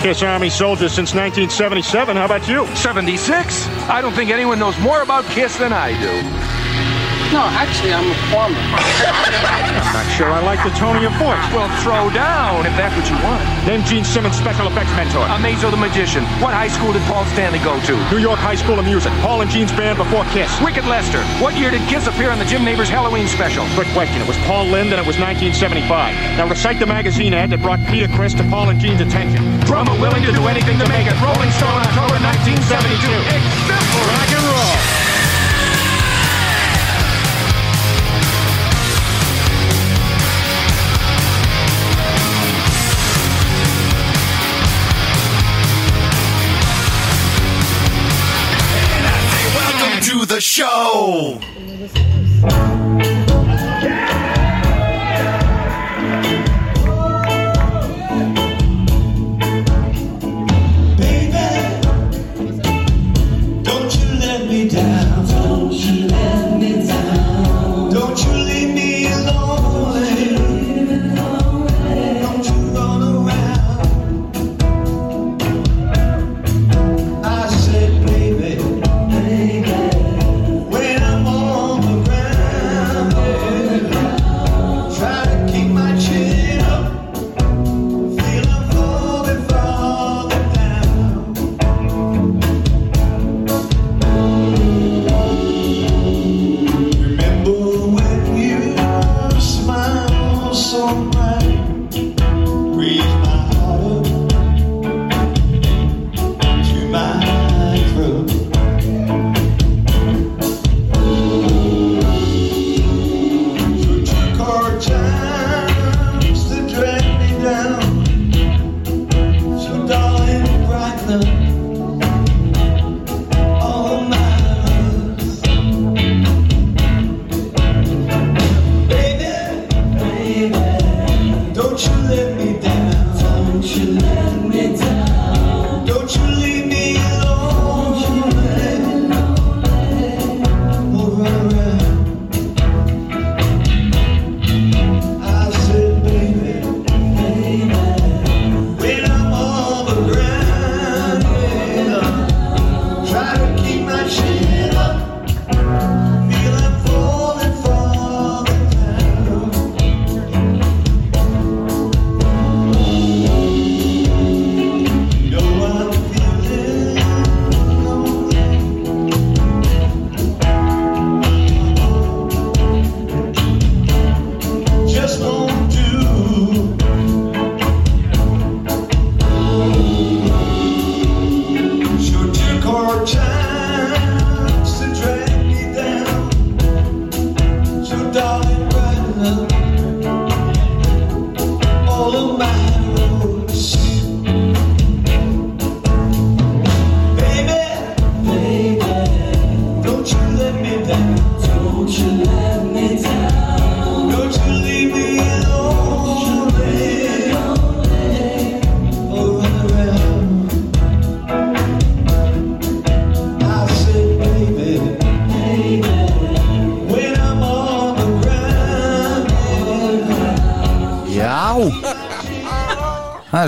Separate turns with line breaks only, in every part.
Kiss Army soldiers since 1977. How about you?
76? I don't think anyone knows more about Kiss than I do.
No, actually, I'm a farmer.
Not sure I like the tone of your voice.
Well, throw down if that's what you want.
Name Gene Simmons' special effects mentor.
Amazo the Magician. What high school did Paul Stanley go to?
New York High School of Music. Paul and Gene's band before Kiss.
Wicked Lester. What year did Kiss appear on the Jim Neighbors Halloween special?
Quick question. It was Paul Lind and it was 1975. Now recite the magazine ad that brought Peter Chris to Paul and Gene's attention.
Drummer willing to do anything to make it. Rolling Stone, October 1972. It's simple.
Rock and roll.
Welcome to the show.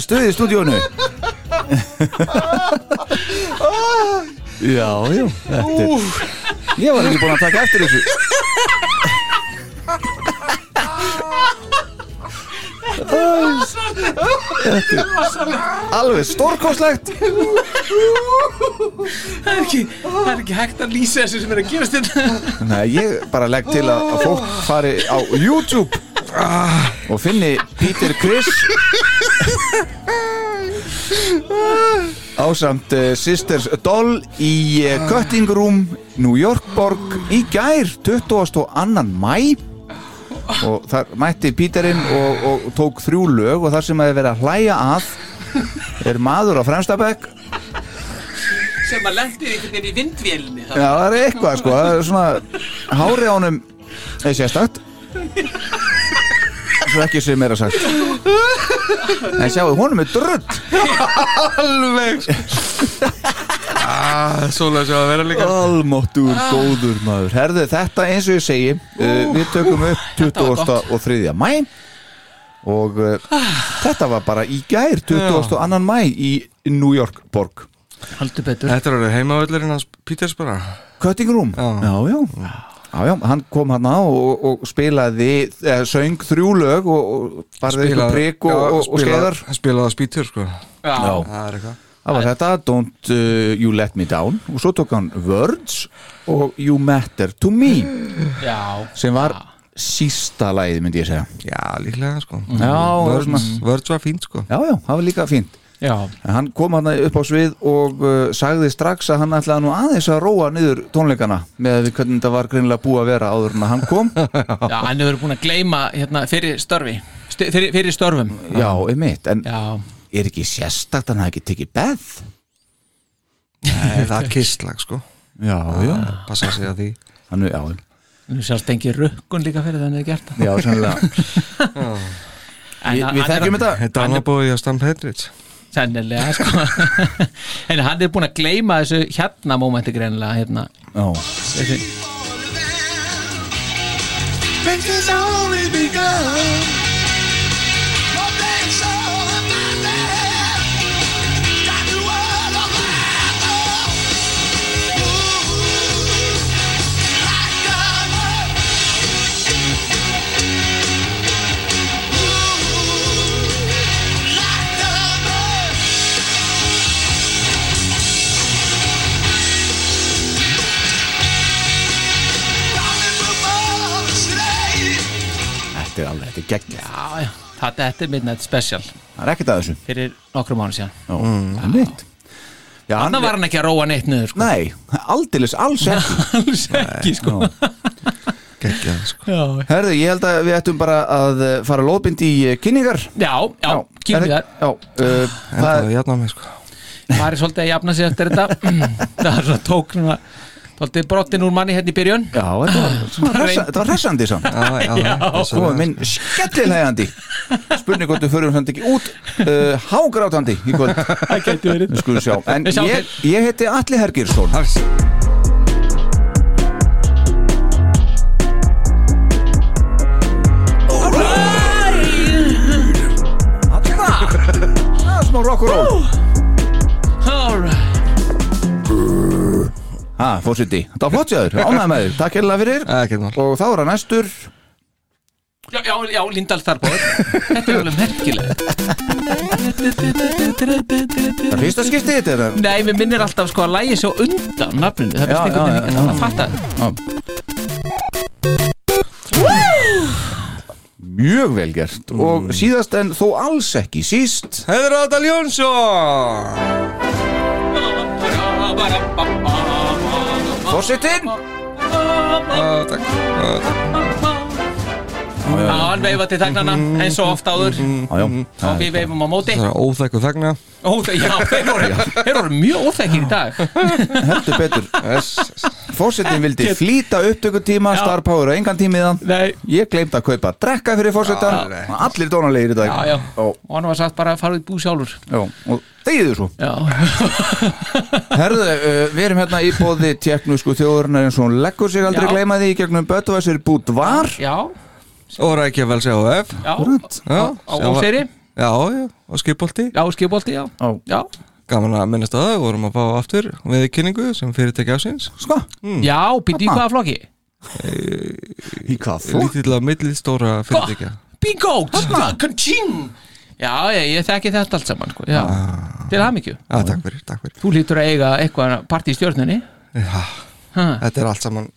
Stuðið í stúdíónu Já, já Þetta er Ég var ekki búin að taka eftir þessu. Alveg stórkostlegt.
Það er ekki, það er ekki hægt að lýsa þessu sem er að gerast þetta
Nei, ég bara legg til að, að fólk fari á YouTube og finni Peter Criss ásamt uh, Sisters Doll í uh, Cutting Room New York borg í gær 22. mæ og þar mætti Peterinn og, og tók þrjú lög og þar sem að er verið að hlæja að er maður á fremstabæk
sem að lendir einhvern veginn í vindvélni
Já, það er eitthvað sko, það er svona hári á honum er sérstakt. Svo ekki sem er að sagt. En sjáu, honum er drull
Alveg ah, Svolega sem að vera líka
almáttur góður maður herðu þetta eins og ég segi uh, við tökum upp 23. og 3. mæ og uh, þetta var bara í gær 22. mæ í New York borg
Haldur betur
Þetta er orðið heimavöllurinn hans Píters bara
Cutting Room
Já.
já, já. Já, já, hann kom hann á og, og spilaði, eða, söng þrjú lög og, og barði ykkur prik og, og, og skeiðar
Spilaði að spýtur sko Það er eitthvað.
Það var þetta, Don't uh, You Let Me Down. Og svo tók hann Words og You Matter To Me
já.
sem var sísta lagið myndi ég segja.
Já, líklega sko.
Já,
Words,
svona,
words var fínt sko.
Já, já, það var líka fínt.
Já,
En hann kom hann upp á svið og uh, sagði strax að hann ætlaði nú aðeins að róa niður tónleikana með hvernig þetta var greinilega búið að vera áður en að hann kom.
Já hann hefur búin að gleyma hérna, fyrir störfi. St fyrir, fyrir störfum.
Já, einmitt, en
Já,
er ekki sérstakt að hann hafi ekki tekið beð?
Nei, Það er kistlag sko.
Já, já.
Passa að segja því.
Hann, Já,
nú sjálfst engi rukkun líka fyrir þannig að gert það.
Já, sannlega
En
Við, við
hann er-
þekkjum þetta.
Þetta var búið að Stamp Hendrits
Sennilega, sko. En hann er búin að gleyma þessu hérna mómenti greinilega hérna.
Já,
þessi,
þetta er alveg, þetta er gegn
Já, já, þetta, þetta er Midnight Special.
Það er ekkert að þessu.
Fyrir nokkrum mánu síðan.
Já, mm. mitt
Þannig var hann ekki að róa neitt niður sko.
Nei, aldeilis, alls ekki.
Alls ekki sko.
Geggjað sko.
Herðu, ég held að við ættum bara að uh, fara lóðbind í uh, kynningar.
Já, já
er-
þar
Já, uh,
Það
það
er jafn á mig sko.
Það er svolítið að jafna sig eftir þetta. Það er svona tók svona Svolítið brottin úr manni hérna í byrjun.
Já, þetta var, hressandi samt.
Já, já,
Já.
já.
Svo er minn skellilegandi Spurning hvort við förum samt ekki út uh, Hágrátandi í kvöld.
Það getur verið.
Við skulum sjá. En ég, ég heiti Alli Hergirstón Það er smá rock and roll Ha, fórsiti, þetta var flott jáður, ánægð með þér. Takk hérlega fyrir. Og þá er það næstur.
Já, já, já, Lindahl Þarbóður Þetta er alveg merkilegt.
Það er fyrsta skipti þetta er það?
Nei, við minnir alltaf sko að lægi svo undan nafninu. Það
Já,
finnst einhvern
já,
veginn.
já,
að
já.
fatta
Mjög vel gert. Og síðast en þó alls ekki síst.
Heiður Adal Jónsson
fortsetter.
Å, takk. Å, takk.
Já, hann veifa til þegnana eins og oft áður.
Já, já,
og við veifum á móti.
Það er óþekku þegna.
Ó, Já, þeir voru, mjög óþekkir í dag.
Heldur betur. Fórsetin vildi flýta upptökutíma
Já.
Star Power og engan tímiðan
Nei.
Ég gleymd að kaupa drekka fyrir fórsetan. Allir dónalegir í dag.
Já, já,
Ó,
og hann var sagt bara að fara út búið sjálfur.
Já, og þegiðu svo.
Já,
Herðu, uh, við erum hérna í bóði teknusku þjóðurnar eins og hún leggur sig aldrei gleyma því í gegnum Böttvæsir Búdvar.
Já,
Og rækja vel segja á
Á óseri,
og skipolti
já, skipolti, já
Já.
Já,
Gaman að minnast að það, vorum að fá aftur við kynningu sem fyrirtæki ásins
Sko,
já, býtti í hvaða flokki?
Í hvað þú?
Lítill að millistóra fyrirtækja.
Bingo, Já, ég, ég þekki þetta allt saman sko. Já, til hamingju.
Já, takk fyrir, takk fyrir.
Þú lítur að eiga eitthvað partí í stjórnunni
Já,
ha.
þetta er allt saman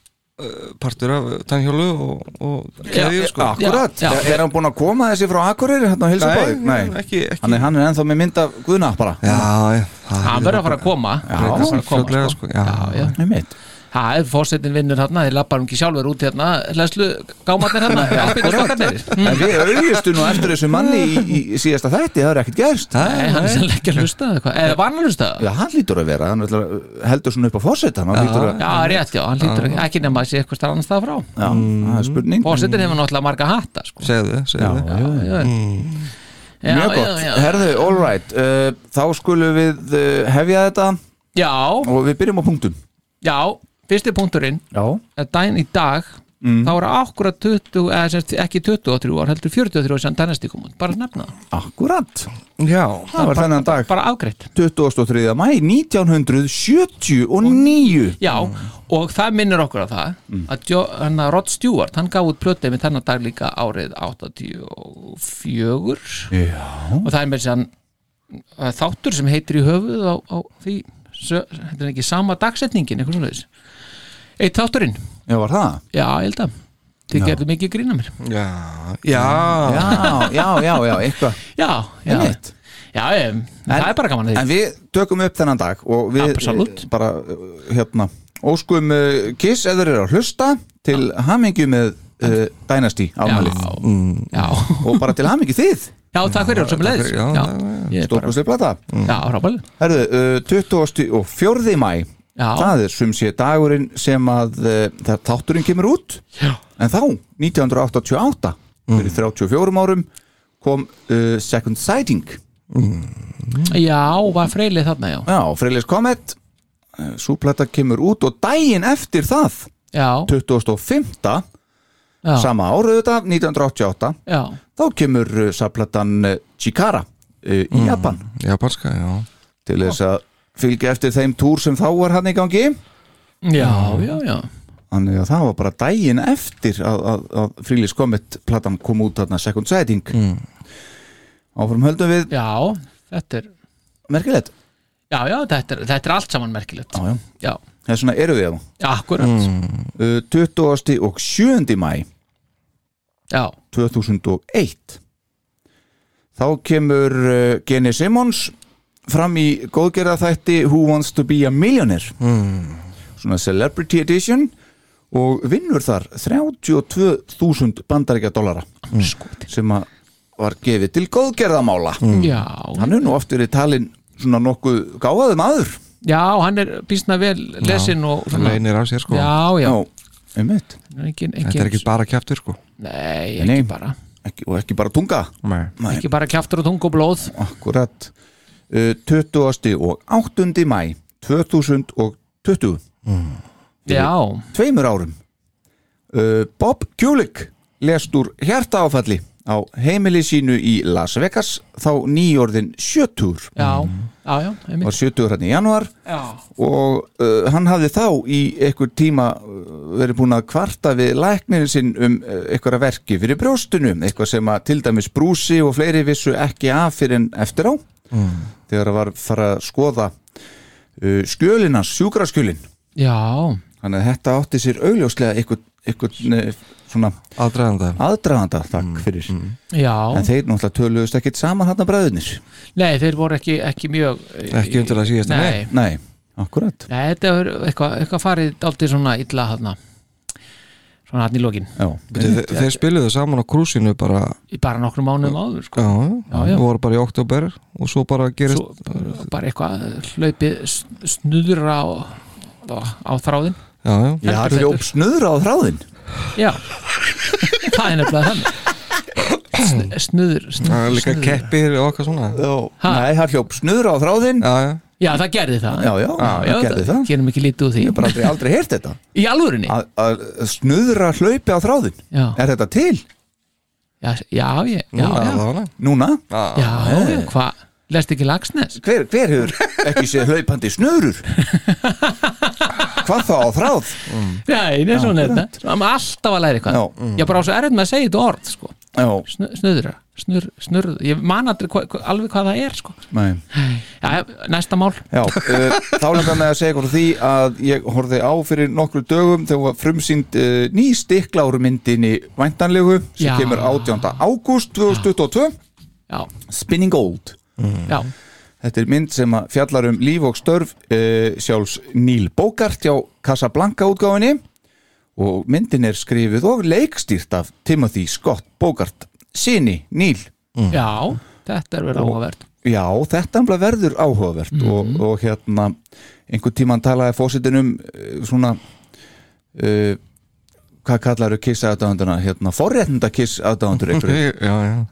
partur af tannhjólu og, og keðju,
Já,
sko
Akkurat,
Já, já.
er, hann búinn að koma þessi frá Akureyri hérna á hilsubáði?
Nei, ekki, ekki
Hann er, hann er ennþá með mynd af Guðna bara
Já, já það
Hann verður að fara að koma
Já,
Hann verður að koma,
fljótlega,
sko.
sko, já.
já, já.
Nei mitt
Það er fórsetin vinnur hérna, þeir lappar um ekki sjálfur út hérna, hlæslu gámatnir hérna, alpíkastokkarnir.
En við auðvistu nú eftir þessu manni í, í síðasta þætti, það er ekkert gerst.
Nei, hann er sannlega ekki að hlusta eða hvað, eða var hann að hlusta?
Já, hann lítur að vera, hann ætlar- heldur svona upp á fórsetan hann lítur að,
Já, rétt, já, hann lítur ekki, ekki nema að sé eitthvað starf annars það frá.
já, það er spurning.
Fórsetin hefur náttúrulega marga hatta, sko.
Segðu, segðu
Já, já, já.
Mjög gott, herðu, all right uh, Þá skulum við uh, hefja þetta.
Já,
og við byrjum á punktum.
Já, fyrsti punkturinn,
Já,
er daginn í dag, þá er akkurat 20, eða semst ekki 23 ár heldur 43 sem Dynasty kom út, bara að nefna það.
Akkurat
Já,
Það var þennan dag.
bara afgreitt.
23. mæ 1979
Já, og það minnir okkur á það að jo, hann að Rod Stewart, hann gaf út plötið með þennan dag líka árið 84
Já.
Og það er með þessi þáttur sem heitir í höfuð á, á því, þetta er ekki sama dagsetningin, eitthvað svona þess Eitt þátturinn,
Já, var það?
já, ég held að. Þið gerðu mikið grína mér.
Já, já,
Já, já, já, já, eitthvað.
Já, já,
Einmitt.
já, ég, það er bara gaman að
En
því
við tökum upp þennan dag og við
Absolutt.
eh, bara, eh, hérna óskum uh, Kiss þeir eru að hlusta til hamingju með uh, Dynasty afmælið.
Já,
og bara til hamingju þið.
Já, takk fyrir sem leiðis
já,
Já,
já,
ég er bara,
Stórkustið plata.
Já, rábæli
Herðu, uh, 20. og 4. mæ
Já,
það er sum sé dagurinn sem að uh, þátturinn kemur út.
Já.
en þá, 1988 fyrir 34 árum kom uh, Second Sighting.
Já, var freylið þarna, já.
Já, Freylis Comet uh, Súplata kemur út og daginn eftir það
Já,
25.
já,
sama áruð þetta, 1988
já,
þá kemur uh, saplatan uh, Chikara uh, í Japan.
Japanska, já.
Til þess að fylgja eftir þeim túr sem þá var hann í gangi.
Já, já, já.
Þannig að það var bara daginn eftir að, að, að Freylis Comet platan kom út þarna Second Sighting. Mm. áfram höldum við
Já, þetta er
merkilegt.
Já, já, þetta er, þetta er allt saman merkilegt.
Já, já.
Já,
þess vegna eru við
já akkurat.
Uh, 20. og 7. mæ
Já,
2001 þá kemur uh, Gene Simmons fram í góðgerðaþætti Who Wants to be a Millionaire? Svona celebrity edition og vinnur þar 32.000 bandaríkja dollara sem að var gefið til góðgerðamála
já.
Hann er nú oft verið talinn svona nokkuð gáðaðum aður
Já, hann er býsna vel lesin og
það leynir á sér sko.
Já, já,
einmitt.
Ekki, ekki,
þetta er ekki bara kjaftur sko.
Nei,
Nei.
ekki bara.
ekki, og ekki bara tunga.
Nei.
Nei.
Ekki bara kjaftur og tung og blóð.
Akkurat 20. og 8. mæ 2020
Já,
tveimur árum. Uh, Bob Kulik lest úr hjartaáfalli á heimili sínu í Las Vegas þá nýjórðin 70
já, já, já,
var 70 hérna í januar
Já,
og uh, hann hafði þá í einhver tíma verið búin að kvarta við læknirinn sinn um einhverja verki fyrir brjóstunum, eitthvað sem að til dæmis brúsi og fleiri vissu ekki af fyrir en eftir á þegar það var fara að skoða uh, skjölinans, sjúkraskjölin.
Já,
þannig að þetta átti sér augljóslega einhvern, eh, svona
aðdraðanda
aðdraganda takk fyrir.
já.
En þeir náttúrulega töluðust ekkit saman hann að bræðunir
Nei, þeir voru ekki, ekki mjög
Ekki undir að síðast,
Nei,
nei, akkurat.
Nei, þetta er eitthvað, eitthvað farið aldrei svona illa hann svona hann í lokin.
Já,
þeir, þeir spiluðu saman á krúsinu bara
í bara nokkrum mánuðum áður sko.
já,
Já, já.
það voru bara í oktober og svo bara gerist
Svo, bara- bara eitthvað hlaupið sn- snuðra á, á, á þráðin
já, já,
já,
Heldur
hljóp snuðra á þráðin
Já, það er nefnilega þannig. Sn- Snuður,
það er
snuður
líka keppir og okkar svona.
Nei, hann hljóp snuðra á þráðin já,
já,
Já, það gerði það.
Já, já, hann gerði það
Gerum ekki lítið úr því.
Ég hef bara aldrei, aldrei heyrt þetta.
Í alvörinni?
að, að snuðra hlaupi á þráðin
Já,
er þetta til?
Já, já, ég, já,
já,
já,
það það
núna?
já, já, hvað? Lest ekki Lagsnes?
hver, hver hefur ekki séð hlaupandi snurur? Hvað þá á þráð?
Nei, nei, svona er þetta. Það er alltaf að læra eitthvað.
Já.
Ég er bara á svo erfitt með að segja þetta orð sko. Snuðra, snur, snurð Ég man aldrei hva, hva, alveg hvað það er sko.
nei.
Já, næsta mál.
Já, uh, þá langar með að segja frá því að ég horfði á fyrir nokkru dögum þegar var frumsýnd uh, ný stikláru myndinni væntanlegu sem
Já.
kemur 18. ágúst 2022
Já,
Spinning Gold.
Já,
Þetta er mynd sem fjallar um líf og störf uh, sjálfs Neil Bogart hjá Casablanca útgáfinni og myndin er skrifið og leikstýrt af Timothy Scott Bogart. Sinni Neil.
Já Þetta er verið áhugavert.
Já, þetta nefnilega verður áhugavert. Og, og hérna einhvern tímann talaði fósitin um uh, svona uh, hvað kallaru kiss aðdáðunduna hérna, forréttinda kiss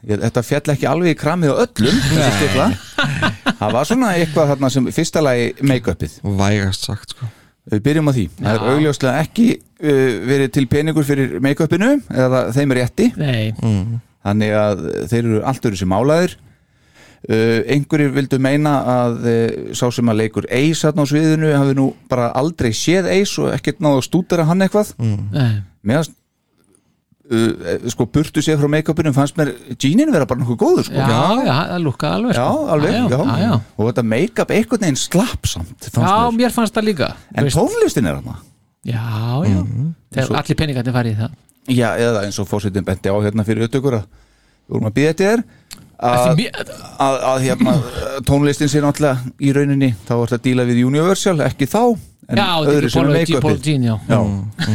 Ég- þetta fjall ekki alveg í kramið á öllum það var svona eitthvað þarna sem fyrsta lagi make-upið.
Vægast sagt sko
Við byrjum á því, það er
Já.
augljóslega ekki uh, verið til peningur fyrir make-upinu eða þeim er rétti.
Nei,
þannig að þeir eru allt öru sem málaðir. Uh, einhverjir vildu meina að uh, sá sem að leikur Ace hann á sviðinu hafi nú bara aldrei séð Ace og ekkert náðu að stúdera hann eitthvað.
Nei.
Meðan uh, sko burtu sér frá make-upinu fannst mér Jeanin vera bara nokkuð góður sko.
Já, já, það lúkkaði alveg
Já,
sko.
alveg, já,
já, já.
og þetta make-up einhvern veginn slappsamt fannst
Já,
mér.
mér fannst það líka
en
Veist-
tónlistin er hann
Já, já. Þegar
Svo-
allir peningarnir farið í það.
Já, eða eins og fórsetin benti á hérna fyrir upptökur að við vorum að býða þetta þér. Að, að, að hérna tónlistin sé náttúrulega í rauninni þá var þetta að díla við Universal, ekki þá en
Já, þetta
öðru sem er make-upið.
Já.
Já,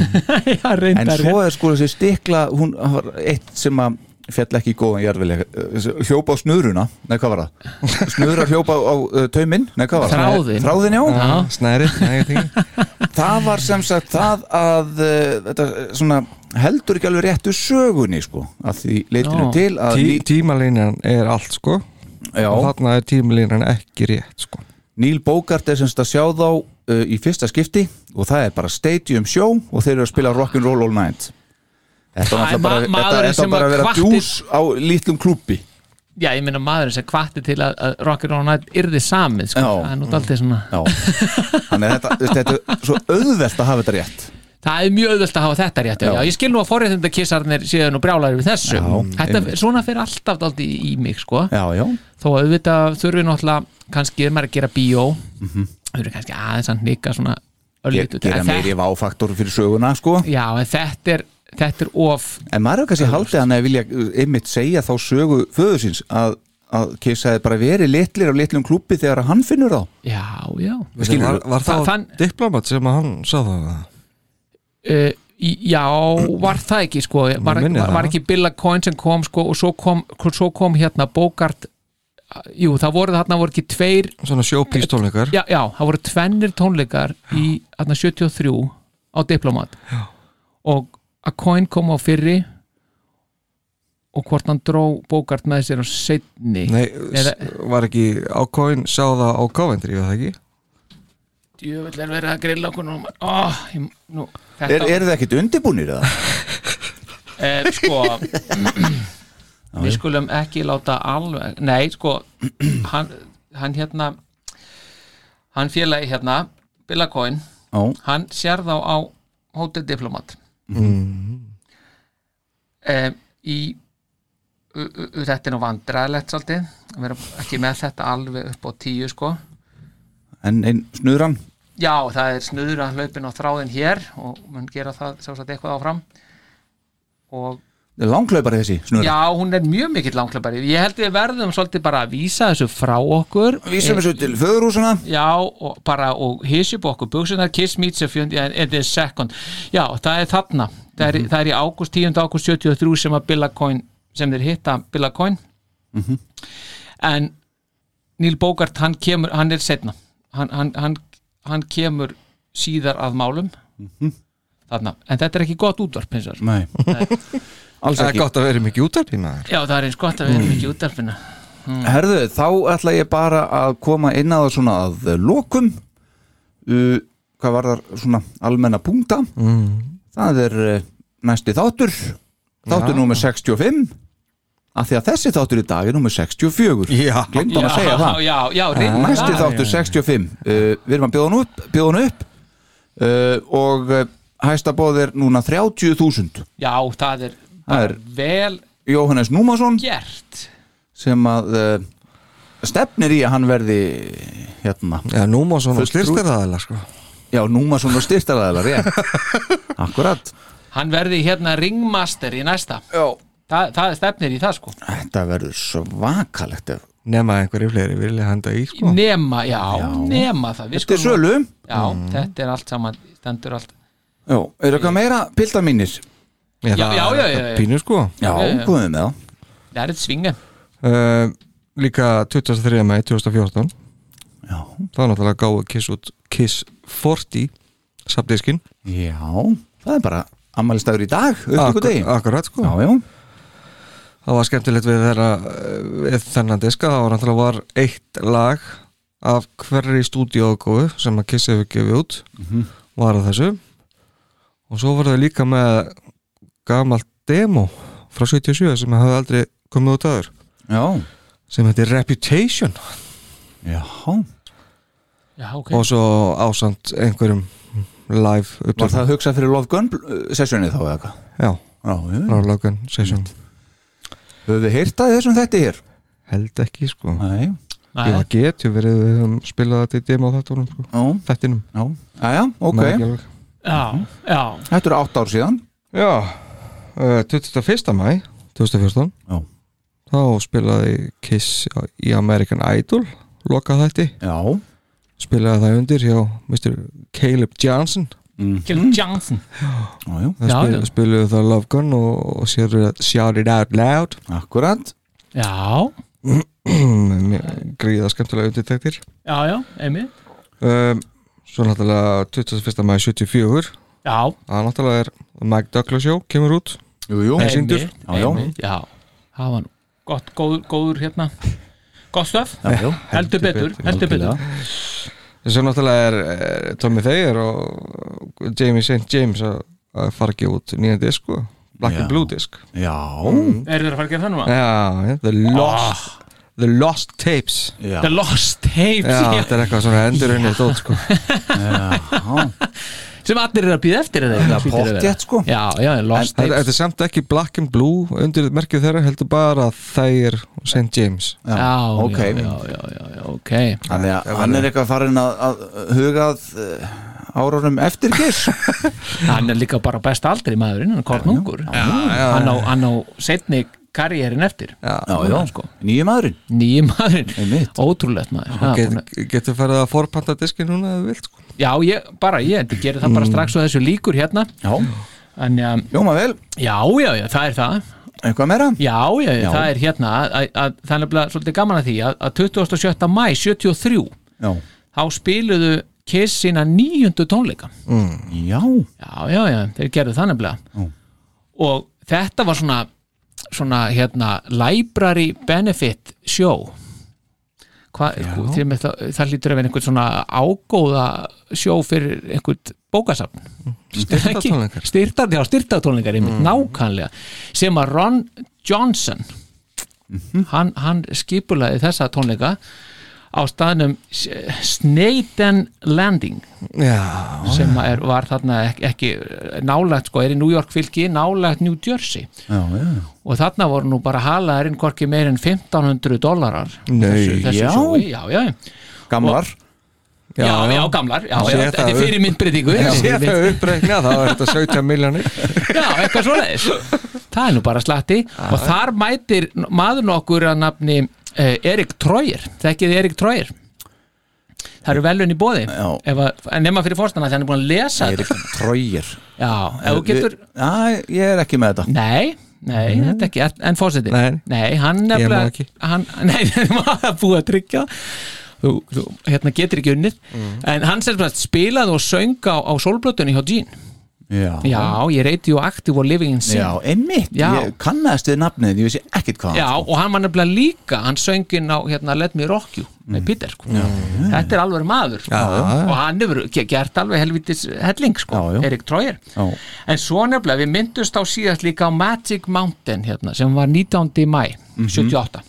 Já,
en svo er sko þessi stikla hún var eitt sem að fjall ekki í góðan jarðvili hljópa á snuruna, nei hvað var það? Snurra hljópa á, á uh, tauminn, nei hvað var það?
Þráðinn.
þráðin já,
Já.
Snærið, nei,
það var sem sagt það að uh, þetta svona heldur ekki alveg réttu sögunni sko, að því leitinu
Já.
til að
Tí, Tímalínan er allt sko.
Já,
og þarna er tímalínan ekki rétt sko.
Neil Bogart er semst að sjá þá uh, í fyrsta skipti og það er bara stadium show og þeir eru að spila rock'n'roll all night Þetta
er
bara,
ma-
þetta, þetta bara að vera
hvatti-
djús á lítlum klúbbi
Já, ég meina maðurinn sem kvatti til að, að Rock'n'Roll Night yrði samið sko. Það er nú aldrei svona
þannig þetta, þetta er svo auðvelt að hafa þetta rétt
Það er mjög auðvelt að hafa þetta rétt já.
Já.
Ég skil nú að forréttinda kissarnir séu nú brjálæri við þessu
Já,
Þetta. Svona fyrir alltaf daldi í, mig sko.
Já, já,
Þó að auðvitað þurfi náttúrulega kannski er maður að gera bíó
Mhm.
þurfi kannski aðeins að nika svona
Ge-
örlítið
gera meiri váfaktor fyrir söguna sko.
Já, en þetta er, þetta er of
En maður hefur kannski haldið hann að vilja uh, einmitt segja þá sögu föðusins að, að hefði bara verið litlir á litlum klúbbi þegar hann finnur þá.
Já, já.
Var, var það
Þann-
diplomat sem hann sá það?
uh, Já, var það ekki sko. Var, var, var ekki Billa Coyne sem kom sko og svo kom, svo kom hérna Bogart Jú, það voru þarna voru ekki tveir
Svona sjópístónleikar
já, já, það voru tvennir tónleikar í þarna 73 á Diplomat já. og að Coyne kom á fyrri og hvort hann dró Bogart með sér á setni
Nei,
Eða-
var ekki ákóin sá það á Coventry, var það ekki?
Djöfull er verið að grilla okkur nú oh, ég, nú,
Er,
þetta,
er það ekkit undirbúnir eða?
eh, sko við skulum ekki láta alveg nei sko hann, hann hérna hann félagi hérna Billa Coyne,
Já,
hann sér þá á Hotel Diplomat. Mm. í u, u, u, þetta er nú vandræðilegt svolítið að vera ekki með þetta alveg upp á tíu sko.
En einn snuðran?
Já, það er snuður að hlaupin á þráðin hér og mun gera það sjálfsagt eitthvað áfram. Og
Langklaupari þessi snuðran
já, hún er mjög mikill langklaupari ég held við verðum svolítið bara að vísa þessu frá okkur.
Vísum þessu til föðurhúsuna
Já, og bara og hissi upp okkur buksunar, kiss meets a fjönd in the second, já, það er þarna. Það er, það er í ágúst, 10. ágúst 73 sem að Billa Coyne, sem þeir hitta Billa Coyne en Neil Bogart, hann kemur hann er setna hann, hann, hann, hann kemur síðar að málum þarna, en þetta er ekki gott útvarp hins vegar.
Nei, alls
Það er
ekki.
gott að vera mikið útarpið maður.
Já, það er eins gott að við erum ekki útvarpina
Herðu, þá ætla ég bara að koma inn að það svona að lokum. Uh, Hvað var það svona almenna punkta? Það er uh, næsti þáttur. Þáttur
Já.
númer 65 Af því að þessi þáttur í dag er númer 64
Já.
Glemdum að segja það.
já, já, já,
Næsti þáttur 65 uh, Við erum að bjóða hann upp, bjóða hann upp. Uh, Og uh, hæsta bóð er núna 30.000
já, það er,
Það er
vel
Jóhannes Númason
gert.
sem að uh, stefnir í að hann verði hérna
Já, nú má svona
Fulltrú-
styrst er það sko.
Já, Númason og styrtaræðilega, rétt Akkurat.
Hann verði hérna ringmaster í næsta.
Já.
það, það stefnir í það sko.
Þetta verður svakalegt ef
Nema einhverju fleiri vilja henda í sko.
Nema, já, nema það. Við
Þetta er
skulum-
sölu.
Já, þetta er allt saman stendur allt
Já, er eitthvað meira pilda mínir?
Já,
Já, já, já, já, já.
Pínu sko.
Já,
Já, já.
komum með það
það er eitt svinga.
Uh, Líka 23. mæ 2014
Já,
Það var náttúrulega gáðu Kiss út Kiss 40 Sabdiskin
já það er bara ammælistæður í dag Já,
Akkurat sko.
Já,
Það var skemmtilegt við þeirra við þennan diska. Það var náttúrulega var eitt lag af hverri stúdíógóðu sem að Kiss hefur gefið út. Var að þessu og svo var það líka með gamalt demo frá 77 sem hafði aldrei komið út aður
Já,
sem heitir Reputation.
Já.
Já, ok.
Og svo ásand einhverjum live
Var
upptökum
það hugsað fyrir Love Gun sessjónið þá eða hvað?
Já,
Já, já.
Frá Logan Session.
Höfðu þið heyrt að þessum þetta hér?
held ekki sko.
Nei,
Ég var getur verið við höfum spilað þetta í demo þáttunum sko,
já,
þættinum.
Já. Æja, ok.
Man ekki alveg.
Já, já,
Þetta eru átt ár síðan.
Já, uh, 21. mæ 2014
Já.
þá spilaði Kiss í American Idol lokað þætti,
Já.
Spilaði það undir hjá Mr. Caleb Johnson.
Gil Johnson.
Já, já,
það
Já,
spil, spilaði það Love Gun og, og sér Shout It Out Loud.
Akkurat.
Já,
gríða skemmtilega undirtektir.
Já, já, einmitt.
Um, svo náttúrulega 21. mæ 74
Já,
það náttúrulega er Mike Douglas Show kemur út
Jú, jú
Nei, sýndur.
einmitt,
Já, já.
einmitt, já Það var nú gott, góður, góður hérna Gott stöf,
Já, já
heldur betur, heldur betur
Svo náttúrulega er, er Tommy Thayer og Jamie St. James að, að fara ekki út nýja disk sko. Black
Já.
and Blue disk
Já,
Er þeir að fara að gera það núna?
Já, ja, The Lost The Lost Tapes.
Já,
The Lost Tapes
Já,
já.
þetta er eitthvað svona endur unnið dót sko.
já.
Sem allir eru að býða eftir eða
Það
eitthvað,
er pottjætt sko.
Já, já, Lost Tapes.
þetta er samt ekki Black and Blue undir merkið þeirra heldur bara Thayer og St. James.
Já,
ok.
já, já, já, já, já, ok.
Þannig að hann er eitthvað farin að, að hugað uh, árunum eftir Kiss
Hann er líka bara best aldrei maðurinn, hann er kornungur. Hann á, hann á setni karriérin eftir.
Já,
Já, já,
sko.
nýju maðurinn.
Nýji maðurinn,
Einmitt.
ótrúlegt maður. Já,
Get, Getur farið að forpanta diskin núna eða þú vilt sko.
Já, ég, bara, ég gera það bara strax og þessu líkur hérna.
Já,
En já,
hljóma vel,
já, já, já, það er það.
Eitthvað meira?
Já, já, já, það er hérna að, að, að, Það er nefnilega svolítið gaman að því að, að 27. mæ 73
Já,
þá spiluðu Kiss sína nýjundu tónleika.
Já,
Já, já, já, þeir gerðu það nefnilega. Og þetta var svona svona hérna library benefit show. Hvað, til með það, það lítur að vera einhvern svona ágóða sjó fyrir einhvern bókasafn.
Styrktartónleikar.
styrtar, já, styrtatónleikar mm. nákvæmlega. Sem að Ron Johnson hann, hann skipulaði þessa tónleika á staðnum Snaden Landing
Já,
sem er, var þarna ekki, ekki nálægt sko, er í New York fylki nálægt New Jersey.
Já, já.
og þarna voru nú bara halaðarinn hvorki meir en 1500 dólarar
Nei,
þessu sjói, já,
Gamlar.
Já, já, gamlar. Já, þetta er fyrir myndbreytingu.
Sé þau uppreikna þá er þetta 17 miljónir
já, eitthvað svoleiðis. Það er nú bara slatti. Og þar mætir maður nokkur að nafni Erik Troyer, þekkið Erik Troyer? Það eru velun í bóði ef að, en nema fyrir fórstana þegar hann er búin að lesa
Eirik
þetta.
Trógir
já, ef þú getur
Já, ég er ekki með þetta.
Nei, nei, þetta er ekki En fórseti
Nei.
hann
Ég má
nefnilega hann, Nei, það var búið að tryggja. Þú, þú hérna getur ekki unnið. En hann sem spilaði og söng á, á sólblötunni hjá Gene
Já,
Já, ég reyti og aktiv og living in sin
Já, einmitt,
Já.
ég kannast við nafnið ég vissi ekkert hvað
Já, og hann var nefnilega líka hann söngin á hérna, Let Me Rock You með Peter sko. Þetta er alveg maður sko. og hann hefur ge- gert alveg helvitis helling sko. Erik Troyer
Já.
en svo nefnilega, við myndust á síðast líka á Magic Mountain hérna, sem var 19. mæ 78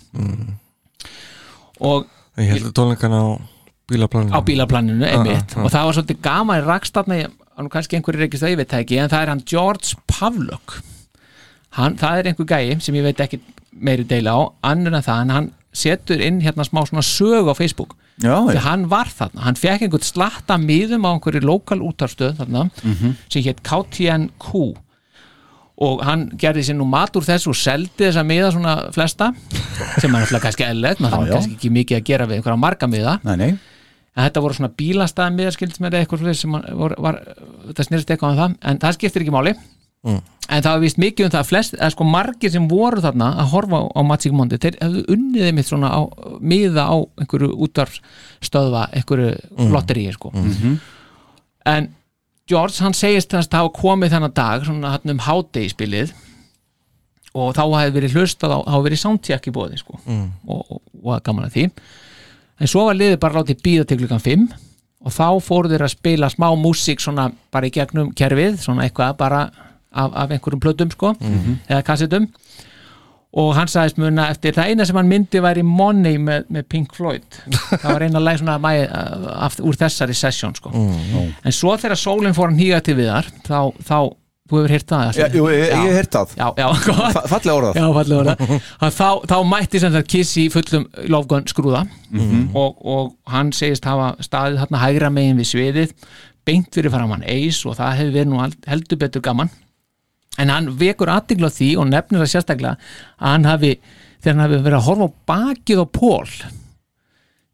og
Ég held að tónleikan á bílaplaninu
á bílaplaninu einmitt
ah.
og það var svolítið gaman í rakstatna og kannski einhverju reykist það ég veit það ekki en það er hann George Pavlok. Hann, það er einhver gæi sem ég veit ekki meiri deila á, annur en það en hann setur inn hérna smá svona sög á Facebook.
Já,
því hann var þarna, hann fekk einhvern slatta miðum á einhverju lokal útarstöð þarna sem hétt KTNQ og hann gerði sér nú mat úr þessu og seldi þessa miða svona flesta sem er alltaf kannski eðlilegt maður þarf kannski ekki mikið að gera við einhverja marga miða.
Nei, nei
en þetta voru svona bílastæða miðar skildist með eitthvað sem var, var, þetta snýrst eitthvað um það en það skiptir ekki máli. En það var vist mikið um það að flest, eða sko margir sem voru þarna að horfa á, á Magic Mondi þeir hefðu unnið þeim svona á, miða á einhverju útvarfstöðva einhverju mm. lotteríi sko. En George hann segist að hafa komið þennan dag svona hann um hádegispilið og þá hefði verið hlustað á, þá hefði verið soundcheck í bóði sko. Og, og, og að gaman að því en svo var liðið bara látið býða til klukkan 5 og þá fóru þeir að spila smá músík svona bara í gegnum kerfið svona eitthvað bara af, af einhverjum plötum sko eða kassetum. Og hann sagðist muna eftir það eina sem hann myndi væri Money með, með Pink Floyd. Það var eina læg svona mæ, af, úr þessari sesjón sko. en svo þegar sólinn fór hann hýga til viðar þá, þá, þú hefur heyrt það
Já, jú, ég, hef heyrt það.
Já, já,
Fallega orðað
Já, fallega orða þá, þá mætti sem sagt Kiss í fullum lofgönn skrúða. Og, og hann segist hafa staðið þarna hægra megin við sviðið beint fyrir framann eis og það hefur verið nú held- heldur betur gaman. En hann vekur aðtigla því og nefnir það sérstaklega að hann hafi þegar hann hafi verið að horfa á bakið á Pól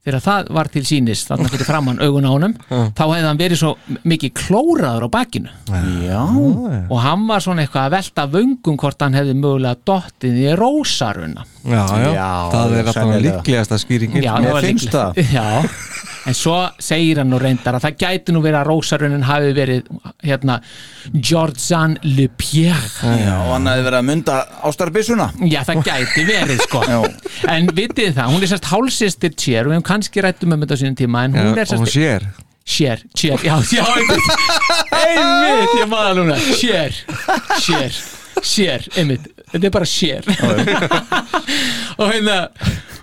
þegar það var til sínis þarna fyrir framann augun á honum þá hefði hann verið svo mikið klóraður á bakinu.
Já,
og hann var svona eitthvað að velta vöngum hvort hann hefði mögulega dottið í rósaruna.
Já, já,
Já,
það er alltaf líklegasta skýringin.
Já, það var. Já, en svo segir hann nú reyndar að það gæti nú verið að rósarunin hafi verið hérna Georgian Le Pierre
já, og hann hefði verið að mynda ástarbissuna
Já, það gæti verið sko.
Já.
En vitið það, hún er sérst hálsistir Cher og við hefum kannski rættum um þetta á sínum tíma en
Já,
hún er
og hún
sérst
sér
Cher, Cher, já, já, einmitt. Ég maður núna. Cher, Cher, Cher Einmitt, þetta er bara Cher. Og hérna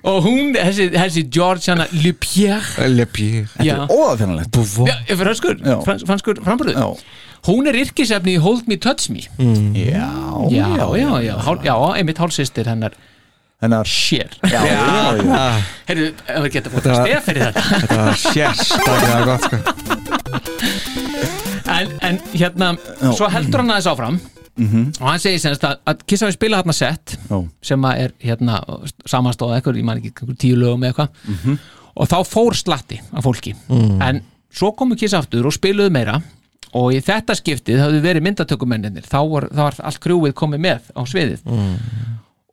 Og hún, þessi, þessi Georgiana Le Pierre.
Lepji
Já,
Óðafinnalegt
Búfó
já franskur,
Já.
frans, franskur frambröð
Já,
Hún er yrkisefni í Hold Me Touch Me.
Já,
Já, já, já, hál, já einmitt hálsistir hennar.
Hennar Já, já, já.
Ef við getum fótt
Þetta
að
var-
stef fyrir þetta.
Þetta var sérstaklega gott sko.
En, en hérna, svo heldur hann aðeins áfram og hann segir semst að, að Kiss hafi spilað hérna sett
Já.
sem að er hérna samanstóð eitthvað, ég man ekki, tíu lögum eða eitthvað. Og þá fór slatti af fólki. En svo komu Kiss aftur og spiluðu meira. Og í þetta skiptið hafðu verið myndatökumennir þá var, var allt krúið komið með á sviðið.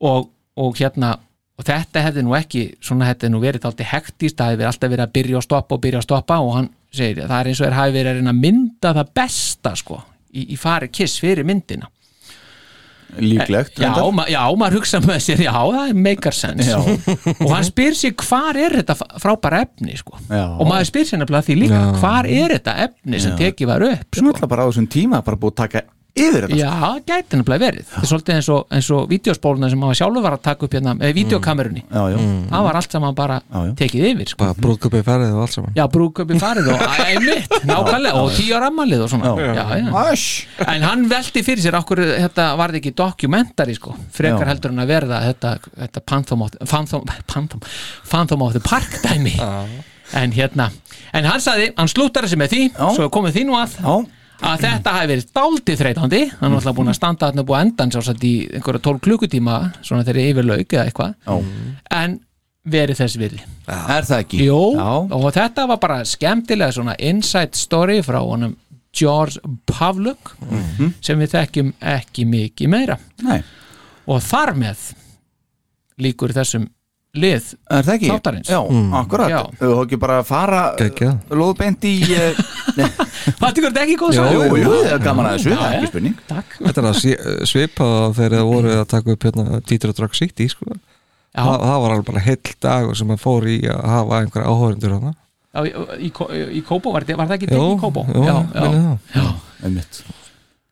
Og, og hérna og þetta hefði nú ekki, svona hefði nú verið alltaf hektist, það hefði verið alltaf verið að byrja og stoppa og byrja að stoppa. Og hann segir það er eins og er hafi verið að reyna að mynda það besta sko, í, í fari kiss fyrir myndina
Líklegt
já, ma já, maður hugsa með sér, já, það er maker sense
Já.
og hann spyr sér hvar er þetta frábæra efni sko
Já.
og maður spyr sér nefnilega því líka, hvar er þetta efni sem tekið var upp sko?
náttúrulega bara á þessum tíma bara búið að taka yfir þetta
Já, gæti nefnilega verið. Það er svolítið eins og, eins og vídeospóluna sem maður sjálfur var að taka upp hérna, eða vídeokamerunni.
Já, já,
það var allt saman bara
Já, já.
tekið yfir sko.
Bara brúðköpið ferðið og allt saman.
Já, brúköpi farið og einmitt, nákvæmlega og tíu ára ammalið og svona.
Já.
já, já. En hann velti fyrir sér okkur þetta varði ekki dokumentari sko frekar
Já.
heldur en að verða þetta, þetta Phantom of, Phantom, Phantom, Phantom of the Park dæmi. En hérna, en hann sagði hann slúttar þessi með því,
Já.
svo komið því nú að.
Já,
að þetta hafi verið dálítið þreytandi. Hann var alltaf búin að standa þarna búið endan sjálfsagt í einhverja 12 klukkutíma svona þegar yfir lauk eða eitthvað. En verið þess virði.
Er það ekki?
Jó, og þetta var bara skemmtilega svona inside story frá honum George Pavluk
Mhm.
sem við þekkjum ekki mikið meira.
Nei.
Og þar með líkur þessum lið
Er það ekki?
Þáttarins.
Já, akkurat
Já.
Þú þú ekki bara að fara
Geggjað.
Lóðbeint í uh,
tekur þetta ekki góð
Jú,
svo?
jú, það er gaman að þessu, það er ekki spurning
Takk
Þetta er að svipað á þegar það voru að taka upp hérna Títur og Drag City sko.
Já,
það, það var alveg bara heill dag sem að fór í að hafa einhverja áhörendur hana
já, í, í, í Kópó var, var það ekki tekið í
jó,
já, já. já.
Einmitt Já,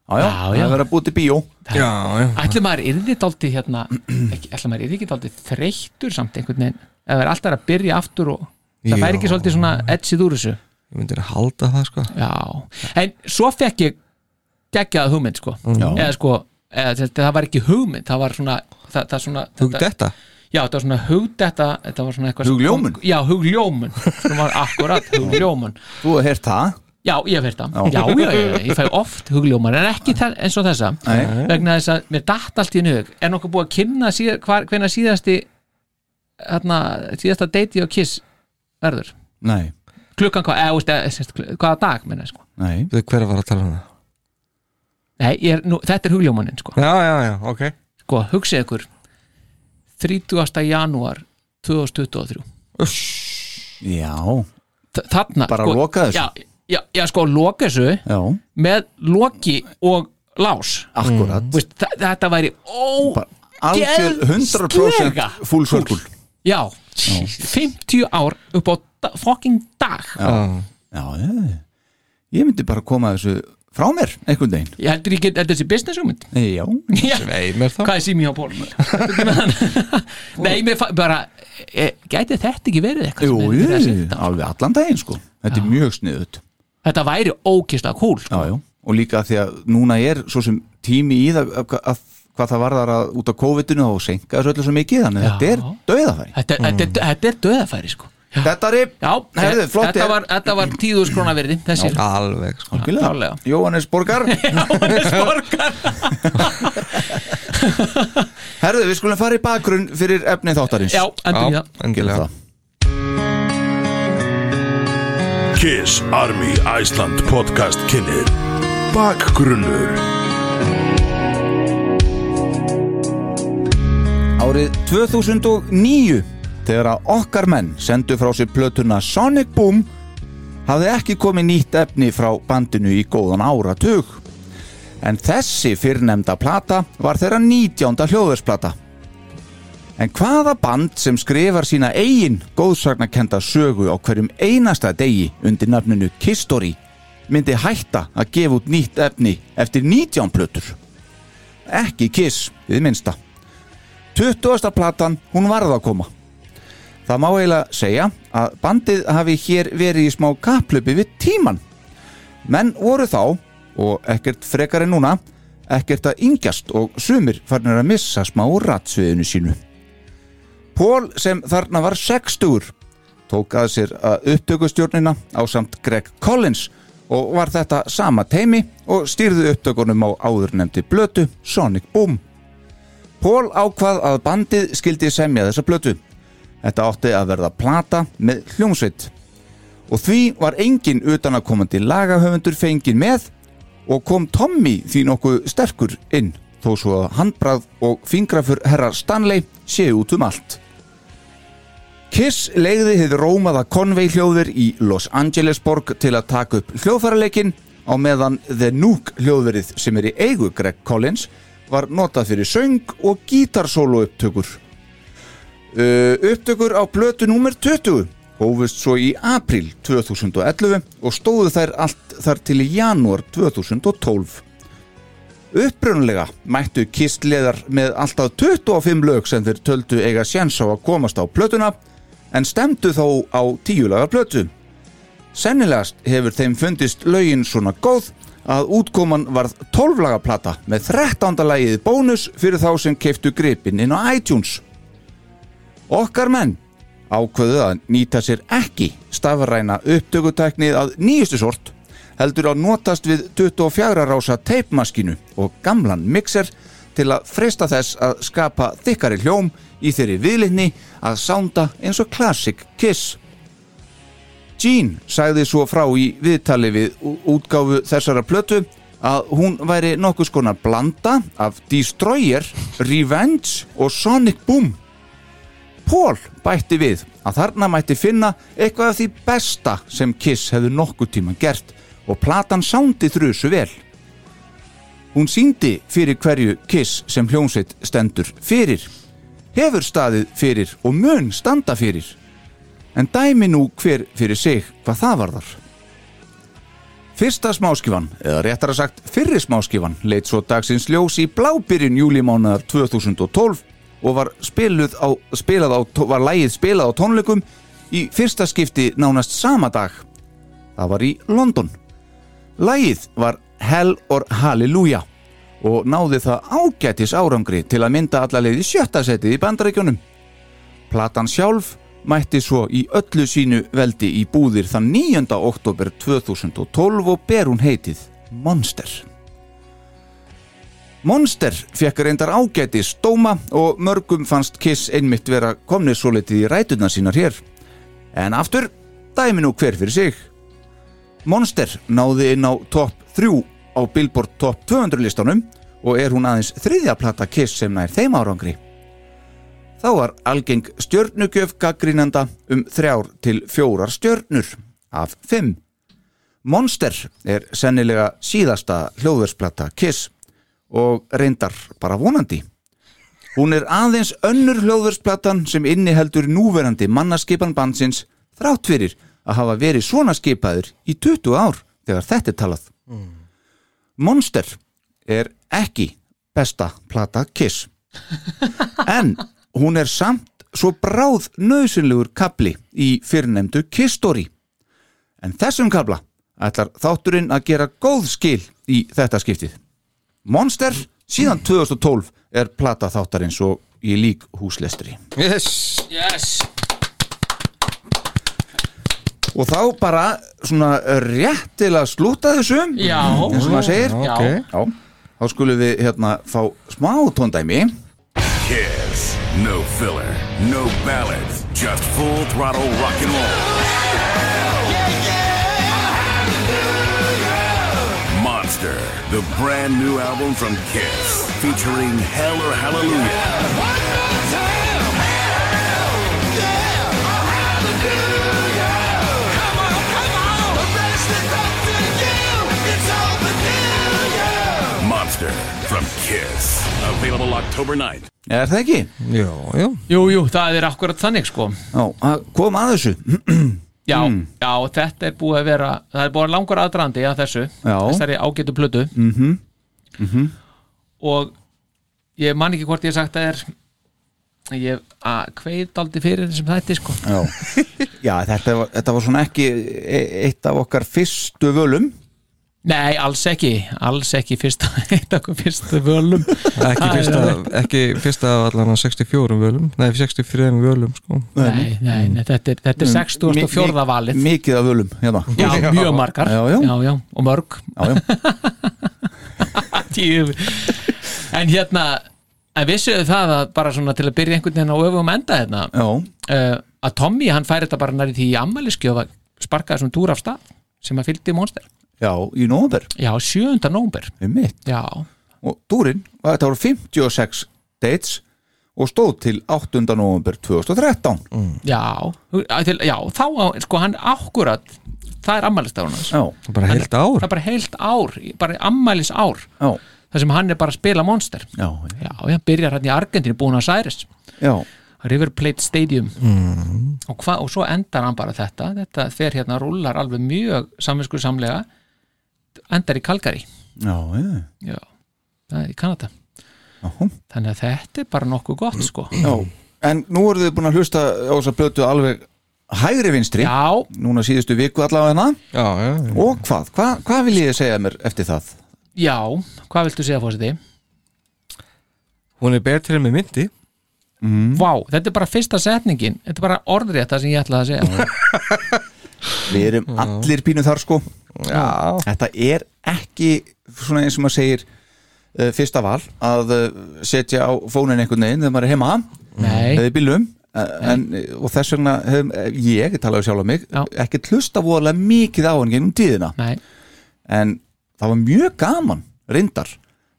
já,
Já,
það er verið að búti bíó.
Já, já.
Ætli maður yrði dálítið hérna ætli maður ekki dálítið þreyttur samt einhvern veginn? Eða er alltaf að byrja aftur og það fær ekki svolítið svona edgið úr þessu?
Ég myndi að halda það sko.
Já, en svo fekk ég geggjað hugmynd sko.
Já.
eða sko, eða, þetta, það var ekki hugmynd það var svona, það, það svona
Hug þetta
Já, þetta var svona hugdetta þetta var svona eitthvað sem
Hugljómun?
Já, hugljómun, það var akkurat hugljómun.
Þú hefur heyrt það
Já, ég hef heyrt það, já, já, já, já, ég fæ oft hugljómar en ekki þe- eins og þessa.
Nei.
vegna þess að mér datt allt í nög er nokkuð búið að kynna síð, hvar, hvenær síðasti hérna, síðasta deiti og kiss verður?
Nei,
klukkan hvað, eða, veist, eða, sérst, hvaða dag menna, sko.
nei.
Hver fara að tala um það?
Nei, ég er, nú, þetta er hugljómanin sko.
Já, já, já, ok.
Sko, hugsið ykkur 30. janúar 2023
Já,
Þ- þarna
Bara
sko,
loka þessu?
já, já, já, sko, loka þessu
já,
með loki og lás
akkurat.
Vist, þetta væri
Algjör 100% full circle.
Já, 50 ár upp á da, fucking dag.
Já.
Já, ég, ég myndi bara koma þessu frá mér einhvern veginn.
Ég heldur ég get, þetta er þessi business hugmynd.
Já,
Já,
Nei, mér þá.
Hvað er sími á ból? Nei, mér fa- bara e, gæti þetta ekki verið eitthvað
jú,
sem er
jú,
verið að setja?
alveg allan daginn sko. Þetta er mjög sniðut
Þetta væri ókislega cool sko.
Já, já, og líka því að núna er svo sem tími í það að, að, hvað það varðar að út af COVID-inu og senka þessu öllu svo mikið þannig að
Já.
þetta er dauðafæri.
Þetta, þetta, er- þetta er döðafæri sko.
Þetta er,
Já,
herðu, flott
þetta var, þetta var tíðus króna verði þessi.
Alveg sko.
Algjörlega.
klárlega.
Jóhannes Borgar
Borgar
Herðu, við skulum fara í bakgrunn fyrir efni þáttarins.
Já, endur í
Já,
það
Kiss Army Iceland podcast kynir Bakgrunnur.
Árið 2009 þegar að okkar menn sendu frá sér plötuna Sonic Boom hafði ekki komið nýtt efni frá bandinu í góðan áratug. En þessi fyrrnemda plata var þeirra 19. hljóðversplata En hvaða band sem skrifar sína eigin góðsagnakenda sögu á hverjum einasta degi undir nafninu Kisstory myndi hætta að gefa út nýtt efni eftir 19 plötur? Ekki Kiss, við minnsta. 20. platan, hún varð að koma. Það má eiginlega segja að bandið hafi hér verið í smá kaplöpi við tíman. Menn voru þá, og ekkert frekar en núna, ekkert að yngjast og sumir farnir að missa smá ratsviðinu sínu. Pól sem þarna var 60 tók að sér að upptökustjórnina á samt Greg Collins og var þetta sama teimi og stýrði upptökunum á áðurnemdi blötu Sonic Boom. Pól ákvað að bandið skildi semja þessa blötu. Þetta átti að verða plata með hljómsveit. Og því var engin utanakomandi lagahöfundur fengin með og kom Tommy því nokkuð sterkur inn þó svo að handbrað og fingrafur herra Stanley séu út um allt. Kiss legði þið rómaða Conway hljóður í Los Angeles borg til að taka upp hljóðfæraleikin á meðan The Nook hljóðverið sem er í eigu Greg Collins var notað fyrir söng og gítarsólu upptökur. Uh, upptökur á blötu númer 20 hófust svo í april 2011 og stóðu þær allt þar til í janúar 2012. Upprunlega mættu kistleðar með alltaf 25 lög sem þeir töldu eiga sjans á að komast á plötuna en stemdu þó á tíulaga plötu. Sennilegast hefur þeim fundist lögin svona góð að útkoman varð 12 laga plata með 13. lagið bónus fyrir þá sem keiftu gripin inn á iTunes. Okkar menn ákveðu að nýta sér ekki stafræna upptökutæknið að nýjustu sort heldur að notast við 24 rása teipmaskinu og gamlan mixer til að freysta þess að skapa þykkari hljóm í þeirri viðlitni að sánda eins og Classic Kiss. Gene sagði svo frá í viðtali við útgáfu þessara plötu að hún væri nokkuð skonar blanda af Destroyer, Revenge og Sonic Boom. Paul bætti við að þarna mætti finna eitthvað af því besta sem Kiss hefðu nokkuð tíma gert og platan sándi þrjusu vel. Hún síndi fyrir hverju Kiss sem hljómsveit stendur fyrir, hefur staðið fyrir og mun standa fyrir. En dæmi nú hver fyrir sig hvað það varðar. Fyrsta smáskifan, eða réttara sagt fyrri smáskifan, leitt svo dagsins ljós í blábyrjun júlimánaðar 2012 og var, á, á, var lægið spilað á tónleikum í fyrsta skipti nánast sama dag. Það var í London. Lægið var Hell or Hallelujah og náði það ágætis árangri til að mynda alla leið í sjötta setið í bandarækjunum. Platan sjálf mætti svo í öllu sínu veldi í búðir þann 9. oktober 2012 og ber hún heitið Monster. Monster fekk reyndar ágæti stóma og mörgum fannst Kiss einmitt vera komnið svo litið í rætuna sínar hér. En aftur, dæmi nú hver fyrir sig. Monster náði inn á topp 3 á Billboard Top 200 listanum og er hún aðeins þriðja plata Kiss sem nær þeim árangri. Þá var algeng stjörnugjöf gaggrínanda um þrjár til fjórar stjörnur af fimm. Monster er sennilega síðasta hljóðversplata Kiss og reyndar bara vonandi. Hún er aðeins önnur hljóðversplatan sem inniheldur núverandi mannaskipan bandsins þrátt fyrir að hafa verið svona skipaður í 20 ár þegar þetta er talað. Monster er ekki besta plata Kiss. En hún er samt svo bráð nöðsynlegur kapli í fyrrnemdu Kiss Story. En þessum kapla ætlar þátturinn að gera góð skil í þetta skiptið. Monster síðan 2012 er plata þáttarins og ég lík húslestri.
Yes.
Yes
og þá bara svona rétt til að slúta þessu
Já.
eins og maður segir
Já.
Ok.
Já. þá skulum við hérna fá smá tóndæmi
Kiss. No filler, no ballads, just full throttle rock and roll. Monster, the brand new album from Kiss, featuring Hell or Hallelujah. Monster from Kiss, available October 9th.
er það ekki?
Já, já.
Jú, jú, það er akkurat þannig sko.
Já, að kom að þessu.
Já, já, þetta er búið að vera það er búið að langur aðdrandi að þessu
Já.
þessari ágætu plötu. Mm -hmm. og ég man ekki hvort ég hef sagt það er ég að kveið aldrei fyrir þessum þætti sko.
Já, Já þetta, var, þetta var svona ekki e- eitt af okkar fyrstu völum
Nei, alls ekki, alls ekki fyrsta, fyrstu völum.
Ekki fyrsta, ekki fyrsta af allan að 64 völum. Nei, 64 völum sko.
Nei, nei, nei. þetta, er, þetta er 64. valið.
Mikið af völum hérna.
Já, mjög margar.
Já, já.
já, og mörg.
Já, já.
Djú. En hérna en vissuðu það að bara svona til að byrja einhvern veginn á öfum enda hérna
Já,
uh, að Tommy hann færi þetta bara næri því í ammæliskjöf að sparka þessum túr af stað sem að fylgdi Monster
já, í nóvember.
Já, 7. nómber
um mitt
Já,
og túrin, þetta voru 56 dates og stóð til 8. november 2013
já, að til, já þá, sko hann akkurat það er
Já,
Bara heilt ár.
það bara heilt ár, bara ammælis ár
já,
þar sem hann er bara að spila Monster.
Já,
Já, hann byrjar hann í Argentínu búin að Særis
já,
River Plate Stadium. Mm. og, hva, og svo endar hann bara þetta. Þetta fer hérna rúlar alveg mjög samvinsku samlega endar í Calgary.
Já, já,
já, það er í Kanada.
Já.
þannig að þetta er bara nokkuð gott sko.
Já. En nú eru þið búin að hlusta á þess að blötu alveg hægri vinstri.
Já,
núna síðustu viku allavega hérna.
Já, já, já
og hvað, Hva, hvað vil ég segja mér eftir það?
já, hvað viltu segja fórseti?
Hún er betri með myndi.
Vá, þetta er bara fyrsta setningin. Þetta er bara orðrétt það sem ég ætlaði að segja.
Við erum allir pínu þar sko
Já.
Þetta er ekki svona eins og maður segir uh, fyrsta val að uh, setja á fónin einhvern veginn þegar maður er heima.
Nei,
eða í bílum uh, en, og þess vegna hef, ég, ég talaði sjálf á mig
Já.
ekki hlusta voðalega mikið á hann gennum tíðina.
Nei,
en það var mjög gaman reyndar,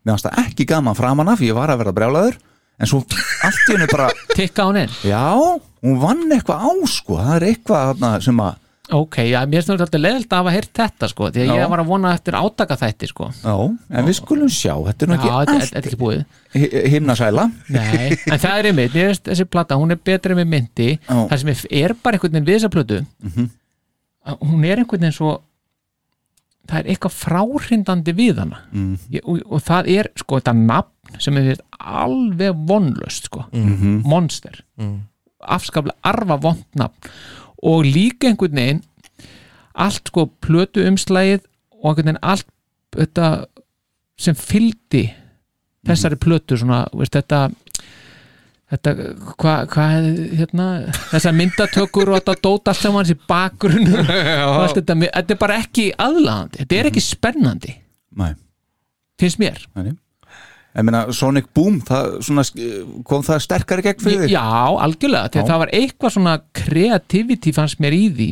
fannst það ekki gaman framan af, ég var að vera brjálaður en svo allt í hennu bara
tikka hún inn.
Já, hún vann eitthvað á sko, það er eitthvað sem að
Ok, já, mér finnst þetta leðilt að hafa heyrt þetta sko, því að
Já.
ég var að vona eftir átaka þætti sko
já, en við skulum sjá, þetta er
Já,
ekki
þetta
allt
þetta
himnasæla
Nei, en það er einmitt, mér finnst þessi plata hún er betri með myndi,
Já. Mhm.
það sem er, bara einhvern veginn við þessa plötu að hún er einhvern veginn svo það er eitthvað fráhrindandi við hana
Mhm.
ég, og, og það er sko þetta nafn sem er alveg vonlöst sko,
Mhm.
monster afskaplega arfa vond nafn og líka einhvern veginn allt sko plötu umslægið og einhvern veginn allt þetta sem fylgdi þessari plötu svona, veist, þetta þetta, hvað hva, hérna, þessar myndatökur og þetta dót allt saman þessi bakgrunnur og allt þetta, þetta er bara ekki aðlaðandi, þetta er ekki spennandi.
Nei,
finnst mér.
Nei Ég meina, Sonic Boom, það svona, kom það sterkari gegn fyrir þig?
Já, algjörlega, því að
Já.
það var eitthvað svona kreativity fannst mér í því.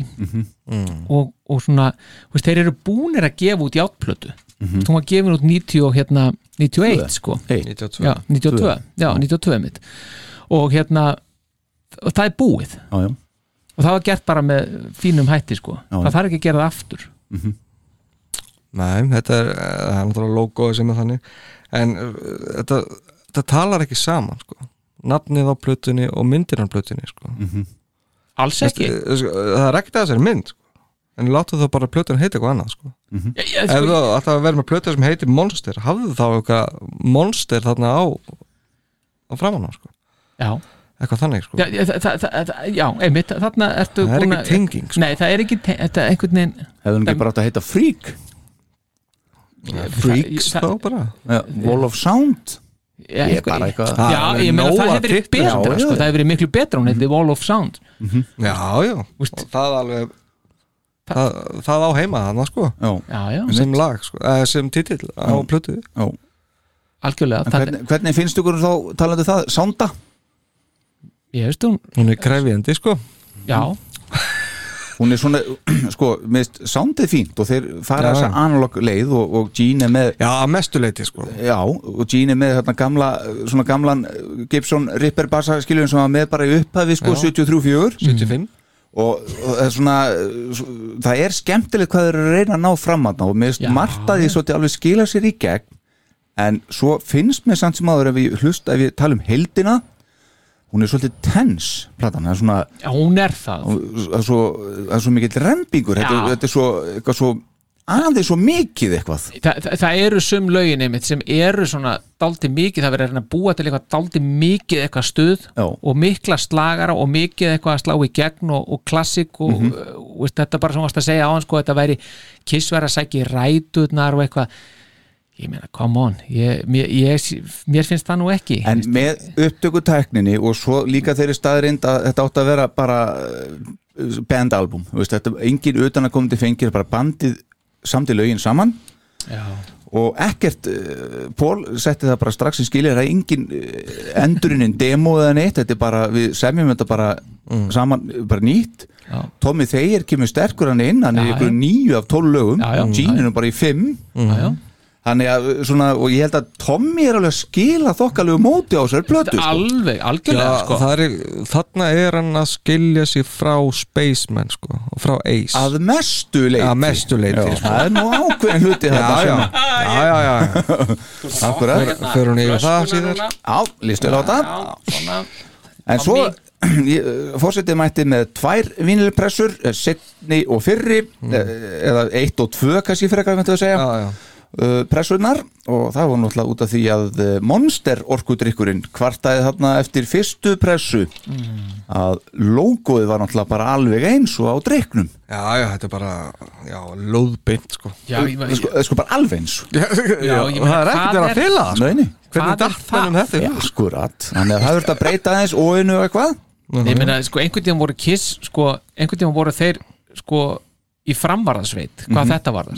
Og, og svona þú veist, þeir eru búnir að gefa út játplötu. Þú var gefin út 90 og hérna 91 sko,
Hey,
92
já, 92 já, 92 mitt. Og hérna og það er búið.
Já, já,
og það var gert bara með fínum hætti sko,
Já, já.
það þarf ekki að gera það aftur.
Nei, þetta er, eh, það er náttúrulega logoið sem er þannig en uh, þetta, þetta talar ekki saman sko. nafnið á plötunni og myndin á plötunni sko.
alls ekki
Sko, það er ekkert að þessari mynd sko. en láttu þá bara plötun heita eitthvað annað sko.
Já, já,
ef
sko,
þú alltaf að vera með plötu sem heitir Monster hafðu þá eitthvað Monster þarna á á framan á sko.
já,
eitthvað þannig sko.
já, það, það, það, já einmitt, þarna ertu
Það er ekki tenging, sko.
Nei, það er ekki te- þetta einhvern veginn
Hefðu hann ekki bara átt að heita Freak
Freaks þá bara.
Ja, Wall of Sound.
Já,
Ég
eitthvað-
bara eitthvað
Já, ég meina það hefur verið betra
Já, já,
sko,
já.
það hefur verið miklu betra hún hefði Wall of Sound.
Já, já, og það alveg það, það á heima þannig sko.
Já,
Já, já,
sem lag, sko, eða sem titill á plötu.
Já.
Algjörlega það,
hvernig, finnst ykkur þá talandi það, Sounda?
Ég veist hún,
hún er krefjandi sko.
Já
Hún er svona, sko, minnst Soundið fínt og þeir fara þessa analog leið og, og Gene er með
já, mestuleiti sko.
Já, og Gene er með þarna gamla svona gamlan eh, Gibson Ripper bassa skiljum sem var með bara í upphafi sko,
Já.
73-4
75
og, og það er svona eh, það er skemmtilegt hvað þeir reyna að ná fram að margt að því svolítið alveg skila sér í gegn. En svo finnst mér samt sem áður ef við hlust, ef við tala um heldina hún er svolítið tens platan, er svona
Já, hún er það.
Það er svo, það er svo mikill rembingur. Þetta,
Já.
þetta er svo, eitthvað svo aðeins svo mikið eitthvað.
Þa, það, það eru sum lögin einmitt sem eru svona daldi mikið, það verður að búa til eitthvað daldi mikið eitthvað stuð
Já.
og mikla slagara og mikið eitthvað að slá í gegn og, og klassik og, mm og veist, þetta bara sem varst að segja á hann sko, þetta væri kiss verið að sækja í ræturnar og eitthvað ég meina, come on. Ég, mér, ég, mér finnst það nú ekki.
En með upptökutækninni og svo líka þeirri staðrind að þetta átti að vera bara uh, bandalbum, þetta engin utan að komandi fengir, bara bandið samt í lögin saman.
Já.
og ekkert, uh, Pól setti það bara strax í skilir, er engin uh, endurinn demo eða neitt, þetta er bara við semjum þetta bara saman bara nýtt,
Já.
Tommy Thayer kemur sterkur hann inn, hann er ykkur nýju af tólf lögum, er nú bara í fimm.
Já.
Þannig að svona, og ég held að Tommy er alveg að skila þokkalegu móti á sér plötu sko.
alveg,
Já,
algjörlega sko.
það er, þarna er hann að skilja sig frá Spaceman sko, og frá Ace
að mestu leiti
Að mestu leyti,
Já,
sko.
það er nú ákveðin hluti
já,
þetta
já,
sem-
já, já, já.
Akkurat.
fyrir hún yfir það síðar
Já, lístu á þetta
Já, svona
En svo fórsetið mætti með tvær vinilpressur setni og fyrri eh, eða eitt og tvö kannski frekar myndi að segja
já, já.
Uh, pressurnar og það var náttúrulega út af því að uh, Monster orkudrykkurinn kvartaði þarna eftir fyrstu pressu. Að logoið var náttúrulega bara alveg eins og á dryknum
já, já, þetta er bara já, lóðbeint sko.
Já, ég,
Það er sko, er sko bara alveg eins.
Já,
ég meina,
það er ekkert að það, sko. Hvernig
er það?
mennum þetta
ja,
hug?
skurat Þannig að það verður að breyta aðeins óinu og eitthvað.
Ég meina, sko, einhvern tíðan voru Kiss sko, einhvern tíðan voru þeir sko, í framvarðarsveit, hvað
Mhm.
þetta var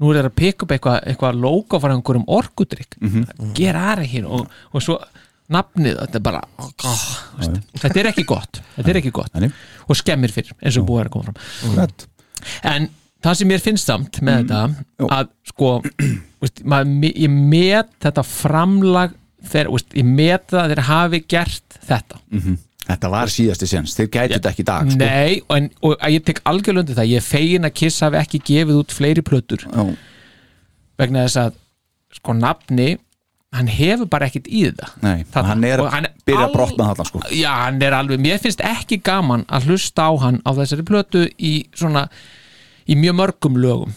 nú er þeir að pikka upp eitthvað eitthva logo frá einhverjum orkudrykk.
Mhm.
gera aðra hér og, og svo nafnið, þetta er bara oh, veist, þetta er ekki gott, er ekki gott. Og skemmir fyrir, eins og búið er að koma fram.
Skurat
en það sem mér finnst samt með
Jú.
þetta að sko veist, maður, ég met þetta framlag þegar, veist, ég met það að þeir hafi gert þetta
Þetta var síðasti séns, þeir gætu þetta ekki í dag sko.
Nei, en, og ég tek algjörlega undir það. Ég fegin að Kiss hafi ekki gefið út fleiri plötur.
Já,
vegna þess að sko nafni hann hefur bara ekkit í þetta
Nei,
Þarna.
hann er að byrja að brotna þarna sko.
Já, hann er alveg, mér finnst ekki gaman að hlusta á hann á þessari plötu í svona í mjög mörgum lögum.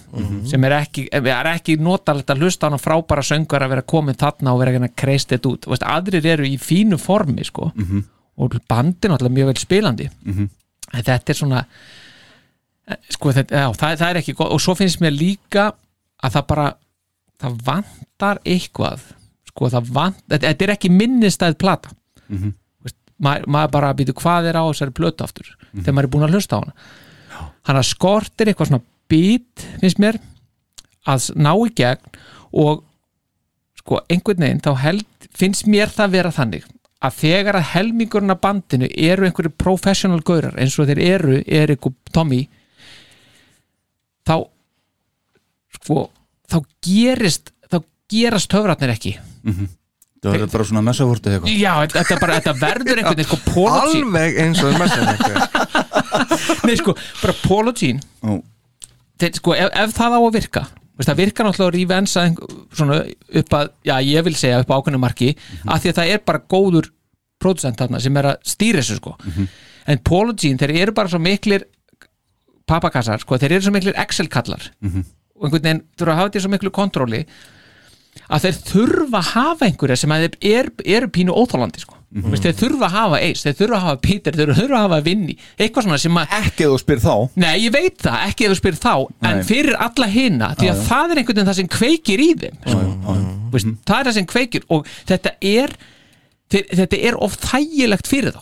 Sem er ekki, er ekki notalegt að hlusta á hann frábæra söngar að vera komin þarna og vera ekki að kreist þetta út aðrir eru í fínu formi sko og bandin alltaf mjög vel spilandi. En þetta er svona eh, sko þetta, já, það, það er ekki gott. Og svo finnst mér líka að það bara það vantar eitthvað. Sko það vant, þetta, er ekki minnistæð plata. Veist, maður, maður bara býtu hvað er á þessari plötu aftur þegar maður er búin að hlusta á hana. Hann að skortir eitthvað svona bít finnst mér að ná í gegn og sko einhvern veginn þá held, finnst mér það vera þannig að þegar að helmingurinn af bandinu eru einhverju professional gaurar eins og þeir eru Erik og Tommy þá sko þá gerist þá gerast höfratnir ekki.
Það verður bara svona messavort eða eitthvað.
Já, þetta, bara, þetta verður einhvern veginn sko Gene
alveg eins og messan
nei sko, bara
Ó,
þeir, sko, ef, ef það á að virka veist, það virkar náttúrulega rífensa svona upp að, já ég vil segja upp á ákveðnu marki af því að það er bara góður producent þarna sem er að stýra þessu sko. En Paul og Gene, þeir eru bara svo miklir papakassar, sko, þeir eru svo miklir Excel-kallar. Og einhvern veginn þurfa að hafa þetta svo miklu kontróli að þeir þurfa að hafa einhverja sem þeir er, eru pínu óþálandi sko. Mm þeir þurfa að hafa Ace, þeir þurfa að hafa Peter þeir þurfa að hafa Vinny, eitthvað svona sem að
Ekki ef þú spyr þá.
Nei, ég veit það, ekki ef þú spyr þá en
Nei.
fyrir alla hina, því að það er einhvern veginn það sem kveikir í þeim sko. Veist, það er það sem kveikir og þetta er þeir, þetta er of þægilegt fyrir þá.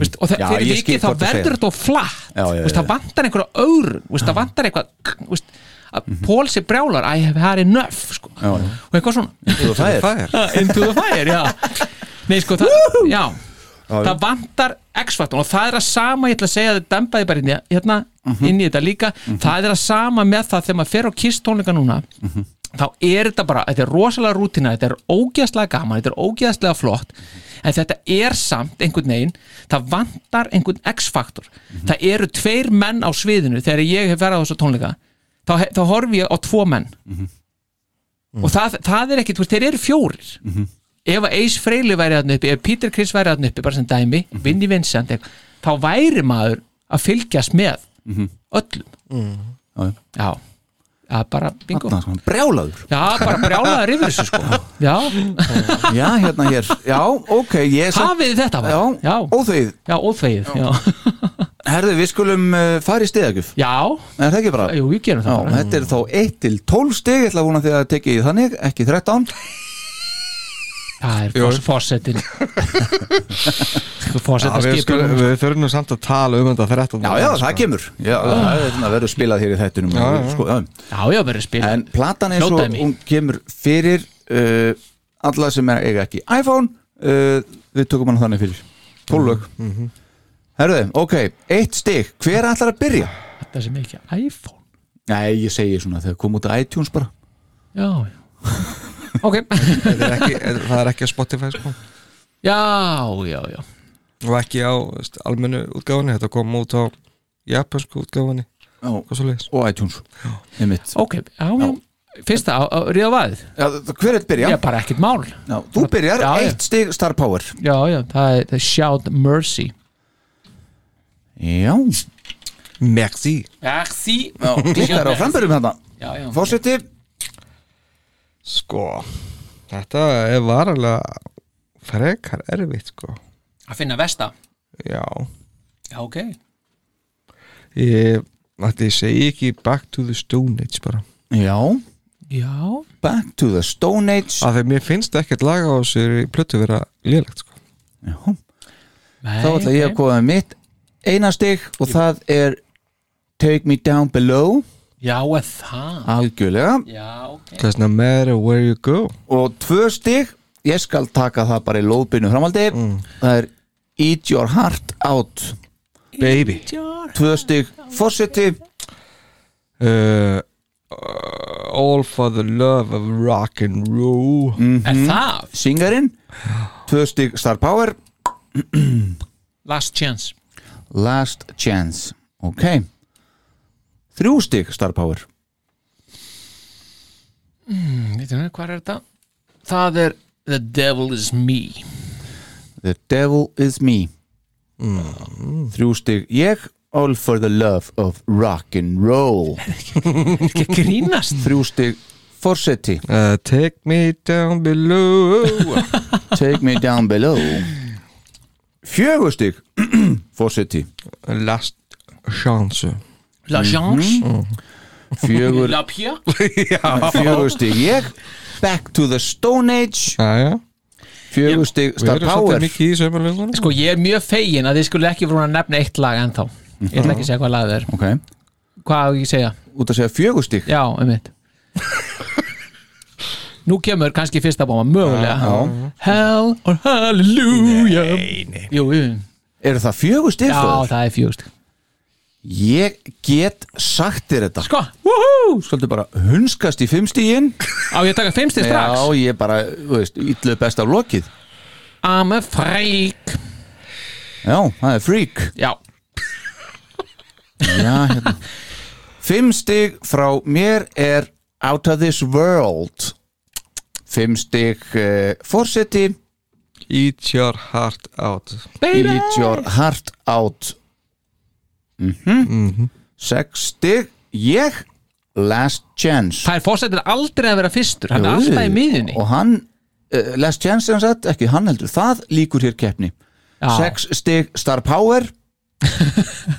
Veist, og það,
Já,
fyrir vikið þá verður þetta flatt.
Já, já,
Veist,
já.
það vantar einhverja öðrun það vantar eitthvað veist, að Pól sé brjálar I have had enough sko. Og eitthvað svona.
Það er
Ah, Into the fire, já Nei, sko, það, já. Það vantar X-faktor og það er að sama, ég ætla að segja þetta dembaði bara inn í, hérna, inn í þetta líka. Það er að sama með það þegar maður fer á Kiss tónleika núna þá er þetta bara, þetta er rosalega rútina þetta er ógeðslega gaman, þetta er ógeðslega flott en þetta er samt einhvern veginn, það vantar einhvern X-faktor, það eru tveir menn á sviðinu þegar ég hef verið á þessu tónleika þá, þá horfi ég á tvo menn. Og það, það er veist, þeir eru fjórir ef að Ace Frehley væri þarna uppi ef Peter Criss væri þarna uppi, bara sem dæmi Vinnie Vincent, eitthvað, þá væri maður að fylgjast með öllum.
Já,
já, já bara bingo.
Svona Brjálaður.
Já, bara brjálaður yfir þessu sko. Já,
Já, hérna hér. Já, ok, ég
hafið þetta
Já,
já,
óþvegið.
Já óþvegið já,
Herðu, við skulum uh, fara í stiðagjöf
já,
Er það ekki bara?
jú, við gerum það bara.
þetta er þá 1 til 12 stig Ég ætla að vona því að tekið þannig, ekki 13
það er fossetin
Já,
fosseta
við, þurfum nú samt að tala um þetta 13
Já, já, það kemur. Já, það er verður spilað hér í þættunum
Já, já.
Sko, já.
já, já, verður spil
En platan eins og
Hljóðdæmi.
hún kemur fyrir uh, alla sem er eiga ekki iPhone uh, Við tökum hann þannig fyrir. 12 lög. Herðu, ok, eitt stig. Hver ætlar að byrja?
þetta sem ekki iPhone.
Nei, ég segi svona þegar kom út á iTunes bara.
Já, já ok,
Þetta er ekki, það er ekki á Spotify sko.
já, já, já.
Og ekki á veist, almennu útgáfunni þetta kom út á japansku útgáfunni.
Já,
og
iTunes. Einmitt.
ok, já, já. fyrsta, á, á, ríða vaðið.
Já, hver er byrja?
Já, bara ekkert mál.
Já, þú byrjar,
Já, já.
eitt stig Star Power.
Já, já, það er, það er Shout Mercy.
Já,
Merci.
Merci.
Já Gítar á frambörum
já
Fórseti
sko þetta er varalega frekar erfitt sko.
Að finna vesta?
Já.
Já, ok.
Ég, ætli ég segi ekki Back to the Stone Age bara.
Já,
Já.
Back to the Stone Age.
Af því mér finnst ekkert laga á sér í plötu vera lélegt sko.
Já,
Nei,
þá ætla ég að koma með mitt eina stig og það er Take Me Down Below
Já, er það?
Algjörlega.
Já, ok.
Doesn't no matter where you go.
Og tvö stig ég skal taka það bara í lóðbyrnu framaldi það er Eat Your Heart Out.
Baby.
Tvö stig Fórseti
uh, all for the love of rock and roll.
Er það?
Singarinn. Tvö stig Star Power.
Last Chance.
Last Chance. Ok þrjú stig Star Power.
Veitum við, hvað er þetta? Það er The Devil Is Me.
The Devil Is Me. Þrjú stig. Ég All for the love of rock and roll.
Ekki grínast.
Þrjú stig. Forseti.
Uh, take me down below.
Take me down below. Fjögur stig. Forseti.
Last chance
La Chance
fjögur,
La Pia
fjögur stig. Ég Back to the Stone Age.
Jæja,
fjögur stig.
Við
Star Power.
Sko, ég er mjög fegin að þið skulle ekki voru að nefna eitt lag ennþá. Ég ætla ekki að segja hvað lag það er.
Ok,
Hvað á ég að segja?
út að segja fjögur stig.
Já, um mitt. Nú kemur kannski fyrsta bóma, mögulega. Hell or Hallelujah. Nei, nei Jú, jú,
eru það fjögur stig
já, það er fjögust
ég get sagt þér þetta.
Sko, woohoo!
Svolítið bara hunskast í fimm stígin
Á ég taka fimmstið
já,
strax?
Ég bara, þú veist, ítluð best af lokið.
I'm a freak.
Já, það er freak.
Já,
já, hérna. Fimm stig frá mér er Out of this world. Fimm stig uh, Forseti.
Eat your heart out.
Baby!
Eat your heart out Mhm. Sex stig. Ég Last chance.
Það er fórsetir aldrei að vera fyrstur. Hann er alltaf í miðunni
Og hann uh, Last chance er hann sagt Ekki hann heldur Það líkur hér keppni.
Já.
Sex stig Star Power.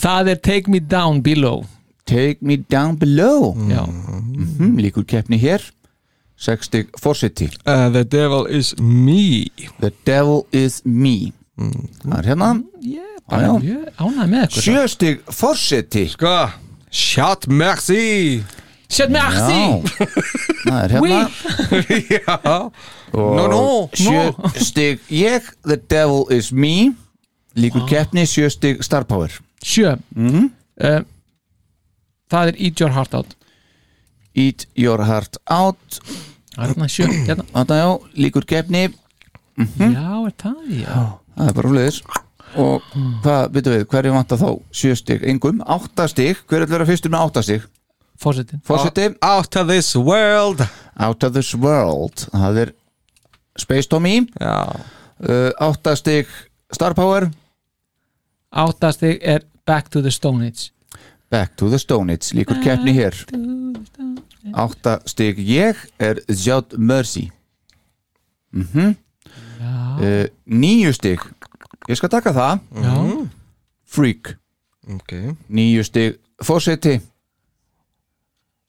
Það er Take Me Down Below.
Take me down below. Mm, Líkur keppni hér. Sex stig Forseti.
Uh, The devil is me.
The devil is me. Það er hérna.
Ég ánægð með eitthvað
Sjö stig Forseti.
Sko Shout merci.
Já.
Axi
Það er hérna.
Já. No, no,
sjö stig. Ég The devil is me Líkur keppni Sjö stig Star Power.
Sjö.
Mhm.
uh, Það er Eat Your Heart Out.
Eat your heart out.
Hérna sjö hérna.
Þetta já, líkur keppni.
Já, er það já.
Það er bara hlutis Og hvað, veitum við, hverju vantar þá sjö stig? Engum, átta stig, hver er að vera fyrstur með átta stig?
Fórsetin
Fórseti,
Out of this world.
Out of this world. Það er Space Tommy. Uh, Átta stig Star Power.
Áttastig er Back to the Stone Age.
Back to the Stone Age, líkur keppni hér. Átta stig ég er Zjátt Mercy. Mm uh, Níu stig Ég skal taka það.
Já.
Freak.
Ok.
Níu stig. Fórseti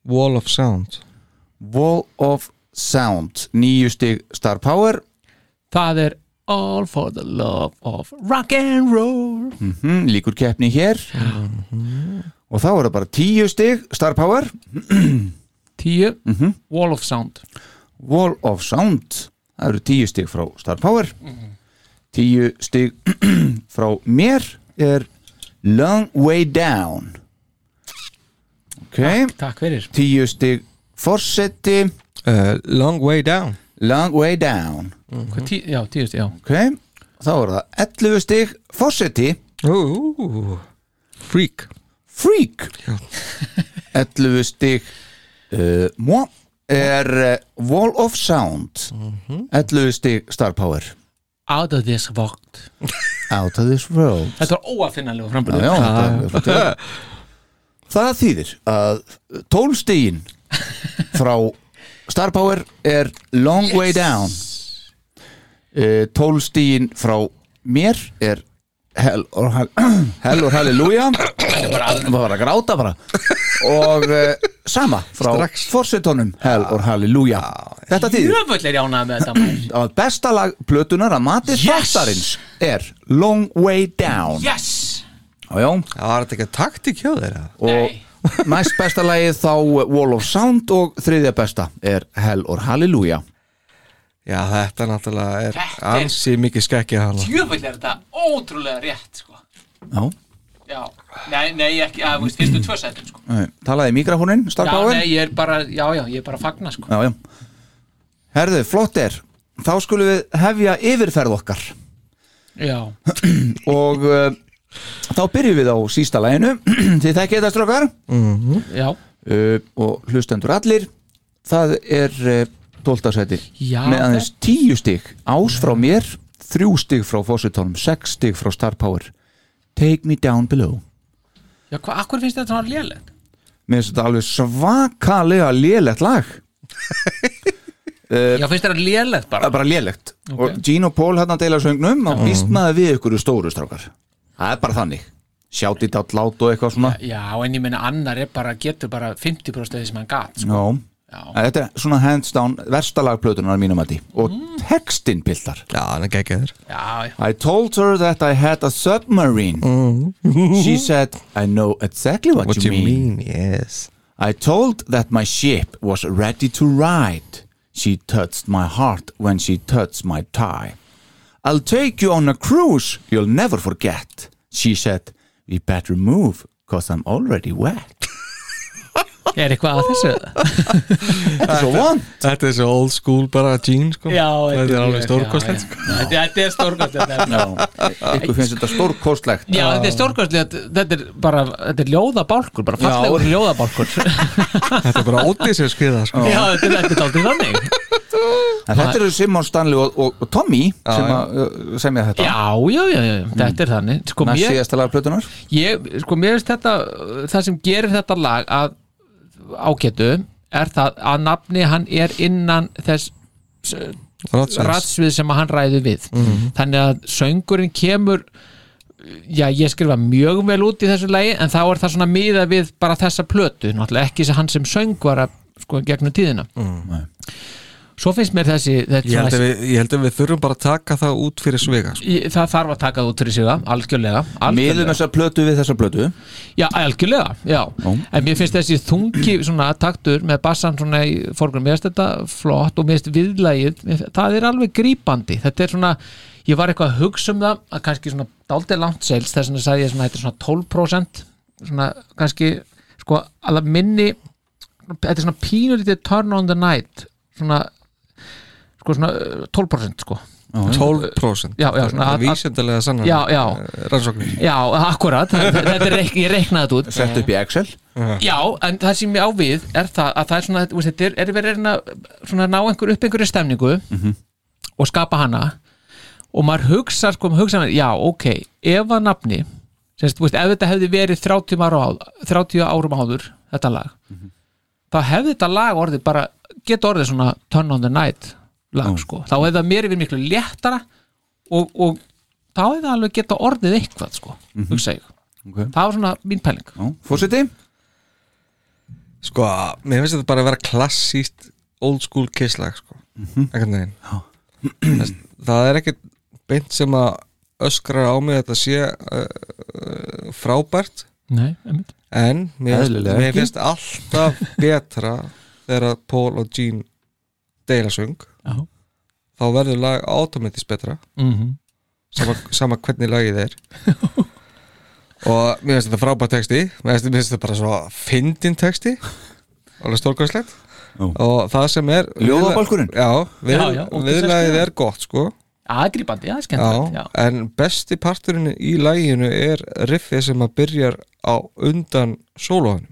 Wall of sound.
Wall of Sound. Níu stig. Star Power.
Það er All for the love of rock and roll.
Mm, Líkur keppni hér. Og þá er það bara tíu stig. Star Power.
Tíu.
Mhm.
Wall of Sound.
Wall of Sound. Það eru tíu stig frá Star Power Tíu stig frá mér er Long Way Down. Ok.
Takk fyrir.
Tíu stig Forseti.
Uh, Long way down.
Long Way Down.
Hvað tí, Já, tíu stig, já.
Ok. Þá er það 11 stig Forseti.
Ooh. Freak.
Freak. 11 stig uh, Moi er uh, Wall of Sound. 11 stig Star Power
Out of this world.
Out of this world.
Þetta var óaffinnanlega
Já,
frambyrðu
já, þetta er flott, já. Það þýðir að 12 stigin frá Star Power er Long Way Down. 12 stigin frá mér er Hell or, hell, hell or Hallelujah. Það var að gráta bara. Og uh, sama frá
Strax.
forsetónum Hell or Hallelujah. Þetta
er
að besta lag plötunar að mati
Yes!
þáttarins er Long Way Down.
Yes!
Já, já.
Það var ekki taktik hjá þeirra
og næst besta lagið þá Wall of Sound og þriðja besta er Hell or Hallelujah
Já, þetta náttúrulega er
Þetta er-
ansi mikið skekki hana
Jöfull er þetta ótrúlega rétt sko.
Já,
Já. Nei, nei, ekki, að, veist, fyrstu tvö sætum sko.
Nei, talaði í mikrofónin,
Já,
Star Power
nei, ég er bara, já, já, ég er bara að fagna sko.
Já, já. Herðu, flott er þá skulum við hefja yfirferð okkar.
Já.
Og uh, þá byrjum við á sísta laginu. Því það geta strókar
Já.
Uh, og hlustendur allir það er uh, 12. seti
Já,
með aðeins 10 stig. Ás frá mér 3 stig frá fósitónum 6 stig frá Star Power. Take me down below.
Já, hvað, akkur finnst þetta svona lélegt?
mér finnst þetta alveg svakalega lélegt lag.
Já, finnst þetta
það
bara?
Er bara lélegt. Og Gene og Paul hérna deila söngnum og maður við ykkur stóru strákar. Það er bara þannig. Sjátt í dátt lát og eitthvað svona.
Já, en ég meina annar er bara, getur bara 50% af því sem hann gat sko.
Já.
Já.
Þetta er svona hands down versta lagplötunar mínum að því og textin piltar.
Já, hann er geggjaður.
Já, já,
I told her that I had a submarine. She said I know exactly what,
What
you,
you
mean.
mean, yes.
I told that my ship was ready to ride. She touched my heart when she touched my tie. I'll take you on a cruise you'll never forget She said. We better move cause I'm already wet
er eitthvað að þessu?
Þetta er svo vond
Þetta er svo old school bara Gene sko.
Já,
Þetta er alveg
já,
stórkostlegt
já,
sko.
já. Þetta þetta er stórkostlegt
Já, ykkur finnst þetta stórkostlegt.
Já, þetta er stórkostlegt. Þetta er bara, þetta er ljóðabálkur bara fallegur ljóðabálkur.
Þetta er bara sér skriða sko.
Já, þetta er aldrei þannig.
En þetta eru Simon Stanley og, og, og Tommy sem að uh, semja þetta.
Já, já, já, já, þetta er þannig. Sko,
Næst síðasta lag plötunar
ég, sko, mér finnst þetta það sem gerir þetta lag að ágætu er það að nafni hann er innan þess ratsvið sem hann ræði við. Þannig að söngurinn kemur já ég skrifa mjög vel út í þessu lagi en þá er það svona miða við bara þessa plötu, náttúrulega ekki sem hann sem söng var að sko gegnum tíðina svo finnst mér þessi þetta
Ég held, að við, ég held að við þurfum bara að taka það út fyrir svega sko.
Það þarf að taka það út fyrir sig það, algjörlega,
Miðum
algjörlega.
þessa plötu við þessa plötu
Já, algjörlega, já En mér finnst þessi þungi svona taktur með bassan svona í fórgrunum Mér finnst þetta flott og mér finnst viðlægið Það er alveg grípandi Þetta er svona, ég var eitthvað að hugsa um það að kannski svona dálítið langt sales þess vegna sagði ég svona, þetta er svona 12% svona kannski, sko, alveg minni þetta er svona pínulítið turn on the night svona sko svona uh, 12% sko.
12%
Já, já, svona
er vísindalega sannan
Já, já.
Rannsóknir
Já, akkurat, þetta er reik, ég reiknaði þetta út.
Sett upp í Excel.
Já, en það sem ég á við er það að það er svona, þetta er, er verið að svona ná einhver upp einhverju stemningu og skapa hana. Og maður hugsa, sko, maður hugsa já, ok, ef að nafni semst, þú veist, ef þetta hefði verið 30 ára á, 30 árum áður, þetta lag þá hefði þetta lag orðið bara, geta orðið svona turn on the night lag, sko, þá hefði það mér yfir miklu léttara og, og þá hefði það alveg geta orðið eitthvað, sko, hugsa ég.
Ok.
það var svona mín pæling.
Fórseti
Sko, mér finnst þetta bara að vera klassíst old school kisslag sko. einhvern veginn. Þess, Það er ekkert beint sem að öskrar á mig að þetta sé uh, uh, frábært.
Nei, einmitt.
En mér, mér finnst alltaf betra þegar Paul og Gene deila söng
Já.
þá verður lag automatist betra.
Mm
sama, sama hvernig lagið er. Og mér finnst þetta frábært texti. Mér finnst, þetta bara svo fyndin texti. Alveg stórkvæslegt
Já.
og það sem er
Ljóðabálkurinn?
já, við,
Já, já, og
viðlagið
þessi-
er gott sko.
Aðgripandi,
já,
já.
en besti parturinn í laginu er riffið sem að byrjar á undan sólóðunum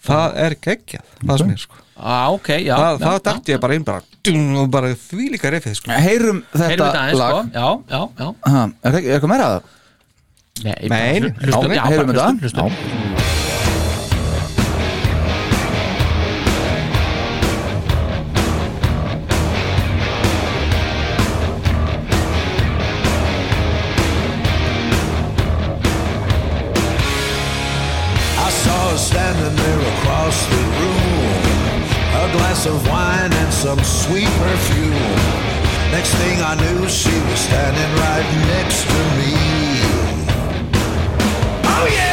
það er geggjað það sem er sko.
Ah, ok, já,
það,
já,
það dætti ég bara inn bara, og bara því líka riffið sko.
Heyrum þetta
Heyrum þetta aðeins,
lag.
sko. Já, já, já.
Ha, Er það- er eitthvað meira að það?
Nei,
Nei,
hlustum,
já, heyrum
bara
þetta.
hlustum, hlustum.
I saw her standing there across the room, a glass of wine some sweet perfume. Next thing I knew, she was standing right next to me. Oh yeah,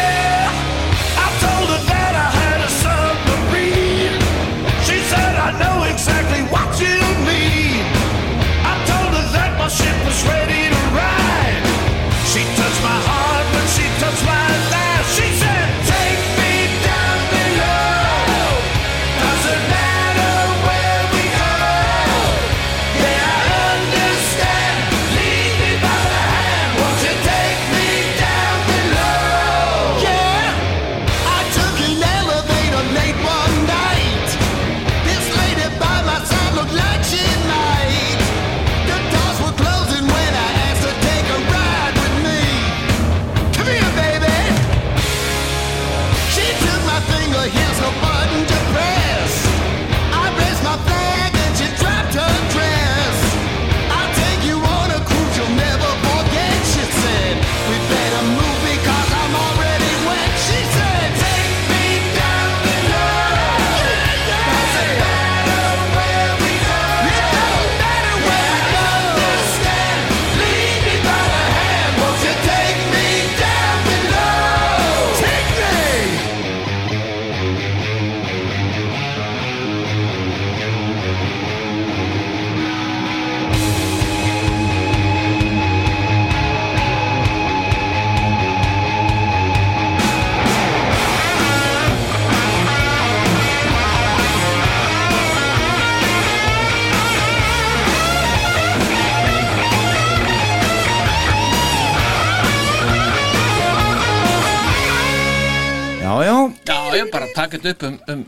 ég bara taka þetta upp um, um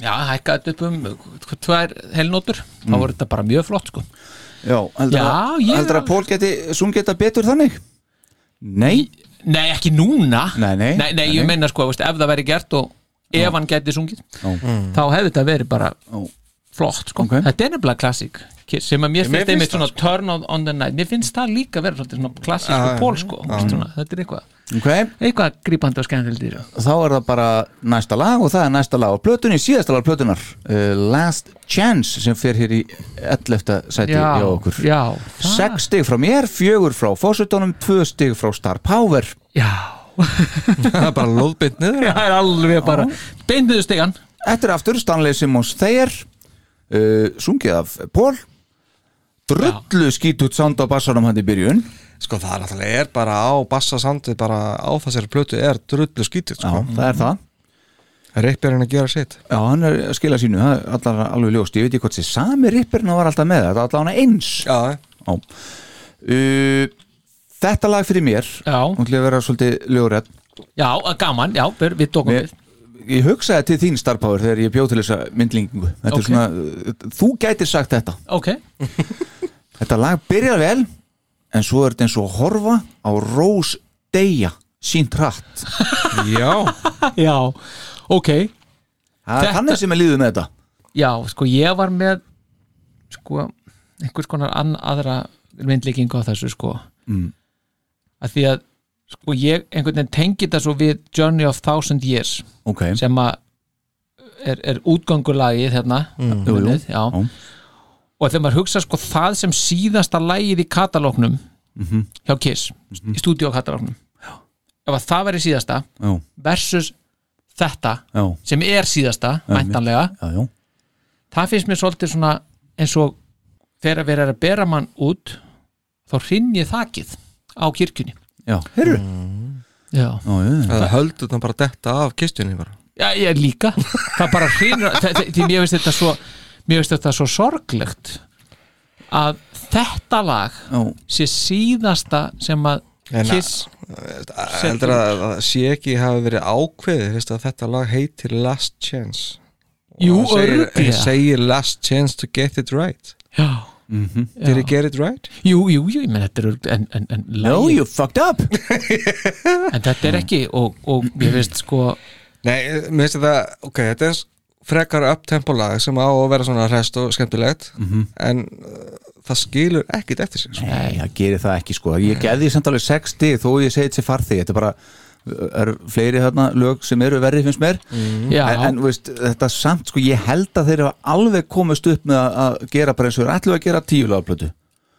já, hækkaði þetta upp um tvær helnótur, þá
Mm.
var þetta bara mjög flott sko
Já, heldur,
Já,
að,
ég-
heldur að Pól geti sungið þetta betur þannig? Nei,
Nei, ekki núna
Nei, nei.
nei, nei, ég meina sko, veist, ef það væri gert og ef hann geti sungið
Já.
þá hefði þetta verið bara
Já.
flott sko.
Ok.
þetta er nefnilega klassík sem að mér finnst einmitt svona turn on, the night mér finnst það líka verið svona klassísku pól sko, þetta er eitthvað
ok.
Eitthvað grípandi og þessu.
Þá er það bara næsta lag og það er næsta lag á plötunni, síðasta lag á plötunar uh, Last Chance sem fer hér í 11. sæti
já,
hjá okkur.
já, það-
6 stig frá mér, 4 frá Fossutónum 2 stig frá Star Power.
Já,
það er bara lóðbynd niður.
Það er alveg bara beinniðu stegan
Eftir aftur Stanley Simmons Þeir uh, sungið af Pól drullu skít út sound á bassanum hann í byrjun.
Sko það er alltaf er bara á bassasandið bara á þessari plötu er drullu
Já,
sko.
það er það.
Rippirinn að gera sitt.
Já, hann er að skila sínu, það er allar alveg ljóst. Ég veit ekki hvort þessi sami rippirinn var alltaf með þetta allar hann eins.
Já,
Já. Uh, Þetta lag fyrir mér
já,
Hún til að vera svolítið ljóðrætt
já, gaman, já, við tókum við
Ég hugsaði til þín starfpáður þegar ég bjóð til þessa myndlingu Þetta
Ok.
er svona, uh, þú gætir sagt þetta.
Ok,
Þetta lag byrjar vel En svo er þetta eins og að horfa á Rós Deyja sínt hratt
já.
já, ok.
Það er þannig sem er líður með þetta.
Já, sko ég var með sko, einhvers konar aðra myndlíkingu á þessu sko.
Mm.
að því að sko ég einhvern veginn tengi þetta svo við Journey of Thousand Years
Ok,
sem að er, er útgöngulagið hérna
Jú, jú.
munið, já. Og þegar maður hugsa sko það sem síðasta lagið í katalóknum
Mhm.
hjá Kiss í stúdíókatalóknum ef að það væri síðasta
já,
versus þetta
já,
sem er síðasta,
já.
það finnst mér svolítið svona eins og þegar við erum að bera mann út þá hrinni þakið á kirkjunni
já. Heyrðu?
já,
Já, já,
Það höldu það bara detta af kistunni bara.
Já ég líka. Það bara hrinur því mér finnst þetta svo mér finnst þetta svo sorglegt að þetta lag
já.
sé síðasta sem að Kiss
heldur að ekki hafi verið að þetta lag heitir Last Chance.
Jú,
Og það segir, segir Last Chance to get it right.
Já,
Did he get it right?
jú, jú, jú, ég menn þetta er en, en, en,
No, you fucked up!
En þetta er ekki og, og ég finnst sko
Nei, mér finnst þetta, ok, þetta er frekar upptempo lag sem á að vera svona rest og skemmtilegt en uh, það skilur ekkit eftir sig sko.
Nei, það gerir það ekki sko. Ég gefði því samt alveg 60 þó ég segi þetta sé farþig Þetta er bara er fleiri þarna lög sem eru verri finnst mér.
Já,
en, en veist, þetta samt sko ég held að þeir hafa alveg komist upp með að- að gera bara eins og þeir ætlu að gera tíulagaplötu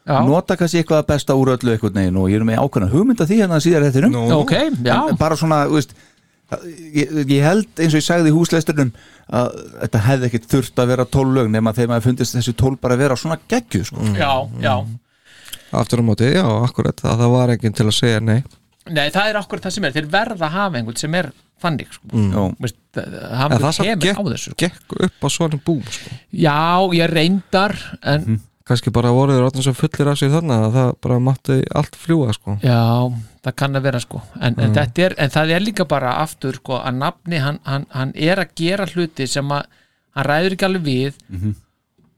já,
nota kannski eitthvað að besta úr öllu eitthvað neginn og ég er með ákveðna hugmynda því hérna síðar þetta
Nú,
ok, já.
En bara svona veist, ég, ég held eins og ég sagði í húsleisturinnum að þetta hefði ekkit þurft að vera tól lög nema þegar maður fundist þessi tól bara að vera svona geggju sko.
já, já.
Aftur á móti, já, akkurat það, var ekki til að segja nei
Nei, það er okkur það sem er, þeir verða að hafa einhvern sem er þannig sko. Það-
En
hafa
það samt
kemur
gekk,
á þessu sko.
gekk upp á svona búm sko.
Já, ég reyndar en
kannski bara voru þeir orðin svo fullir af sig þannig að það bara mátti allt fljúa sko.
já, það kann að vera sko en, en, þetta er, en það er líka bara aftur sko, að nafni, hann, hann, hann er að gera hluti sem að hann ræður ekki alveg við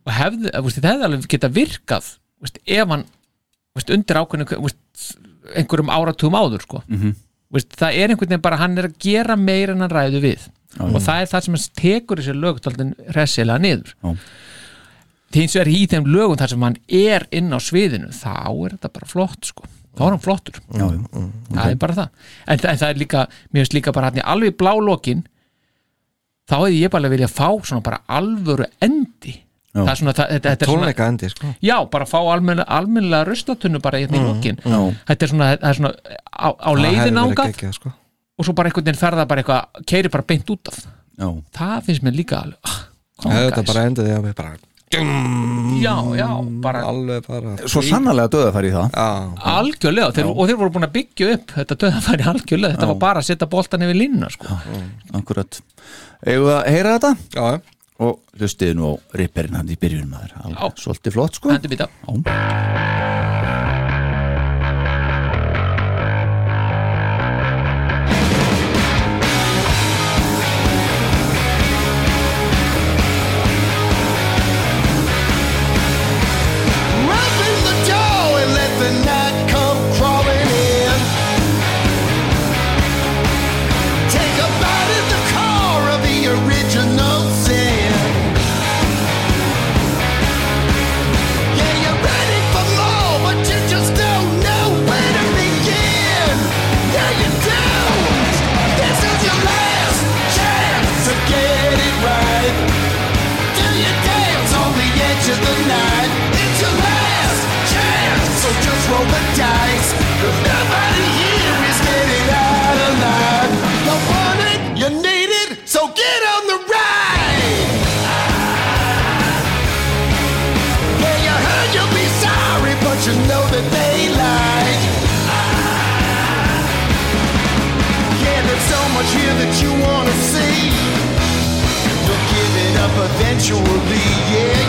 og hefði, það hefði alveg geta virkað veist, ef hann veist, undir ákveðinu einhverjum áratugum áður sko. Veist, það er einhvern veginn bara hann er að gera meira en hann ræður við. Og það er það sem hann tekur þessi lög taldin resilega niður.
Já.
hins vegar í þeim lögum þar sem hann er inn á sviðinu þá er þetta bara flott sko. Þá er hann flottur,
já, já.
það er bara það. En, en það er líka, mér finnst líka bara hann í alveg blá lokin þá hefði ég bara vilja fá svona bara alvöru endi.
Já.
Það er svona, það, þetta, þetta er svona
tónleika endi sko.
já, bara fá almennilega, almennilega ruslatunnu bara hérna í lokin
Já.
þetta er svona, það er svona á, á
Það
leiðin
geggjað, sko.
og svo bara einhvern veginn ferða bara eitthvað keiri bara beint út af
Já.
það finnst mér líka alveg ah,
þetta bara endaði að við bara
já, já, bara
alveg bara
Svo sannarlega döða fari í það
já,
algjörlega þeir, og þeir voru búin að byggja upp þetta döðafæri algjörlega, þetta var bara að setja boltan yfir línuna sko.
Akkurat Eigum við að heyra þetta?
já,
Og hlustiði nú á ripperinn hann í byrjun maður. Alveg
Já.
Svolítið flott sko
up eventually, yeah, yeah.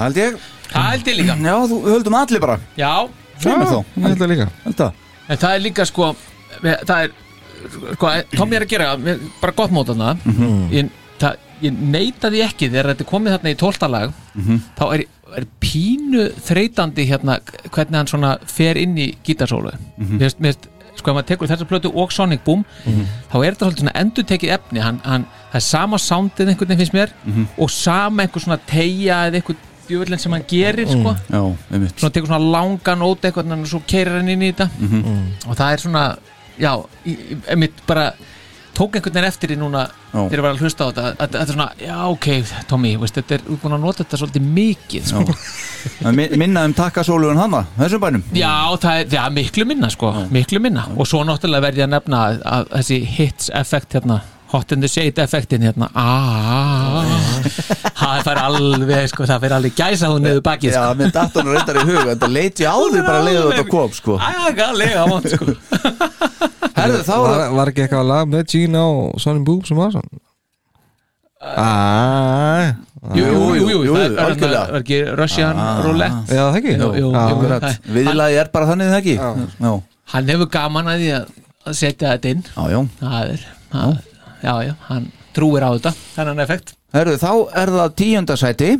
Hald ég.
Það held ég líka.
Já, þú höldum allir bara.
Já,
Sveimur þá.
Ég held það líka.
Held það.
En það er líka sko Það er sko, Tommy er að gera bara gott mót þarna. Ég, það, ég neita því ekki þegar þetta er komið þarna í tóltalag þá er, er pínu þreytandi hérna hvernig hann svona fer inn í gítarsólu mér finnst- mér finnst sko ef maður tekur þessa plötu og Sonic Boom þá er þetta svolítið svona endur tekið efni. Hann, hann, það er sama soundið einhvern veginn finnst mér og sama einhver svona tegja eða einhver djöfullin sem hann gerir sko.
Já, einmitt.
Svona tekur svona langan ót eitthvað og svo keirir hann inn í þetta. Og það er svona já, einmitt bara tók einhvern veginn eftir því núna
Já.
þegar ég var að hlusta á þetta að þetta er svona, já ok, Tommy veist, þetta er útbúin að nota þetta svolítið mikið sko.
Það mi- Minna um takkasólugun hana Þessum bænum.
Já, það er já, miklu minna sko, miklu minna. Og svo náttúrulega verði ég að nefna að, að þessi hits effekt hérna hot in the shade effektin hérna. Aaaah það fær alveg sko, það fyrir alveg gæsa hún niður bakið
Já,
sko.
með datorn reyndar í hug Þetta leit ég á því bara að leiða þetta kom sko.
Agalega vant sko.
Herðu, þá
var, var ekki eitthvað lag með Gina og Sonny Boom sem var svona Æ,
Jú, jú, jú, jú,
jú,
það er- ekki Russian roulette.
Já, það ekki? Já,
Viðlagi er bara þannig það ekki? Já,
Hann hefur gaman að því að setja þetta inn.
Já, já.
Það er, það, já, já, hann trúir á þetta. Þennan effekt.
Herðu, þá er það tíundasæti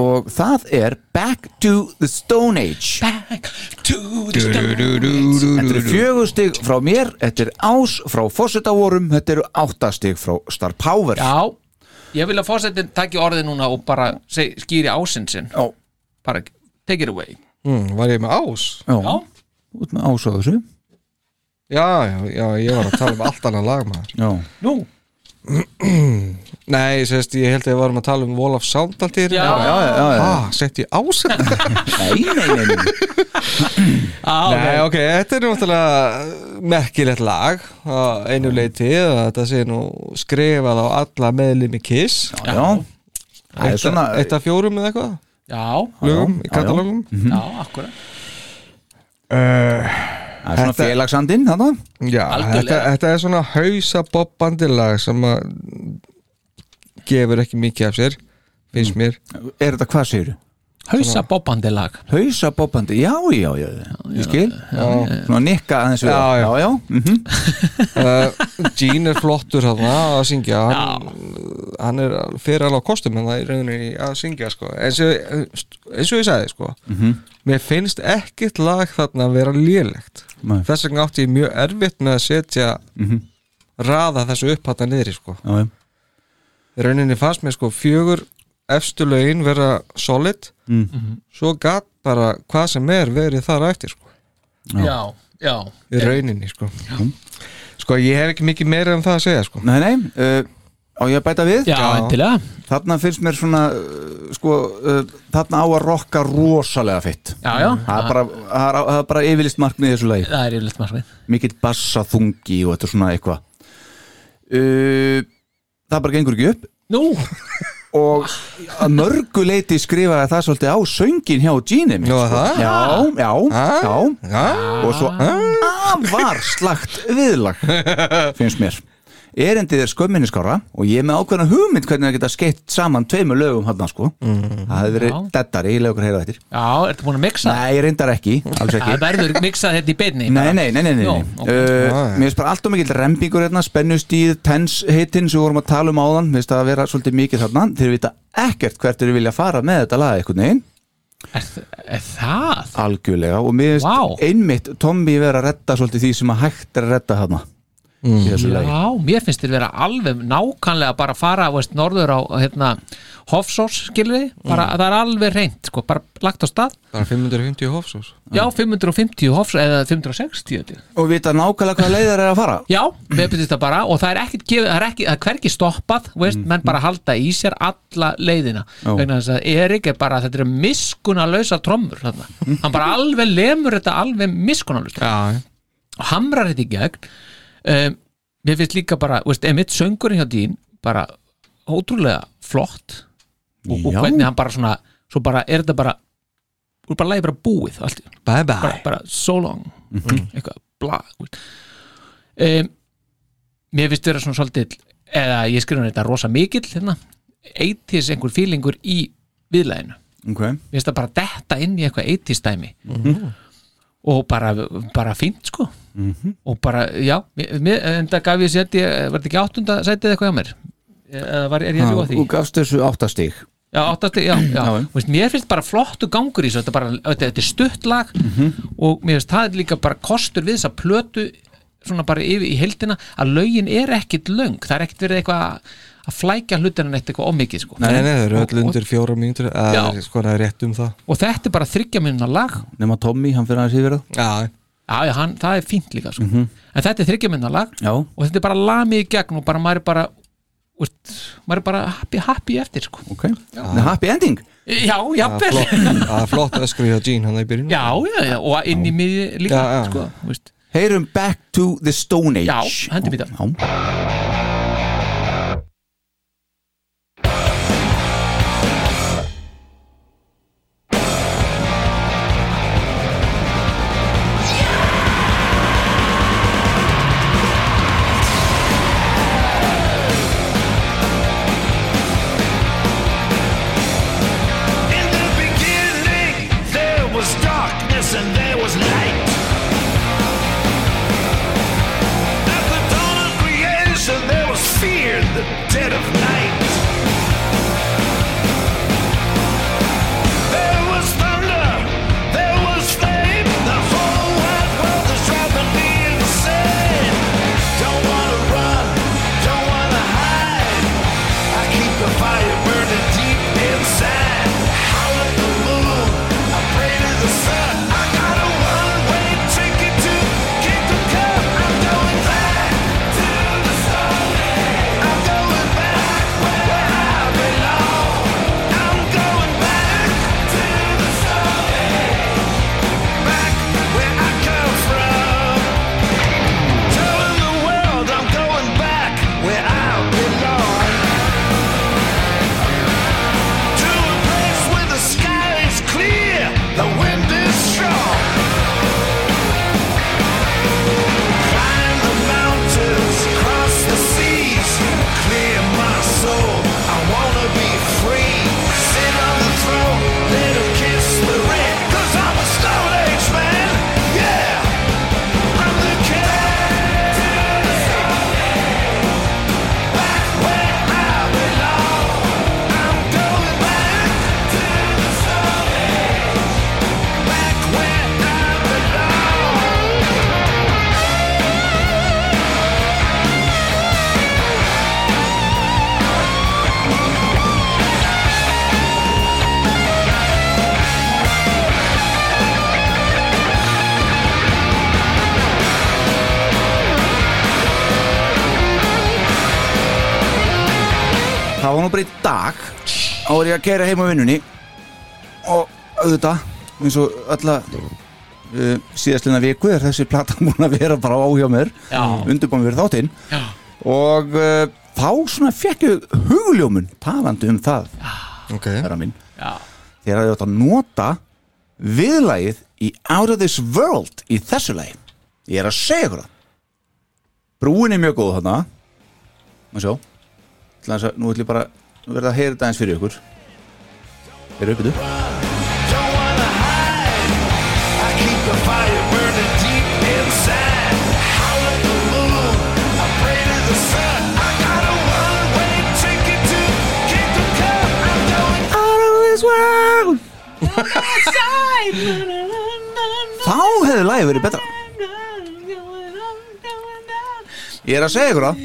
og það er Back to the Stone Age.
Back to the stone
Þetta eru fjögustig frá mér Þetta er ás frá fórsetavorum Þetta eru áttastig frá Star Power.
Já, ég vil að fórsetin taki orðið núna og bara seg, skýri ásinn sinn.
Já,
bara take it away.
Mm, Var ég með ás?
já.
Já,
Út með ás á þessu
Já, já, já, ég var að tala um allt annað lag maður.
Já,
nú?
Nei, sérst, ég held að við varum að tala um Wall of Sound allt í
Já.
já, já, já, já.
Ah, sett ég ás
Nei, nei, nei, nei.
á,
Nei, ok, þetta er náttúrulega merkilegt lag á einu leiti að þetta sé nú skrifað á alla meðlimi Kiss.
Já, það er
Eitt,
svona
eitt af fjórum eða eitthvað?
Já,
lögum
já,
í katalógum.
Já, akkurat
Það er svona félagsandinn þarna.
Já, þetta, þetta er svona hausabobbandi lag sem að gefur ekki mikið af sér finnst mér.
Er þetta hvað segirðu?
Hausa bobbandi lag
Hausabobbandi, já, já, já, ég skil Svona nikka aðeins við
Já, já.
já, já. mhm.
uh, Gene er flottur þarna að syngja hann, hann er fyrir alveg á kostum en það er rauninni að syngja sko. eins, og, eins og ég sagði sko. mér finnst ekkert lag þarna að vera lélegt
Nei.
þess vegna átti ég mjög erfitt með að setja raða þessu upphatta niðri sko.
já, já.
rauninni fannst mér sko fjögur efstu lögin vera solid. Svo gatt bara hvað sem er verið þar eftir sko.
Já, já
í rauninni sko. sko ég hef ekki mikið meira um það að segja sko.
Nei, nei, uh, á ég að bæta við?
Já, endilega.
Þarna finnst mér svona uh, sko, uh, þarna á að rokka rosalega fitt
Já, já,
Það er bara, það er, það bara yfirlist markmið í þessu lagi.
Það er yfirleitt margvið
Mikill bassa þungi og þetta er svona eitthvað. Uh, Það bara gengur ekki upp.
Nú,
og að mörgu leiti skrifaði það svolítið á söngin hjá
Já, það?
Já, já, já.
Já,
og svo afar slagt viðlag finnst mér erindið er skömminiskára og ég er með ákveðna hugmynd hvernig það geta skeitt saman tveimur lögum hann sko. Það hefði verið dettari, ég lega okkur heyra þetta
já, ertu búin að mixa?
Nei, ég reyndar ekki, alls ekki.
Það verður miksað þetta í beinni
Nei, nei, nei, nei, nei,
Jó,
nei.
ok.
Uh, Mér finnst bara alltaf mikill rembingur hérna, spennustíð, tens hitin sem við vorum að tala um áðan, mér finnst það að vera svolítið mikið þarna, þeir vita ekkert hvert þeir vilja fara með þetta lag einhvern veginn.
Er, er það?
algjörlega og mér finnst
Vá.
einmitt Tommy vera að redda svolítið því sem að hægt er að redda þarna í þessu lagi.
Já, mér finnst þér vera alveg nákvæmlega bara að fara veist, norður á hérna, Hofsós bara
Mm.
það er alveg reynt sko, bara lagt á stað.
Bara 550 hofsós.
Já, 550 Hofsós eða 560 held ég.
og vita nákvæmlega hvað leiðar er að fara.
Já, við byrjum þetta bara og það er gefið, það er ekki, það er hvergi stoppað veist, menn bara halda í sér alla leiðina.
Já.
vegna þess að Erik er bara þetta er miskunalösa trommur þarna. hann bara alveg lemur þetta alveg miskunalösa
já,
og hamrar þetta í gegn um, mér finnst líka bara, veist, emitt söngurinn hjá dín bara ótrúlega flott. Og, og hvernig hann bara svona svo bara er þetta bara og bara lægi bara búið allt, einu.
bye
bara,
bye.
Bara so long. Eitthvað bla um, mér finnst vera svona svolítið eða ég skrifa þetta rosa mikill hérna, 80s einhver fílingur í viðlæðinu
ok,
mér finnst það bara detta inn í eitthvað 80s dæmi. Og bara, bara fínt sko og bara, já mér, en það gaf ég seti, var þetta ekki áttunda sætið eitthvað hjá mér? Eða var, er ég að ljúga því?
þú gafst þessu áttastig
Já, áttasti, já, já.
Já.
Veist, mér finnst bara flottu gangur í þessu þetta, er bara, þetta, þetta er stutt lag. Og mér finnst það er líka bara kostur við þess að plötu svona bara yfir í heldina að lögin er ekkit löng. Það er ekkit verið eitthvað að flækja hlutina neitt eitthvað ómikið sko.
Nei, nei, það eru öll undir fjóra mínútur eða sko það er rétt um það.
Og þetta er bara þryggja minna lag.
Nema Tommy, hann fyrir aðeins yfir það.
Já,
já, já, hann, það er fínt líka sko. en þetta er þryggja minna lag
já,
og þetta er bara lamið í gegn og bara maður er bara úst, maður er bara happy, happy eftir sko.
ok, The happy ending?
Já, jafnvel
er flott, það er flott öskur hjá Gene hann í byrjun.
Já, já, já, og inn í miði líka sko,
heyrum Back to the Stone Age.
Já, hendum í það.
Árið að gera heim á vinnunni og auðvitað eins og alla uh, síðastlina viku er þessi plata múin að vera bara á hjá mér undirbúin við þáttinn.
Já.
og uh, þá svona fekk ég hugljómun talandi um það
ok.
herra minn.
Já,
þegar ég átt að nota viðlagið í Out of This World í þessu lagi. Ég er að segja ykkur það. Brúin er mjög góð þarna. Maður sjá. Nú ætlum ég bara að verða að heyra þetta eins fyrir ykkur er uppið
Don't wanna hide. I keep the fire burning deep inside. Howl at the moon. I pray to the sun. I got a one-way ticket to Kingdom Come. I'm going out of this world.
þá hefði lagið verið betra Ég er að segja ykkur það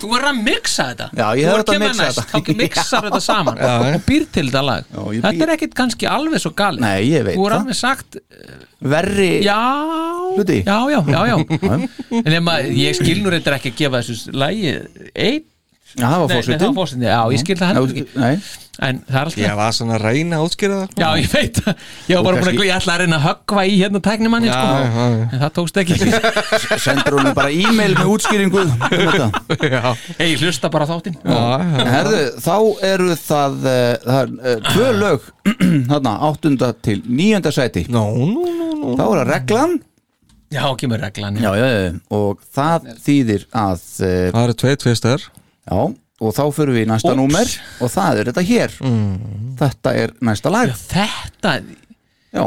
þú verður að mixa þetta.
Já, ég
Þú verður
að
kemur
mixa þetta.
Þá mixar þetta saman.
Já,
og býr til þetta lag.
Já, ég
Þetta er ekkit kannski alveg svo galið.
Nei, ég veit
Þú er
það.
alveg sagt
Verri
Já,
Hluti.
já, já, já, já. En ef maður, ég skil nú reyndar ekki að gefa þessu lagi einn
það var fórsetin,
já, ég skil það heldur ekki.
Nei,
En það er alltaf
Ég var svona að reyna að útskýra það sko.
Já, ég veit það. Ég var bara búin að glíða ætla að reyna að höggva í hérna tæknimanni
Já,
sko.
já, já.
En það tókst ekki.
Sendur hún bara e-mail með útskýringu um.
Já,
Ei, hlusta bara á þáttinn.
Já, já.
Herðu, þá eru það, það er, uh, tvö lög þarna, áttunda til níunda sæti.
Nú, nú, nú, nú.
Þá er það reglan.
Já, kemur reglan
já, já, já, og það þýðir að uh,
Það eru tvei tvistar
já, og þá fyrir við í næsta
Úps.
númer og það er þetta hér. Þetta er næsta lag.
Þetta,
já,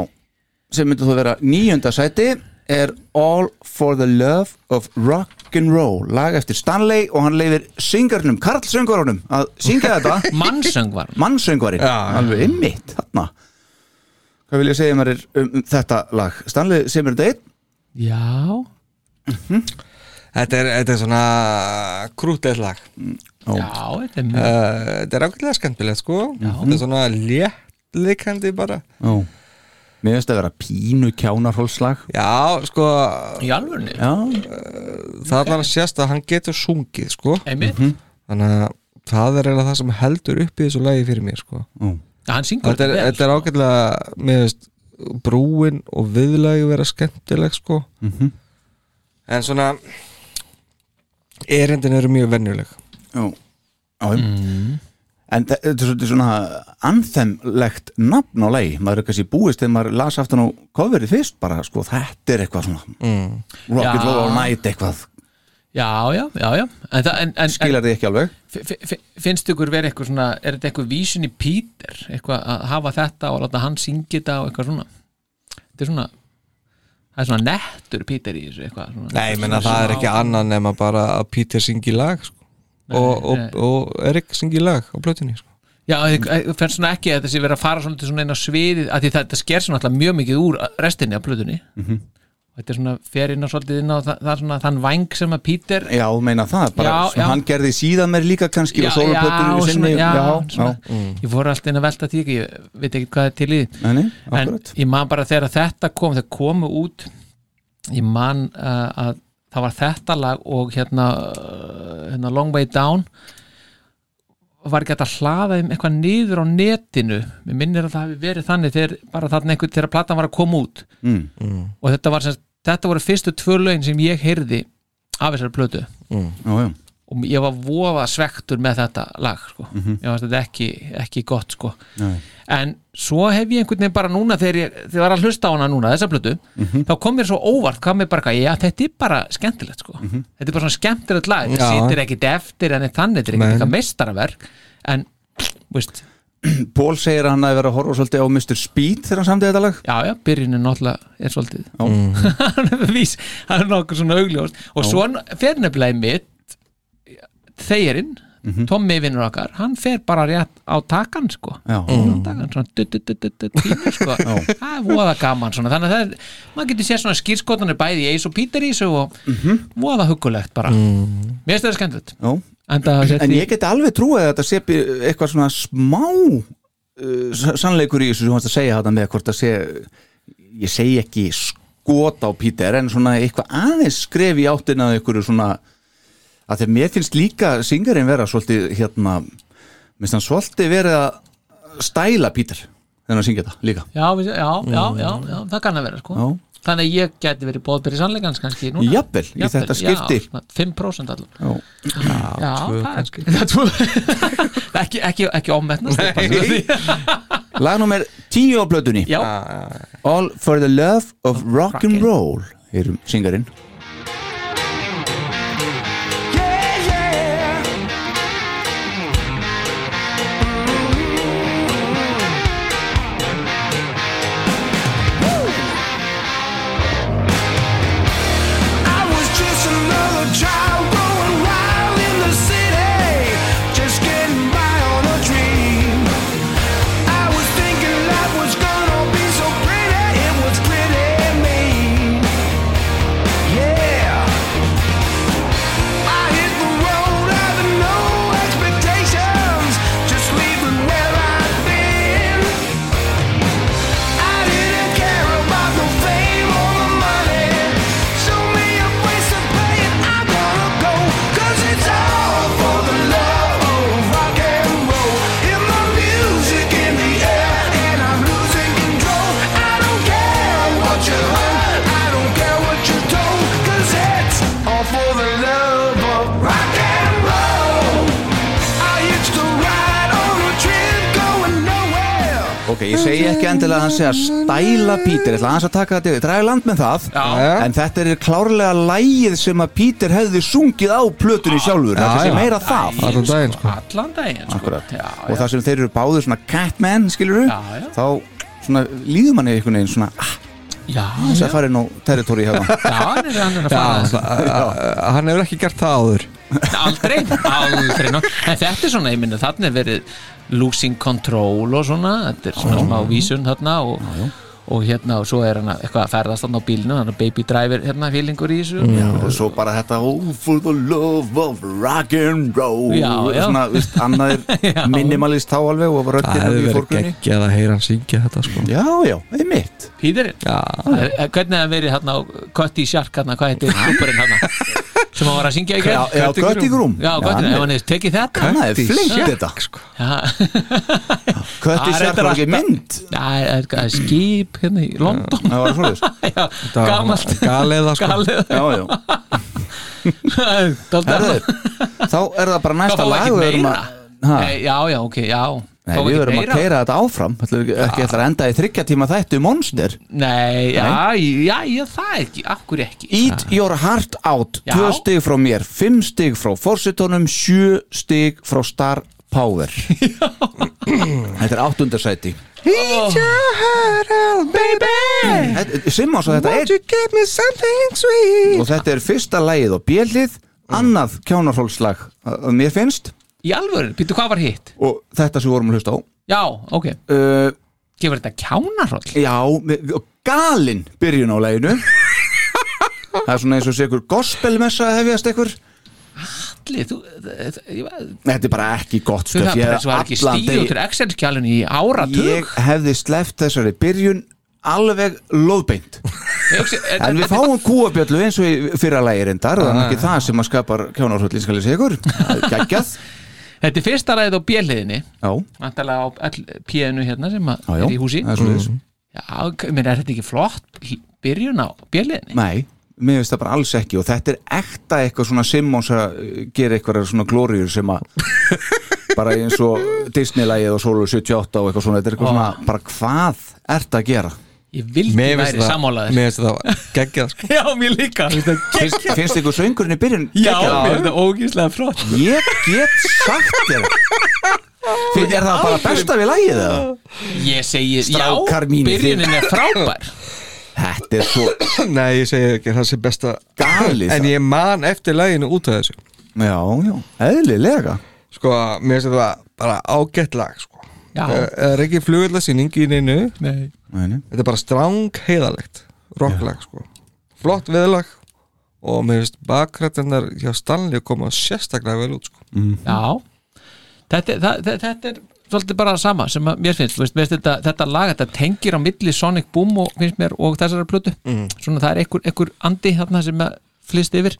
sem myndi þú vera níunda sæti er All for the Love of Rock'n'Roll lag eftir Stanley og hann leifir syngarnum, Karl söngvarunum að syngja þetta.
Mannsöng var
mannsöngvarinn,
Já.
alveg ymmit þarna. Hvað vil ég segja mér um, um þetta lag, Stanley semur þetta einn
Já,
Þetta er, þetta er svona krútið lag.
Já, þetta er mjög
uh, Þetta er ákveðlega skemmtilegt sko. Þetta er svona léttleikandi bara.
Já. mér finnst að vera pínu kjánarhólslag.
Já, sko
Í alvörni
já,
Það er alveg sérst að hann getur sungið sko.
Einmitt.
Þannig að það er eiginlega það sem heldur upp í þessu lagi fyrir mér sko.
Já, hann syngur
Þetta er,
vel,
þetta er ágætlega mér veist brúin og viðlagi vera skemmtileg sko. En svona erindin eru mjög venjuleg.
Já, já. en þe- þetta er svolítið svona anthemlegt nafn á lagi. Maður er kannski búist þegar maður las aftan á coverið fyrst bara, sko, þetta er eitthvað svona
mm.
Rocket. Roll All Night eitthvað.
Já, já, já, já. En, það, en, en, en
skilar þið ekki alveg?
Fi- fi- finnst ykkur verið eitthvað svona Er þetta eitthvað vísun í Peter? Eitthvað að hafa þetta og láta hann syngja þetta og eitthvað svona? Þetta er svona Það er svona nettur Peter í þessu eitthvað svona,
Nei, ég menna það er ekki annað nema bara að Peter syngi lag sko. og, og,
nei.
og Erik syngi lag á plötunni sko.
Já, það finnst svona ekki að þetta sé verið að fara svona til svona á sviðið að því þetta sker svona alltaf mjög mikið úr restinni af plötunni
Mhm.
og þetta er svona fer inn á svolítið inn á það, það svona þann væng sem að Peter
já, meina það, bara
Já,
svona
já.
hann gerði síðan mér líka kannski
Já,
og sólupötur
já,
sinni.
já, svona,
já.
ég fór alltaf inn að velta því ekki, ég veit ekki hvað er til í
Nei,
en ég man bara þegar þetta kom þegar komu út ég man uh, að það var þetta lag og hérna, uh, hérna Long Way Down var ekki að hlaða þeim eitthvað niður á netinu mér minnir að það hafi verið þannig þegar bara þarna einhvern þegar platan var að koma út
mm.
og þetta var sem, þetta voru fyrstu tvö lögin sem ég heyrði af þessari plötu
já, já.
Og ég var voða svektur með þetta lag sko. ég var þetta ekki, ekki gott sko.
Nei.
en svo hef ég einhvern veginn bara núna þegar ég, þegar ég var að hlusta á hana núna þessa plötu, þá kom mér svo óvart kom mér bara, já þetta er bara skemmtilegt sko. þetta er bara svona skemmtilegt lag þetta situr ekkit eftir en þannig þetta er ekkit eitthvað meistaraverk en, veist,
Pól segir hann að vera að horfa svolítið á Mr. Speed þegar hann samtið þetta lag
já já, byrjunin náttúrulega er svolítið
Já.
hann er nokkuð svona augljóst og svo fer nefnilega í mitt þeirinn, Tommy vinnur okkar hann fer bara rétt á takan sko.
Já.
á takan, svona dutt, dutt, dutt, dutt, dutt, pínu, sko. það er voða gaman svona. þannig að það er, maður getur séð svona skýrskotanir bæði í Ace og Peter í þessu og voða huggulegt bara. Mér finnst það skemmtilegt. En, það,
En ég geti alveg trúið að þetta sé eitthvað svona smá uh, sannleikur í þessu sem þú varst að segja þetta með hvort að sé ég segi ekki skot á Pítur en svona eitthvað aðeins skref í áttina að ykkur svona að þegar mér finnst líka syngarinn vera svolítið hérna minnst hann svolítið verið að stæla Pítur þegar hann syngja þetta líka.
Já, já, já, já, já, það kann að vera sko.
Já.
þannig að ég geti verið bóðbyrði sannleikans kannski núna.
Jafnvel, í þetta skipti.
já, svona 5% allar
Já.
já, það er það er ekki, ekki, ekki ómetnast
Lag nummer 10 á blötunni
já,
All for the love of rock'n'roll erum syngarinn segi ekki endilega að hann að stæla Pítur, ég ætla aðeins að taka þetta yfir, draga land með það
Já.
en þetta er klárlega lægið sem að Pítur hefði sungið á plötunni sjálfur, þetta sé
já.
meira það
Allan daginn sko
allan daginn sko.
Akkurat.
já,
og það sem þeir eru báður svona Catman, skilur
Já, já.
þá svona líður manni einhvern veginn svona ah,
já,
þess
já,
að fara inn á territóri hérna.
Já, hann er hann er að fara.
hann hefur ekki gert það áður.
Aldrei, aldrei en þetta er svona, ég minna, þarna er verið losing control og svona. Þetta er svona smá vísun þarna og, og hérna, og svo er hann að- eitthvað að ferðast þarna á bílinu, hann er baby driver hérna, fílingur í þessu.
Og svo bara þetta oh, for the love of rock and roll.
Já, já.
svona, vist, annað
Já.
er minimalist þá alveg og
Það
röddinn
hefur
í
verið geggjað að heyra hann syngja þetta sko.
Já, já, einmitt.
Píðurinn,
Já,
hvernig hefði verið hérna á Kötti Sjark, hérna, hvað heitir klúburinn hérna sem hann var að syngja í
já,
gerð
já, Götti Grúm
Já, ef hann hefði tekið þetta.
Hann hefði flengt þetta Sjark
reyndar
var ekki mynd.
Er er skip hérna í London.
Það var
var
gamalt.
Galiða sko.
Þá er það bara næsta
fá
lag
ekki
við erum
meira?
að- Ha?
Nei, Já, já, ok, já
Nei, við verum að keira þetta áfram. Ætlum við ekki ætla að enda í þryggja tíma þættu Monster.
Nei, já, já, já, það ekki, akkur ekki?
Eat your heart out.
Já.
2 stig frá mér, 5 stig frá Forsetonum, 7 stig frá Star Power. Þetta er áttundarsæti
Eat your heart out baby.
Simmons og þetta
Won't
er
you give me something sweet?
Og þetta er fyrsta lagið á bjellið annað kjánarhólslag mér finnst
Í alvöru, býttu hvað var hitt?
og þetta sem við vorum að hlusta á.
Já, ok,
uh,
gefur þetta kjánarroll?
Já, með- og galinn byrjun á laginu. Það er svona eins og sé ykkur gospelmessa að hefjast ykkur
Allir, þú, það- ég-
Þetta er bara ekki gott
þú
stöf
það
Ég
bara
hef
svo var ekki
allan
stíð
degi-
út úr Excel-skjálun í áratug.
Ég hefði sleppt þessari byrjun alveg loðbeint.
Ég hugsi- er-
En við fáum kúabjöllu eins og í fyrra lægi reyndar það er ekki það sem að skapar kjánarhóllin skal ég segja ykkur Gægjað
Þetta er fyrsta ræðið á bjelliðinni
Já,
Vantarlega á P-inu hérna sem að
já, já
er í húsi
það er svoleiðis.
Já, menn er þetta ekki flott byrjun á bjelliðinni?
Nei, mér finnst það bara alls ekki og þetta er ekta eitthvað svona Simmons að gera eitthvað svona glóriur sem að bara eins og Disney-lægið og Solo 78 og eitthvað svona, þetta er eitthvað svona bara hvað ert að gera?
Ég vildi væri
finnst það
sammálaður
Mér finnst það geggjað sko.
Já, mér líka.
Finnst, finnst ykkur söngurinn í byrjun?
Já, mér er þetta ógíslega flott.
Ég get sagt þér Finn- Er það bara besta við lægið eða?
Ég segi,
Strákar
já, byrjunin er frábær.
Þetta er svo
Nei, ég segi ekki það sé besta
galið
En
það.
ég man eftir læginu út af þessu.
Já, já, eðlilega.
Sko, mér finnst þetta bara ágætt lag sko Það er ekki flugullarsýning í neinu.
Nei.
Nei, nei.
Þetta er bara stráng heiðalegt Rocklag sko. Flott viðlag Og mér finnst bakrættinnar hjá Stanley koma sérstaklega vel út sko.
Já. Þetta, það, það, þetta er svolítið bara sama sem að mér finnst, þú veist, finnst þetta, þetta lag þetta tengir á milli Sonic Boom og, finnst mér, og þessara plötu. Svona það er einhver, einhver andi þarna sem flist yfir.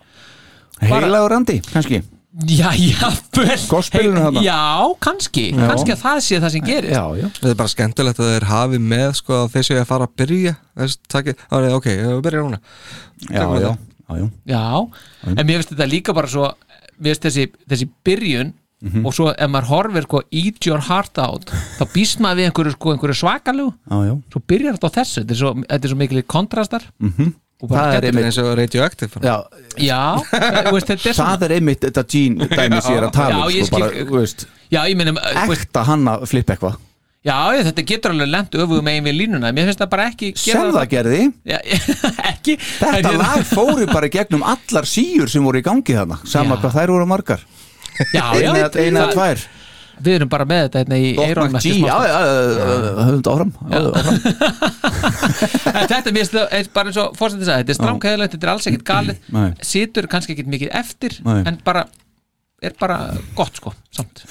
Bara-
Heilagur andi, kannski
Já, já, vel
Gospelinu þarna.
Já, kannski, kannski að það sé það sem gerir
Já, já
Þetta er bara skemmtilegt að þeir hafi með sko að þeir séu að fara að byrja það er ok, við byrja núna
Já, já,
það.
já, já.
Já, en mér finnst þetta líka bara svo mér finnst þessi, þessi byrjun
Mhm.
og svo ef maður horfir sko, eat your heart out þá býst maður við einhverju, sko, einhverju svakalegu
já, já.
svo byrjar þetta á þessu þetta er svo, þetta er svo mikil kontrastar mm -hmm. og bara
Það er
er eins og radioactive
Já,
Já, þú veist, þetta er
það
svona
er einmitt þetta Gene dæmi sér að tala
Já,
um
ég
sko, bara,
skil-
þú veist,
Já, ég meina, veist,
ekta hann að flippa eitthvað.
Já, ég- þetta getur alveg lent öfugum megin við línuna, mér finnst það bara ekki
sem það. gerði,
Já, ekki.
Þetta
En hérna-
lag fóru bara gegnum allar síur sem voru í gangi þarna sama
Já.
hvað þær voru margar.
Já,
eina eða
það-
tvær
Við erum bara með þetta hérna í eirónum
já, já, höfum þetta áfram. Já, áfram.
En þetta er bara eins og fórstætti sagði, þetta er stránkæðilegt, þetta er alls ekkert galið. Situr kannski ekkert mikið eftir
Nei.
en bara, er bara gott sko, samt.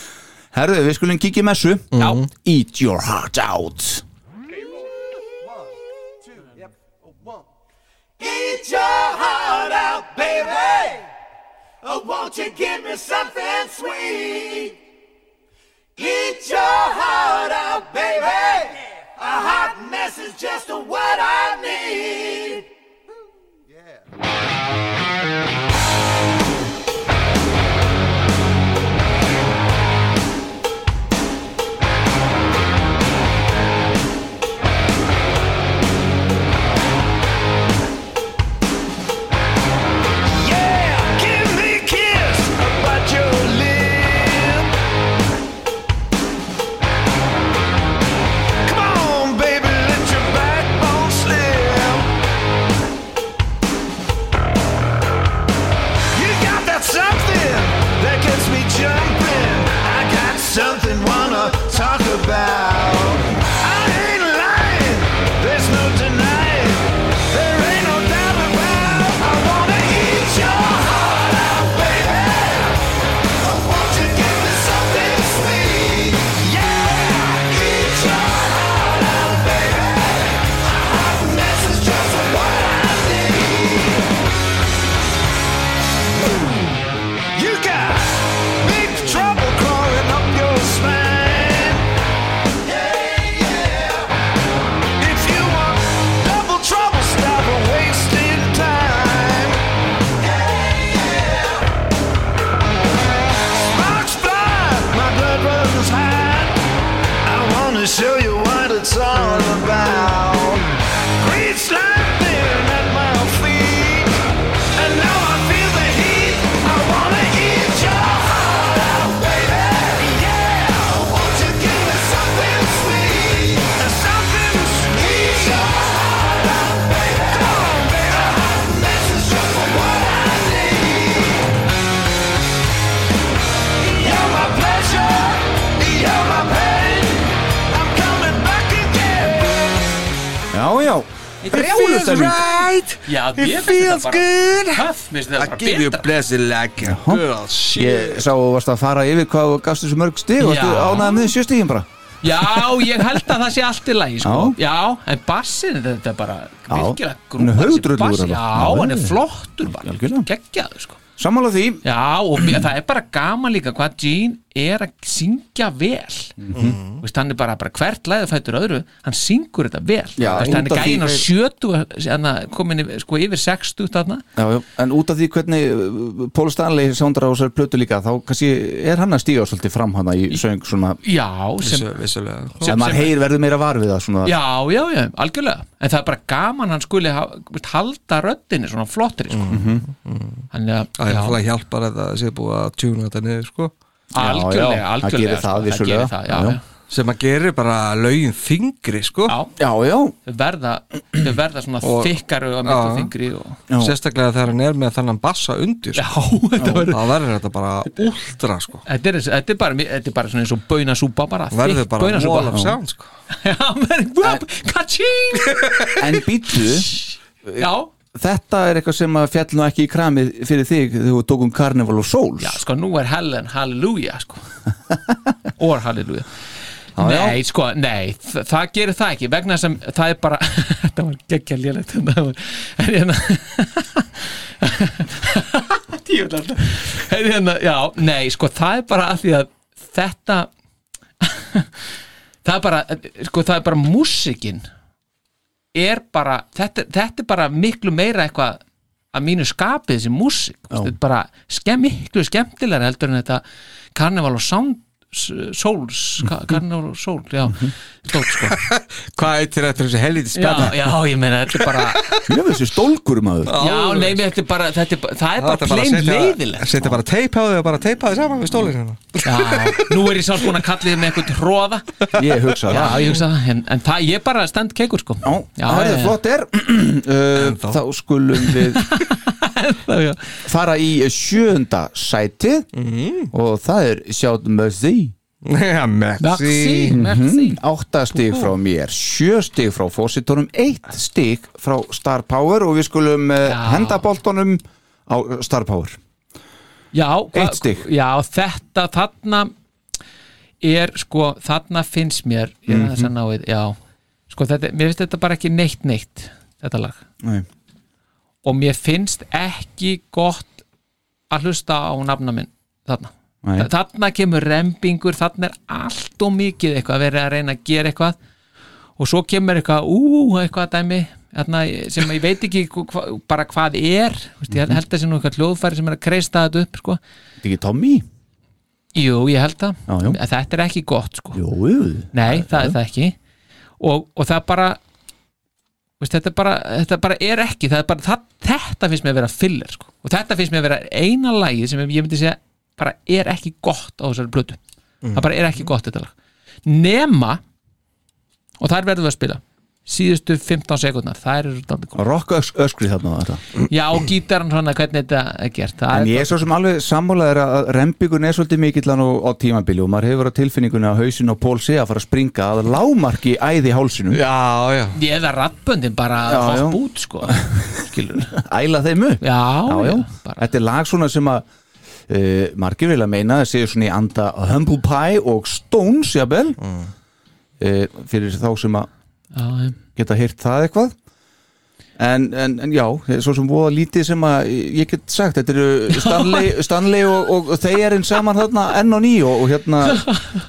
Herðu, við skulum kíkja í messu.
Já,
Eat your heart out.
Eat your heart out, baby. Oh, won't you give me something sweet? Eat your heart out, baby. A hot mess is just what I need.
alvöru
feels good. I give you
betra
blessed like a girl. Shit.
Ég sá að þú varst að fara yfir hvað þú gafst þessu mörg stig. Og
Já.
ánæði með sjöstigin bara?
Já, ég held að það sé allt í lagi sko. Já, en bassin þetta er bara virkilega
er
bassi.
alveg.
Já,
Já,
hann er
já.
flottur bara
Algjörlega.
Geggjaður sko.
Sammála því.
Já, og það er bara gaman líka hvað Gene er að syngja vel
Mhm.
Vist, hann er bara, bara hvert læðu fættur öðru hann syngur þetta vel
Já,
Vist, hann er gæin á 70 hann er komin sko, yfir 60 þarna
já, já. En út af því hvernig uh, Paul Stanley sándar á þessar plötu líka þá kannski er hann að stíga svolítið fram hana í söng svona
Já, sem,
Vissu- Vissulega
sem maður heyr verður meira var við það svona
já, já, já, algjörlega en það er bara gaman hann skuli halda röddinni svona flottri sko.
Mhm.
hann er
er
já,
alltaf hjálpar að það sé búið að tjúna þetta niður sko
algjörlega,
það
algjörlega
gerir það
sko,
vissulega.
gerir það, já,
Já,
sem að gerir bara lögin þingri sko.
Já,
Já, já,
þau verða, þau verða svona
Og-
þykkari og
Já.
þingri
sérstaklega þegar hann er með þannan bassa undir
Já,
sko.
þetta verður
þá verður þetta bara úldra sko.
Þetta er, þetta, er bara, þetta er bara svona eins og baunasúpa bara
verður bara
baunasúpa.
wall of sound sko.
Já, verður Kaching!
En býtu
Já,
Þetta er eitthvað sem að fjall nú ekki í kramið fyrir þig þegar þú tókum Carnival of Souls.
Já, sko, nú er Helen Halleluja, sko. Or Halleluja.
Já, já.
Nei, sko, nei, þ- það gerir það ekki vegna sem það er bara þetta var geggja var- en hérna Tíulega En hérna, já, nei, sko, það er bara að því að þetta það er bara sko, það er bara músikin er bara þetta, þetta er bara miklu meira eitthvað að mínu skapið þessi músik þetta er bara skemm, miklu skemmtilega heldur en þetta Carnival og Sound Souls, Carnival og Soul já, stótt sko.
Hvað eittir þetta? Þessi helviti
já,
spenna
já, ég meina, þetta er bara
Ég veist þessi stólkur maður.
Já, nei, þetta er bara, þetta er bara það er bara plain leiðilegt
setja bara teip á þig og bara teipa þig saman við stólinn hérna.
Já, nú er ég sátt búin að kalla þið með eitthvað hróða
Ég hugsa
já,
það.
ég hugsa það, en, en það, ég bara stend keikur sko.
Já,
Já,
það
já,
er
já.
flott er. Uh, Þá skulum við
já,
fara í sjöunda sætið. Og það er Shout Mercy
já,
merci,
merci
merci
Átta stig frá mér, sjö stig frá fósitónum, eitt stig frá Star Power og við skulum uh,
Já.
henda boltanum á Star Power.
Já. Já, þetta þarna er sko, þarna finnst mér ég er þess að náið, já. Sko, þetta, mér finnst þetta bara ekki neitt neitt þetta lag.
Nei.
og mér finnst ekki gott að hlusta á nafna minn þarna þarna kemur rembingur, þarna er allt og mikið eitthvað að vera að reyna að gera eitthvað og svo kemur eitthvað ú, eitthvað dæmi þarna, sem ég veit ekki hva, bara hvað er Vist, ég held að sé nú eitthvað hljóðfæri sem er að kreista þetta upp sko.
Þetta ekki Tommy?
jú, ég held það
Já, já.
Þetta er ekki gott sko.
Jú,
nei, það er það ekki og, og það bara þetta, bara, þetta bara er ekki það er bara, það, þetta finnst mér að vera filler sko. og þetta finnst mér að vera eina lagi sem ég myndi segja bara er ekki gott á þessari plötu. Það bara er ekki gott þetta lag. Nema og þær verðum við að spila síðustu 15 sekundnar, þær eru dálítið góðar.
Rock ös- öskrið þarna þetta.
já, og gítaran svona, hvernig þetta er gert það
En
er
ég er svo sem alveg sammálaður að rembingun er svolítið mikill hann á, tímabili og maður hefur á tilfinningunni að hausin og Pól sé að fara að springa að lámarki æði hálsinum.
Já, já.
Ég eða rattböndin bara
Já, já.
hopp út sko skilur
æla þeim upp.
Já,
já, Þetta er lag svona sem að uh, margir vilja meina að séu svona í anda Humble Pie og Stones jafnvel. Mm. fyrir þá sem að geta hýrt það eitthvað. En, en, en já, svo sem voða lítið sem að ég get sagt, þetta eru Stanley, Stanley og, og, og þeirinn saman þarna enn og ný og, og hérna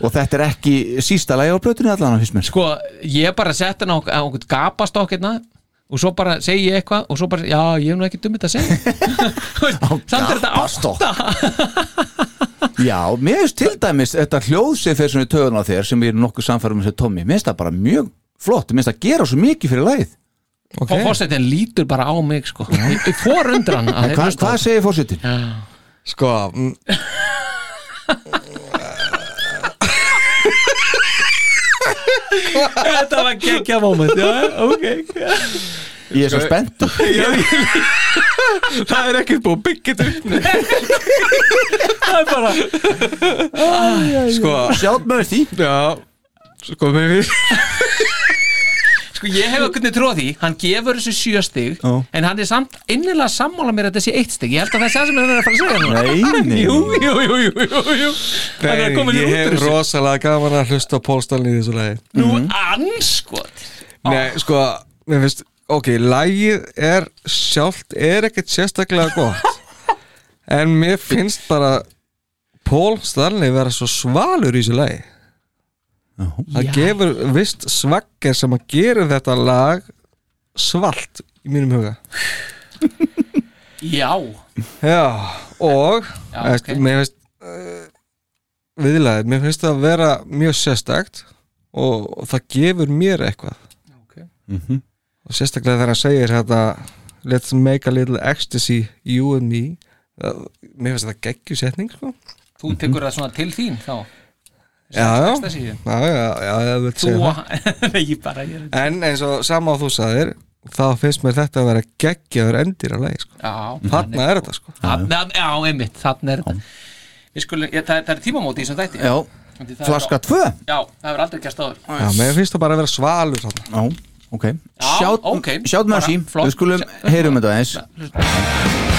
og þetta er ekki sísta lagi á plötunni allan fyrst mér.
Sko, ég bara sett hann á á einhvern gapastokkina og svo bara segi ég eitthvað og svo bara, já, ég hef nú ekki dummit að segja. Þú veist, samt er þetta átta.
Já, mér finnst til dæmis þetta hljóð sem fyrir svona í töðun á þér sem erum nokkuð samfærum með þessu Tommy, mér finnst það bara mjög flott, mér finnst það gera svo mikið fyrir lagið.
Og fórsetin lítur bara á mig sko, ég, fór undir hann að þeir
Hva. Hvað segir fórsetin?
Sko
þetta var geggja moment já, ok.
Ég er svo spenntur.
Það er ekkert búið þetta upp
það er bara,
Sjátt með því
já sko, mér finnst
sko ég hef okkur tróð því, hann gefur þessu sjö stig
Já.
en hann er samt innilega sammála mér að þessi eitt stig, ég held að það sé það sem hann er að fara að segja núna.
Nei, nei
Jú, jú, jú, jú, jú, jú. Hann er að koma
ég
út
hef
úr þessu.
rosalega gaman að hlusta á Pólstalni í þessu lagi.
Nú,
Mhm.
anskot.
Nei, sko, mér finnst Ok, lagið er sjálft er ekkert sérstaklega gott En mér finnst bara Pól Stanley vera svo svalur í þessu lagi Það gefur vist svagger sem að gera þetta lag svalt í mínum huga.
Já,
Já, og
Já,
veist,
ok.
mér finnst uh, viðlagið, mér finnst það að vera mjög sérstakt og, og það gefur mér eitthvað.
Ok.
og sérstaklega þegar hann segir þetta let's make a little ecstasy you and me. Það, mér finnst þetta geggjusetning sko.
þú tekur það svona til þín þá
já, já,
Þú ég bara
en eins og sama á þú sagðir þá finnst mér þetta að vera geggjaður endir að leið sko.
Já,
þarna er þetta sko.
Þarna, já, einmitt, þarna er þetta. Við skulum, ég, það, það er tímamóti í þessum þætti.
Já, flaska 2
Já, það hefur aldrei gæst áður.
Já, mér finnst það bara að vera svalur þarna.
Já, ok.
Bara
mercy,
flott.
við skulum heyrum þetta eins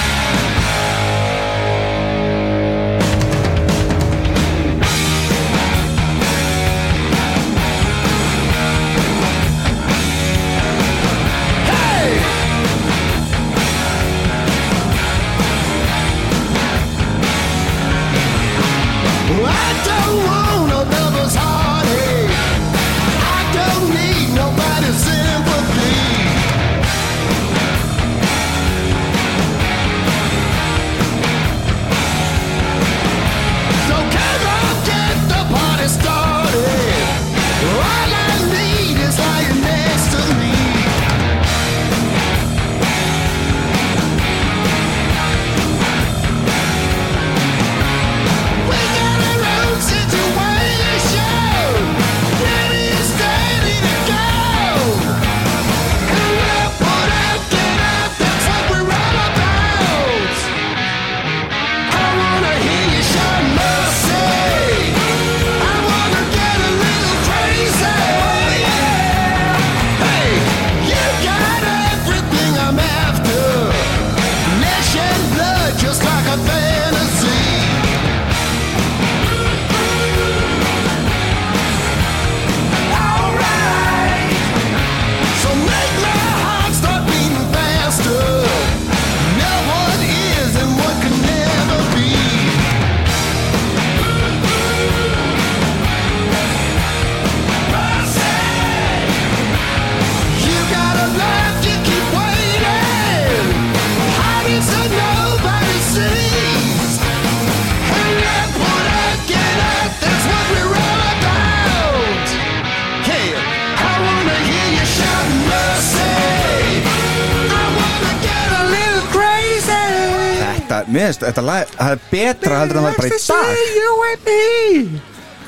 Þetta, lag, það er betra heldur en það er bara í dag.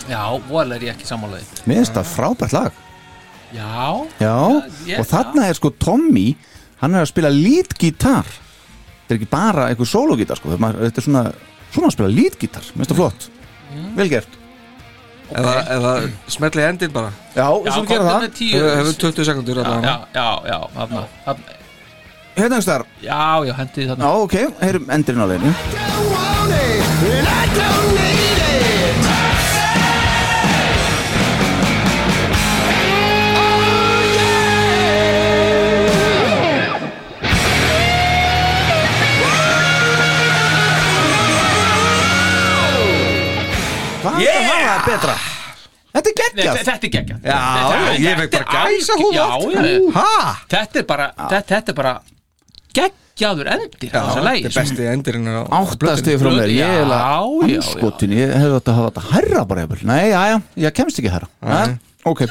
Já, vol er ég ekki sammálaðið
Mér finnst það frábært lag.
Já,
Já,
ég-
og þarna er sko Tommy Hann er að spila lítgítar Þetta er ekki bara einhver sólogítar sko Þetta er svona, svona að spila lítgítar Mér finnst það flott, vel gert.
Eða, eða smetli endin bara.
Já,
já,
svo gera
komdu
það.
með tíu.
Hefur hefur 20 sekundur
Já, já, já, já, þarna, þarna
Hérna einhvers þar,
Já, já, hendið
já
þarna
ok, heyrum endurinn á
yeah.
Hvað yeah. er það betra? Þetta er
Nei,
geggjað
Þetta er geggjað
Já, ég fekk bara gæsahúð
Já,
allt.
já,
Ha?
þetta er bara þetta, þetta er bara geggjaður endir á þessa
þetta
lægi
er besti endurinn á
Áttastið frá mér, ég er
Já, já, já.
anskotin, ég hefði þetta hafa þetta herra bara jafnvel. Nei, já, já, ég kemst ekki herra Nei. Ok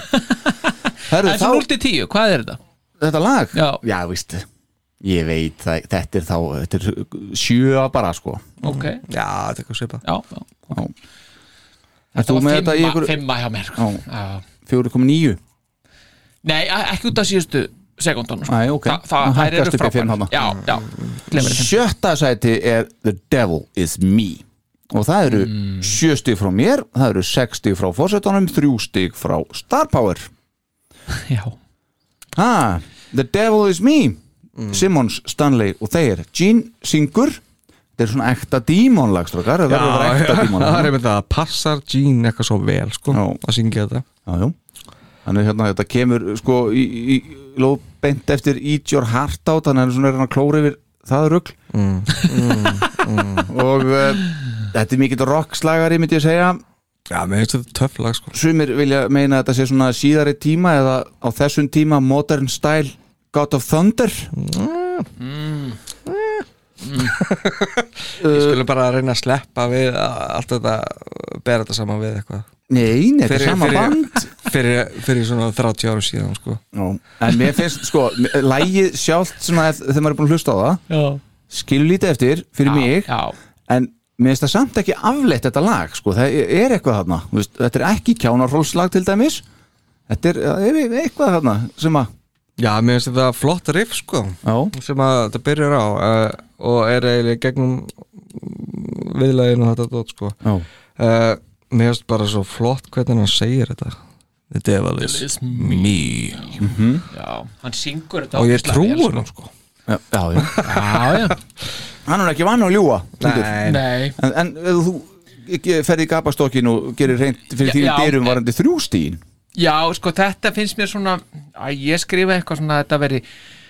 Herðu,
En svo 0 til 10, hvað er þetta?
þetta lag
Já.
já víst ég veit það, þetta er þá þetta er sjö bara sko
Ok,
Já, þetta er eitthvað svipa
já, já
Ert þú
var
með þetta í
fimma-
ykkur
Fimma hjá mér sko.
Já.
Já.
4,9
Nei, ekki út af síðustu sekundunum sko.
Æ, ok.
Þa, það,
hækkast
eru þeim
sjötta sæti er The Devil is Me. Og það eru
Mm.
sjö stig frá mér það eru sex stig frá fórsetunum þrjú stig frá Star Power.
Já,
ah, The Devil is Me. Simmons, Stanley og þeir. Gene syngur. Þetta er svona ekta dímonlag strókar það verður að vera ekta
það er
dímonlag
einmitt það. Að passar Gene eitthvað svo vel sko, að syngja þetta.
Já, já. Þannig hérna þetta kemur sko í, í, í lóð beint eftir Eat Your Heart Out þannig að svona er hann að klóra yfir það rugl. Og uh, þetta er mikill rockslagari myndi ég segja.
Já, mér finnst þetta töff lag sko.
Sumir vilja meina að þetta sé svona síðari tíma eða á þessum tíma Modern Style God of Thunder.
Ég skulle bara reyna að sleppa við að allt þetta, bera þetta saman við eitthvað
Nei, nei, þetta er sama band.
fyrir, fyrir svona 30 árum síðan sko.
Já, en mér finnst sko lægið sjálft svona ef- þegar maður er búin að hlusta á það
já,
skilur lítið eftir fyrir mig
já,
en mér finnst það samt ekki afleitt þetta lag sko, það er eitthvað þarna þú veist, þetta er ekki kjánarhólslag til dæmis. Þetta er, er eitthvað þarna sem að
Já, mér finnst þetta flott riff sko
Já,
sem að þetta byrjar á uh, og er eiginlega gegnum viðlæginu þetta dót sko.
Já,
uh, Mér finnst bara svo flott hvernig hann segir þetta. The devil is
Is
me.
já, hann syngur þetta
og ég trúur hann sko.
já, já, já.
já, já,
hann er ekki vann að ljúa.
Nei,
nei.
En, en ef þú ferði í gapastokkin og gerir reynd fyrir þínum
já,
dyrum varandi þrjústíðin
Já, sko, þetta finnst mér svona að ég skrifa eitthvað svona að þetta veri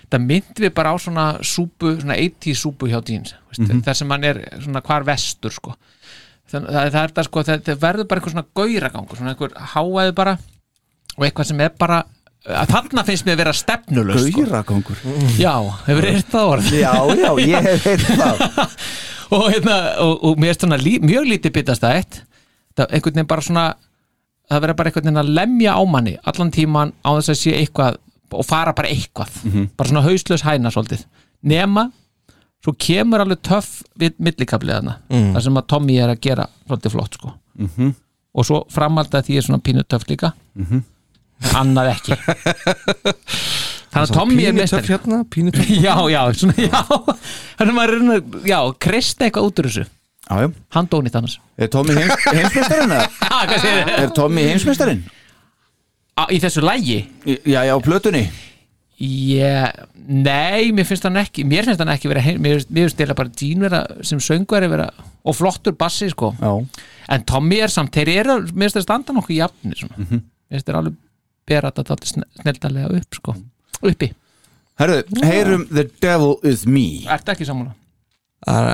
þetta mynd við bara á svona súpu, svona 80 súpu hjá dýns mm þar sem hann er svona hvar vestur sko. Þannig, það, það er þetta sko, þetta verður bara eitthvað svona gauragangur, svona einhver háaði bara og eitthvað sem er bara að þarna finnst mér að vera stefnulöst sko.
Gauragangur?
Já, hefur eitt það orð
Já, já, ég hef heilt það.
Og, hérna, og, og mér er svona lí, mjög lítið byttast að eitt. Það einhvern veginn bara svona það verður bara einhvern veginn að lemja á manni allan tíman á þess að sé eitthvað og fara bara eitthvað, bara svona hauslaus hæna svolítið, nema svo kemur alveg töff við millikabliðana, mm. þar sem að Tommy er að gera svolítið flott sko
Mhm.
og svo framhalda því er svona pínu töff líka annað ekki þannig að Tommy er
Pínu
mestari
töff hérna, pínu töff
já, já, svona, já þannig að maður er að, já, krist eitthvað út úr þessu
Já, já
hann dónýtt annars
Er Tommy heims, heimsmeistarinn? eða?
hvað segir þið?
Er Tommy heimsmeistarinn?
í þessu lægi?
Já, já, á plötunni
Yeah, nei, mér finnst hann ekki mér finnst hann ekki vera mér finnst- mér finnst eða bara Dean vera sem söngvari vera og flottur bassi sko.
Já.
En Tommy er samt, þeir eru, mér finnst þeir standa nokkuð jafnir svona, mér finnst þeir alveg bera þetta alltaf sneldalega upp sko. Uppi,
Herðu, heyrum The Devil Is Me.
Ertu ekki sammála?
Hann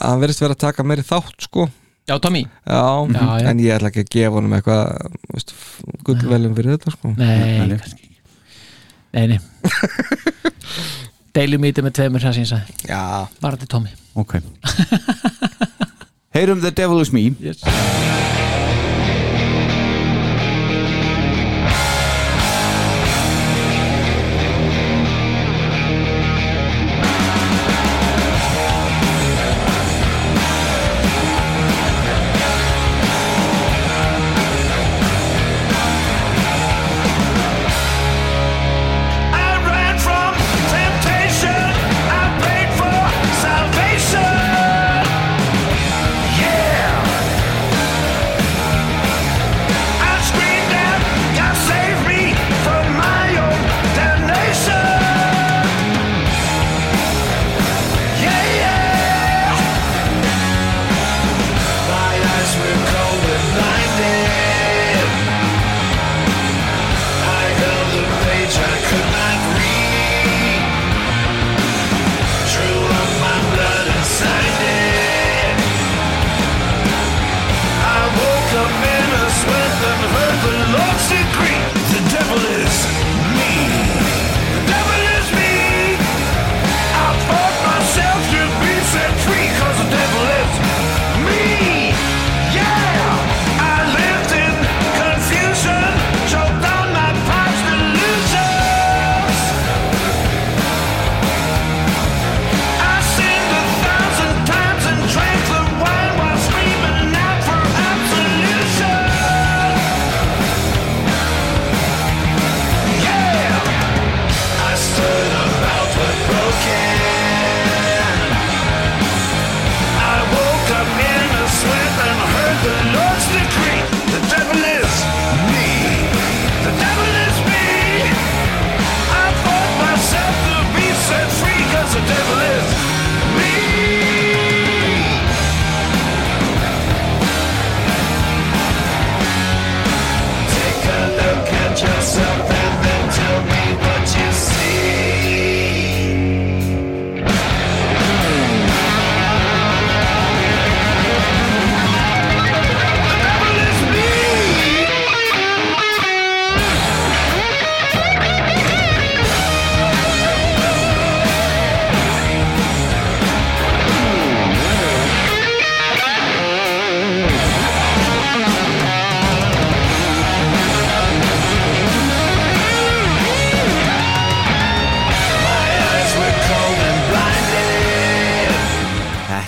hann verðist vera að taka meiri þátt sko.
Já, Tommy?
Já,
Já, já.
en ég ætla ekki að gefa honum eitthvað gullveljum fyrir þetta sko.
Nei,
nei.
kannski ekki Nei, nei. Deilum í þetta með tveimur sem ég sagði.
Já,
til Tommy.
Ok. Heyrum The Devil Is Me.
Yes.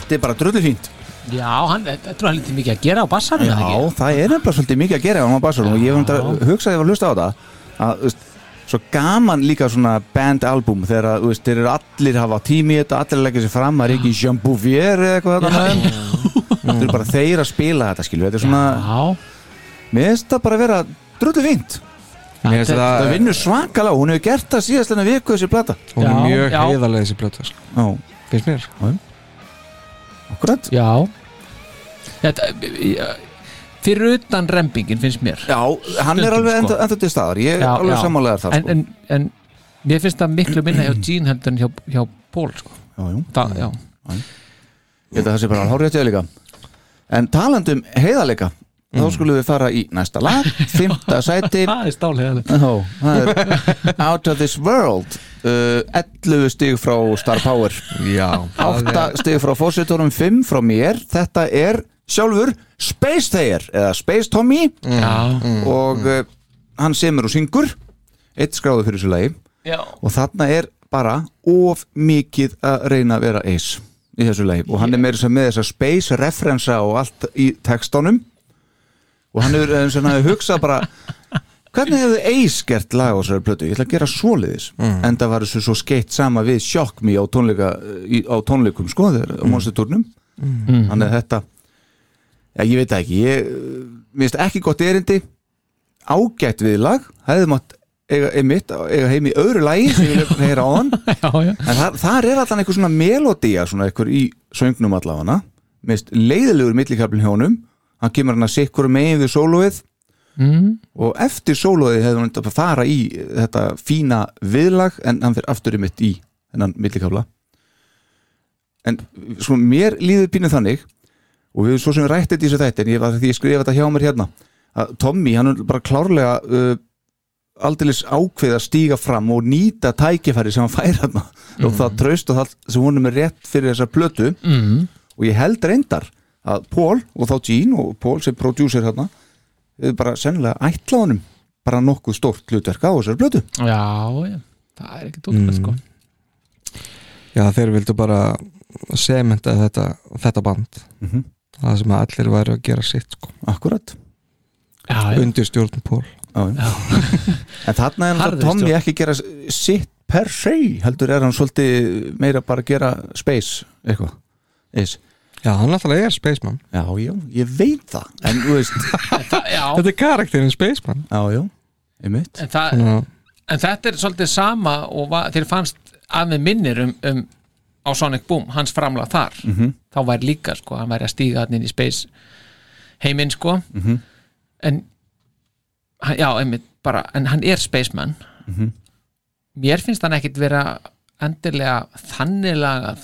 Þetta er bara dröllu fínt.
Já, hann, þetta er hann lítið mikið að gera á bassanum
Já, það er nefnilega svolítið mikið að gera á bassarum og ég hef um þetta hugsað var að hlusta á þetta að, þú veist, svo gaman líka svona bandalbum þegar að, þú veist, þeir eru allir hafa tími í þetta, allir leggja sér fram það er ekki Jean Bouvier eða eitthvað þetta er bara þeir að spila þetta skilju, þetta er svona,
Já,
mér finnst það bara að vera dröllu fínt.
Mér finnst
það
það,
vinnur svakalega, hún hefur gert það síðast en viku þessi plata.
Hún er mjög heiðarlega þessi blöta sko.
Já,
finnst mér
akkurat
já Þetta, fyrir utan rempingin finnst mér
Já, hann er alveg
sko.
enda til staðar ég er
Já,
alveg
já.
sammálegar þar
en,
sko.
en, en mér finnst það miklu minna hjá Gene heldur en hjá, hjá Paul sko.
já,
það, já.
Ég held að það sé bara hárið til líka En talandum heiðarleika Þá skulum við fara í næsta lag Fymta sæti.
það er stálheðalegt
Ó, það er Out of this world uh, 11 stig frá Star Power.
Já,
8 stig frá Fósitorum 5 frá mér. Þetta er sjálfur Space Thayer eða Space Tommy.
Já,
og uh, hann semur og syngur. Eitt skráðu fyrir þessu lagi.
Já,
og þarna er bara of mikið að reyna að vera ace í þessu lagi. Og hann er meira sem með þessa space referensa og allt í textunum og hann hefur eins og hann hefur hugsað bara hvernig hefðu ace gert lag á þessari plötu? Ég ætla að gera svoleiðis. Mm. en það var þessu svo skeitt sama við Shock Me á, tónleika, í, á tónleikum sko þegar á monstertúrnum mm. þannig að þetta já, ég veit það ekki. Ég, mér finnst ekki gott erindi. Ágætt viðlag. Hefði mátt eiga, einmitt, eiga heim í öðru lagi sem ég vil heyra á hann.
Já, já.
en það, þar er allan einhver svona melodía svona einhver í söngnum allavega. Mist leiðilegur millikablin hjónum hann kemur hann að sikkur megin við sólóið
Mm.
og eftir sólóið hefði hann að fara í þetta fína viðlag en hann fyrir aftur í mitt í þennan millikabla en svo mér líður pínu þannig og við svo sem rætti þetta í þessu þætti en ég var því ég skrifa þetta hjá mér hérna að Tommy hann er bara klárlega uh, aldeilis ákveð að stíga fram og nýta tækifæri sem hann fær hann og það traust og það sem honum er rétt fyrir þessa plötu.
Mm.
og ég held reyndar að Paul og þá Gene og Paul sem prodúsir hérna bara sennilega ætla honum bara nokkuð stórt hlutverk á þessari plötu
já, já. það er ekki tókvæmt sko.
já, þeir vildu bara sementa þetta, þetta band
Mhm.
það sem að allir væri að gera sitt sko.
akkurat
já, já.
undir stjórn Pól
en þarna er náttúrulega Tommy ekki að gera sitt per se heldur er hann svolítið meira bara að gera space eitthvað Is.
Já, hann náttúrulega er Spaceman.
Já, já, ég veit það en þú veist,
þetta er karakterin Spaceman.
Já, já, einmitt.
En, það,
já,
en þetta er svolítið sama og va, þeir fannst að með minnir um, um á Sonic Boom, hans framlag þar.
Mhm.
þá væri líka, sko, hann væri að stíga hann inn í space heiminn, sko.
Mhm.
en hann- já, einmitt, bara, en hann er spaceman.
Mhm.
mér finnst hann ekkit vera endilega þannig lagað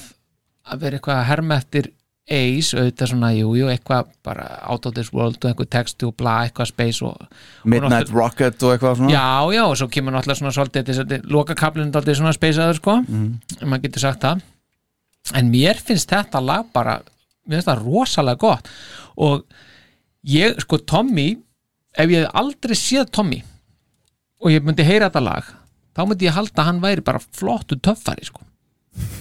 að vera eitthvað að herma eftir Ace, auðvitað svona, jú, jú, eitthvað bara out of this world og eitthvað textu og bla, eitthvað space og, og
Midnight Rocket og eitthvað svona.
Já, já, og svo kemur náttúrulega svona svolítið, þessi, lokakablinn dálítið svona speysaður, sko. Mm. maður getur sagt það. En mér finnst þetta lag bara mér finnst það rosalega gott. Og ég, sko, Tommy ef ég hef aldrei séð Tommy og ég myndi heyra þetta lag þá myndi ég halda að hann væri bara flottu töffari, sko.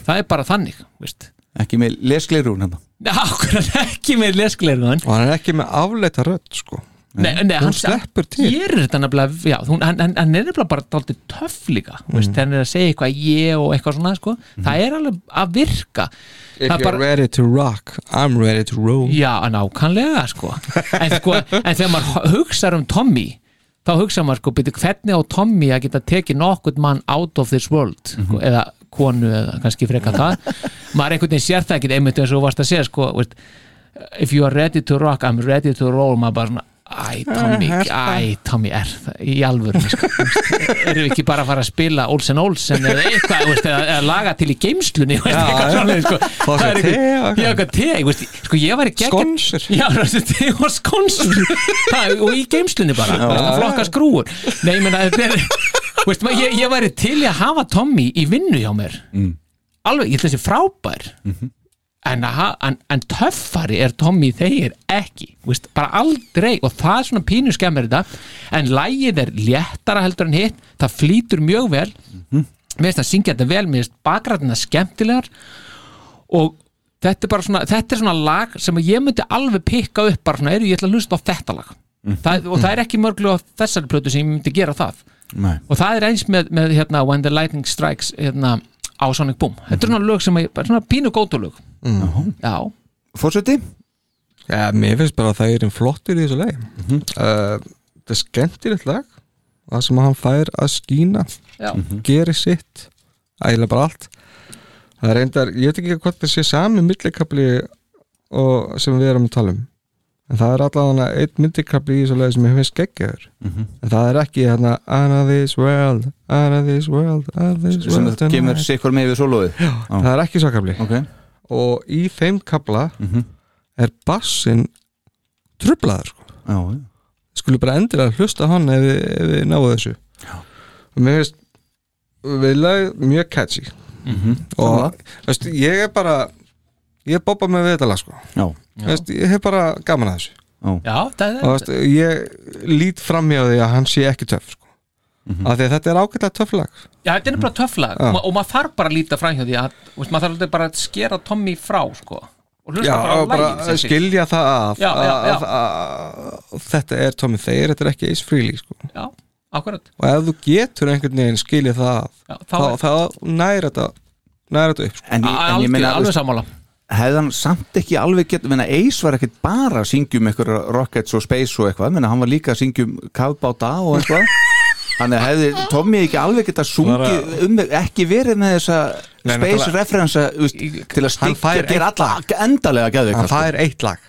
Það er bara þannig, veist
ekki með lesgleirún hérna.
Ekki með leskleirðan
og hann er ekki með afleita rödd sko.
Nei, nei,
hún
hann
sleppur til.
nefnilega, já, hún, hann, hann, er nefnilega bara dálítið töff líka, mm. veist, hann er að segja eitthvað ég og eitthvað svona, sko, það er alveg að virka.
If you're
bara-
ready to rock, I'm ready to roll.
Já, nákvæmlega, sko. En, sko, en þegar maður hugsar um Tommy þá hugsa maður, sko, byrju, hvernig á Tommy að geta tekið nokkurt mann out of this world, sko, eða konu eða kannski freka það. Maður einhvern veginn sér það ekki einmitt eins og þú varst að segja, sko, if you are ready to rock, I'm ready to roll maður bara svona, æ, Tommy æ, Tommy, er það í alvöru sko, erum við ekki bara að fara að spila Olsen Olsen eða eitthvað veist, eða, eða laga til í geimslunni veist, eitthvað svoleiðis, sko. Það er
te
eitthvað-. Já, te, veist, sko ég var í gegn
skonsur.
Já, te og skonsur. Það, og í geimslunni bara, bara flokka skrúur Nei, ég meina, þetta er veist, maður, ég, ég væri til í að hafa Tommy í vinnu hjá mér. Alveg, ég ætla þessi frábær. En, að ha- en, en töffari er Tommy þeir ekki veist, bara aldrei. Og það er svona pínu skemmir þetta. En lægið er léttara heldur en hitt. Það flýtur mjög vel. Mér finnst að syngja þetta vel. Mér finnst bakræðina skemmtilegar. Og þetta er bara svona, þetta er svona lag sem ég myndi alveg pikka upp. Bara svona, eru ég ætla að hlusta á þetta lag. Það, og það er ekki mörglu á þessari plötu sem ég myndi gera það.
Nei.
og það er eins með, með hérna, When the Lightning Strikes hérna, á Sonic Boom. Þetta er svona lög sem bara svona pínu gótulög mm. já,
Fórseti?
Já, mér finnst bara að það er einn flottir í þessu leið uh, Það er skemmtilegt lag Það sem hann fær að skína
já,
Gerir sitt Ægilega bara allt. Það er reyndar, ég veit ekki hvort það sé sami millikabli og sem við erum að tala um en það er allavega einn millikabli í þessu leið sem ég finnst geggjaður. En það er ekki hérna Out of this world, out of this world out of this
sem
world
það kemur
tonight."
sikkur með við Já,
Það er ekki svo kabli
ok.
Og í þeim kabla
Mhm.
er bassin trublaður sko.
Já, já.
skulle bara endilega hlusta á hann ef við, við náðu þessu. Já. og mér finnst við lag mjög catchy. Og veist, ég er bara ég bópa með við þetta lag sko.
Já,
veist, ég hef bara gaman að þessu.
Já, það
og
er
veist, ég lít fram hjá því að hann sé ekki töff sko. af því að þetta er ágætlega töff lag.
Já, þetta er bara töfflag
Já.
og, ma- og maður þarf bara að líta fram hjá því að, veist, maður þarf alltaf bara að skera Tommy frá sko, og hlusta
Já,
bara á
og bara skilja það að,
Já, já, já.
að, að, að þetta er Tommy Thayer, þetta er ekki Ace Frehley sko.
já, akkurat.
Og ef þú getur einhvern veginn skilja það
þá
þá, þá næri þetta næri þetta upp sko.
En, ég- en ég meina,
alveg sammála
hefði hann samt ekki alveg gett Ace var ekkert bara að syngjum Rockets og Space og eitthvað hann var líka að syngjum kafbáta og eitthvað. Þannig að hefði Tommy ekki alveg geta sungið um, ekki verið með þessa space referensa úst, til að gera
eitt
alla endalega geðu
hann fær eitt lag.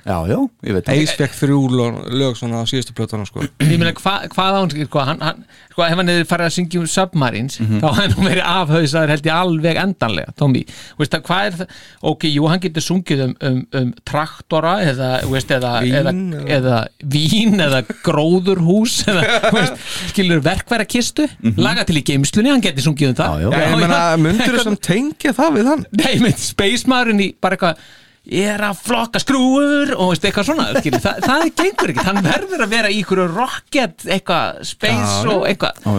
Ace fekk þrjú lög, svona á síðustu plötuna sko.
ég meina hva, hvað á hann sko, hann, hann, sko, ef hann hefði farið að syngja um Submarines
Mhm.
þá hefði hann verið afhauðsaður held ég alveg endanlega Tommy, veist það, hvað er það ok, jú, hann getur sungið um, um, um traktora eða, veist, eða,
Vín,
eða,
eða-
eða vín eða gróðurhús eða, veist, skilur verkværa kistu laga til í geimslunni, hann getur sungið um það.
Já, já.
Já, ég meina, myndur sem tengja það við hann.
Nei, með Space Marine í bara eitthvað ég er að flokka skrúur og veist, eitthvað svona, skilur, það, það gengur ekki. Hann verður að vera í ykkur rocket eitthvað, space
Já,
og eitthvað.
Já,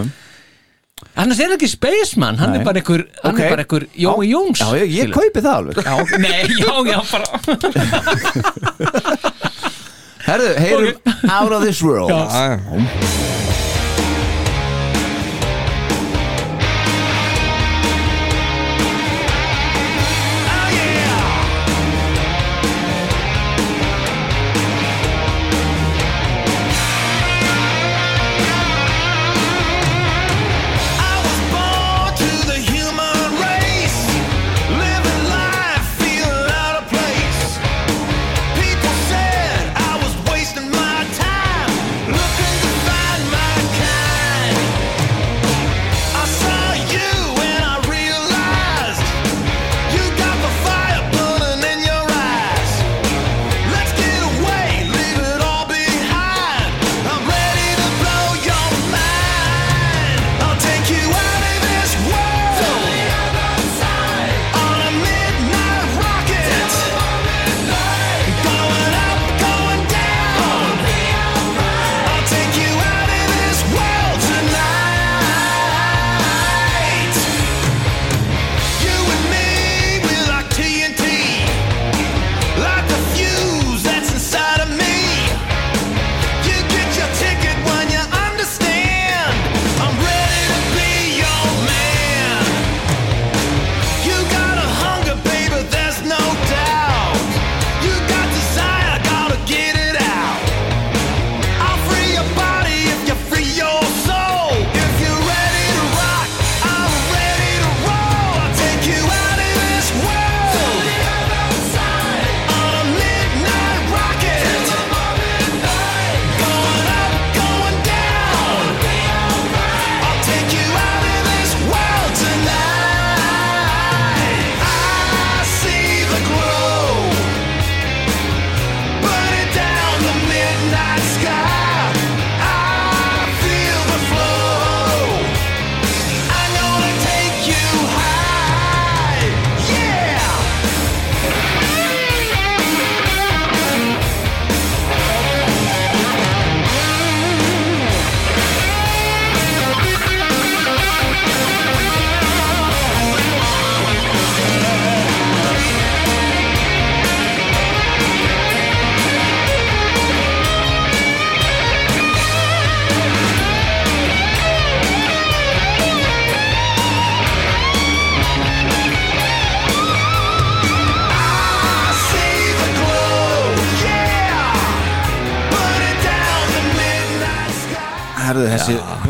annars er það ekki Spaceman, hann
Nei.
er bara einhver hann
Ok.
er bara einhver Jói Jóns
Já, ég, ég kaupi það alveg.
Já, nei, já, já, bara.
Herðu, heyrum Out of this world.
Já.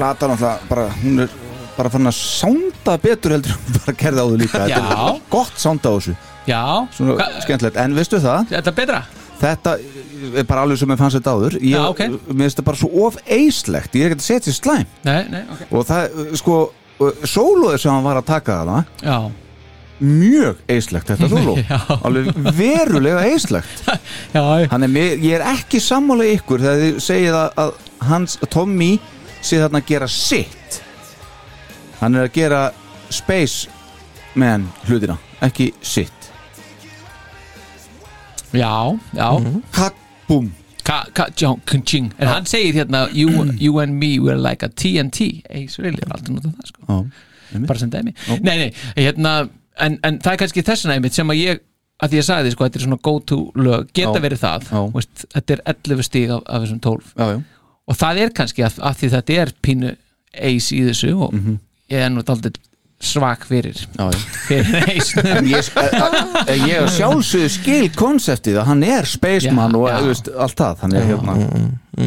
Þessi plata náttúrulega bara, hún er bara fann að sánda betur heldur bara gerði á þau líka. Þetta
Já.
er gott sánda á þessu,
Já,
svona
Hva-
skemmtilegt. En veistu það,
þetta er betra?
Þetta er bara alveg sem ég fannst þetta áður. Ég,
Já, ok.
mér finnst þetta bara svo of eislegt ég er ekki að setja slæm.
Nei, nei, ok.
Og það, sko, sólóðið sem hann var að taka þarna
Já,
mjög eislegt þetta sóló.
Já.
alveg verulega eislegt
já,
Þannig mér, ég er ekki sammála ykkur þegar þið segið að, að hans Tommy sé þarna að gera sitt. Hann er að gera Space Man hlutina, ekki sitt.
Já, já.
Kattbúm
Ka, ka, John Kunching En hann segir hérna you, you and me were like a TNT Ace really, er aldrei notað það sko.
Já,
bara sem dæmi. Nei, nei, hérna en, en það er kannski þessuna einmitt sem að ég að því ég sagði sko, þetta er svona go to lög. Geta
Já.
verið það,
Já.
veist, þetta er 11 stíg af, af þessum 12
já, já.
Og það er kannski að, að því þetta er pínu Ace í þessu og ég er nú daldið svak fyrir
já,
fyrir Ace.
En ég, ég er sjálfsögðu skil konseptið að hann er Spaceman
Já,
og
já.
veist, allt það þannig að hérna,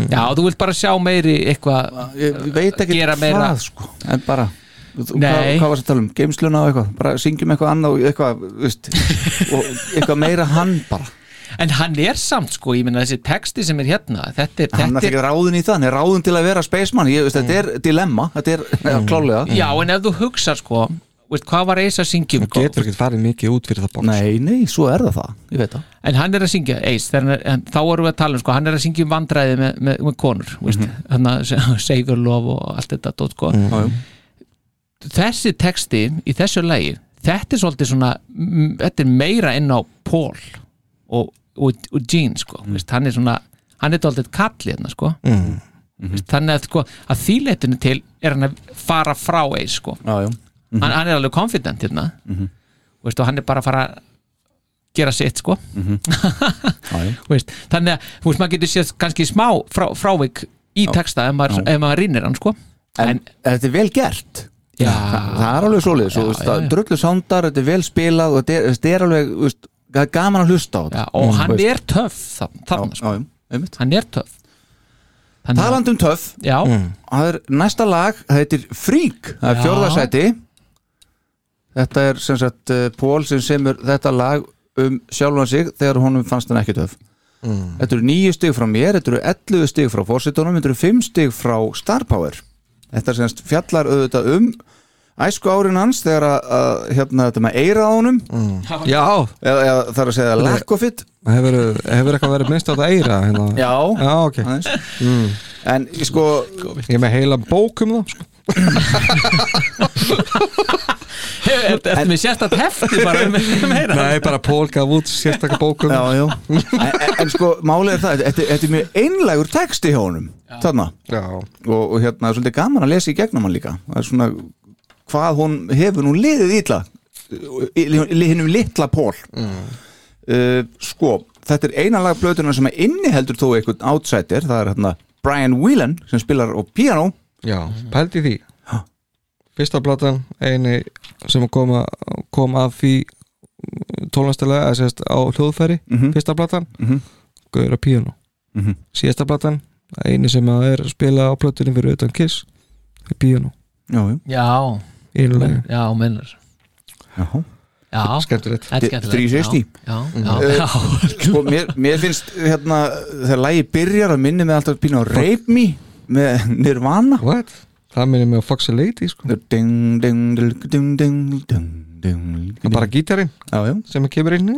Já, þú vilt bara sjá meiri eitthvað
ég veit ekki
Gera meira.
hvað sko, en bara hvað, hvað varst að tala um, geimsluna og eitthvað? Bara syngjum eitthvað annað og eitthvað, veist, og eitthvað meira hann bara
En hann er samt sko, ég meina þessi texti sem er hérna Þetta er,
hann er
þetta
ekki ráðin í það, hann er ráðin til að vera spaceman, ég veist, þetta er dilemma þetta er mm. klálega
Já, en ef þú hugsar sko veist, Hvað var Ace að syngja um
Þú getur ekki farið mikið út fyrir það bóks
nei, nei, svo er það það, ég veit það
En hann er að syngja hann er, en, Þá erum við að tala um sko, hann er að syngja um vandræði með, með, með konur mm -hmm. Save your love og allt þetta dót, sko.
Já, já.
Þessi texti í þessu lagi Þetta er svolítið svona mm, Þetta er meira inn á Paul og, og, og Gene sko, veist, hann er svona hann er dálítið kall hérna sko. veist, þannig að, sko, að þýleitinu til er hann að fara frá Ace sko.
Já, já.
hann, hann er alveg confident hérna. Veist, og hann er bara að fara að gera sitt sko. Veist, þannig að maður getur séð kannski smá frá, frávik í texta ef maður, maður rýnir hann sko.
En,
en,
þetta er vel gert?
Já,
Þa, það er alveg það
já.
drullu sándar, þetta er vel spilað og þetta er, þetta er alveg, veist, það gaman að hlusta á þetta.
Og hann er
já,
sko. hann er töff. Þannig að-
Talandi um töff,
já,
það er næsta lag það heitir Freak, það er
Já.
fjórðasæti þetta er sem sagt uh, Pól sem semur þetta lag um sjálfan sig þegar honum fannst hann ekki töff. Þetta eru nýju stig frá mér þetta eru 11 stig frá fórsetunum þetta eru 5 stig frá Star Power. Þetta er semst fjallar auðvitað um æsku árin hans þegar að, að hérna þetta með eira á honum.
Já,
eða, eða það er að segja lack of it.
hefur, hefur eitthvað verið minnst á þetta eira hérna.
já,
Já, ok.
Aðeins. en sko
Ég er með heila bók um það sko.
Ertu með sérstætt hefti bara um um meira
Nei, bara Pól gaf út sérstakka bók um
já, já. En, en, en sko málið er það þetta, þetta er mjög einlægur texti hjá honum þarna.
Já,
og, og hérna er svolítið gaman að lesa í gegnum hann líka. Það er svona hvað hún hefur nú liðið ítla hinnum litla pól. Uh, sko þetta er eina lag blöðuna sem inniheldur þó einhvern outsider, það er hérna Brian Whelan sem spilar á piano
já, pældi því. Fyrsta platan, eini sem kom, að, kom að því tónlastilega, eða sérst á hljóðfæri
Mhm.
Fyrsta platan,
Mhm.
Gauður á píano
Mhm.
Síðasta platan, eini sem er að spila á plötunum fyrir utan Kiss er píano,
já, já,
Já,
einulega
já, mennar
já.
Já,
Skemmtilegt
þetta er skemmtilegt
360.
Já, já, já, já.
sko mér, mér finnst hérna þegar lagi byrjar að minni með alltaf pínu á Rape Me með Nirvana
What? Það minnir mig á Foxy Lady sko.
ding, ding, ding, ding, ding, ding, ding
Það er bara gítarinn
já, já,
sem kemur inn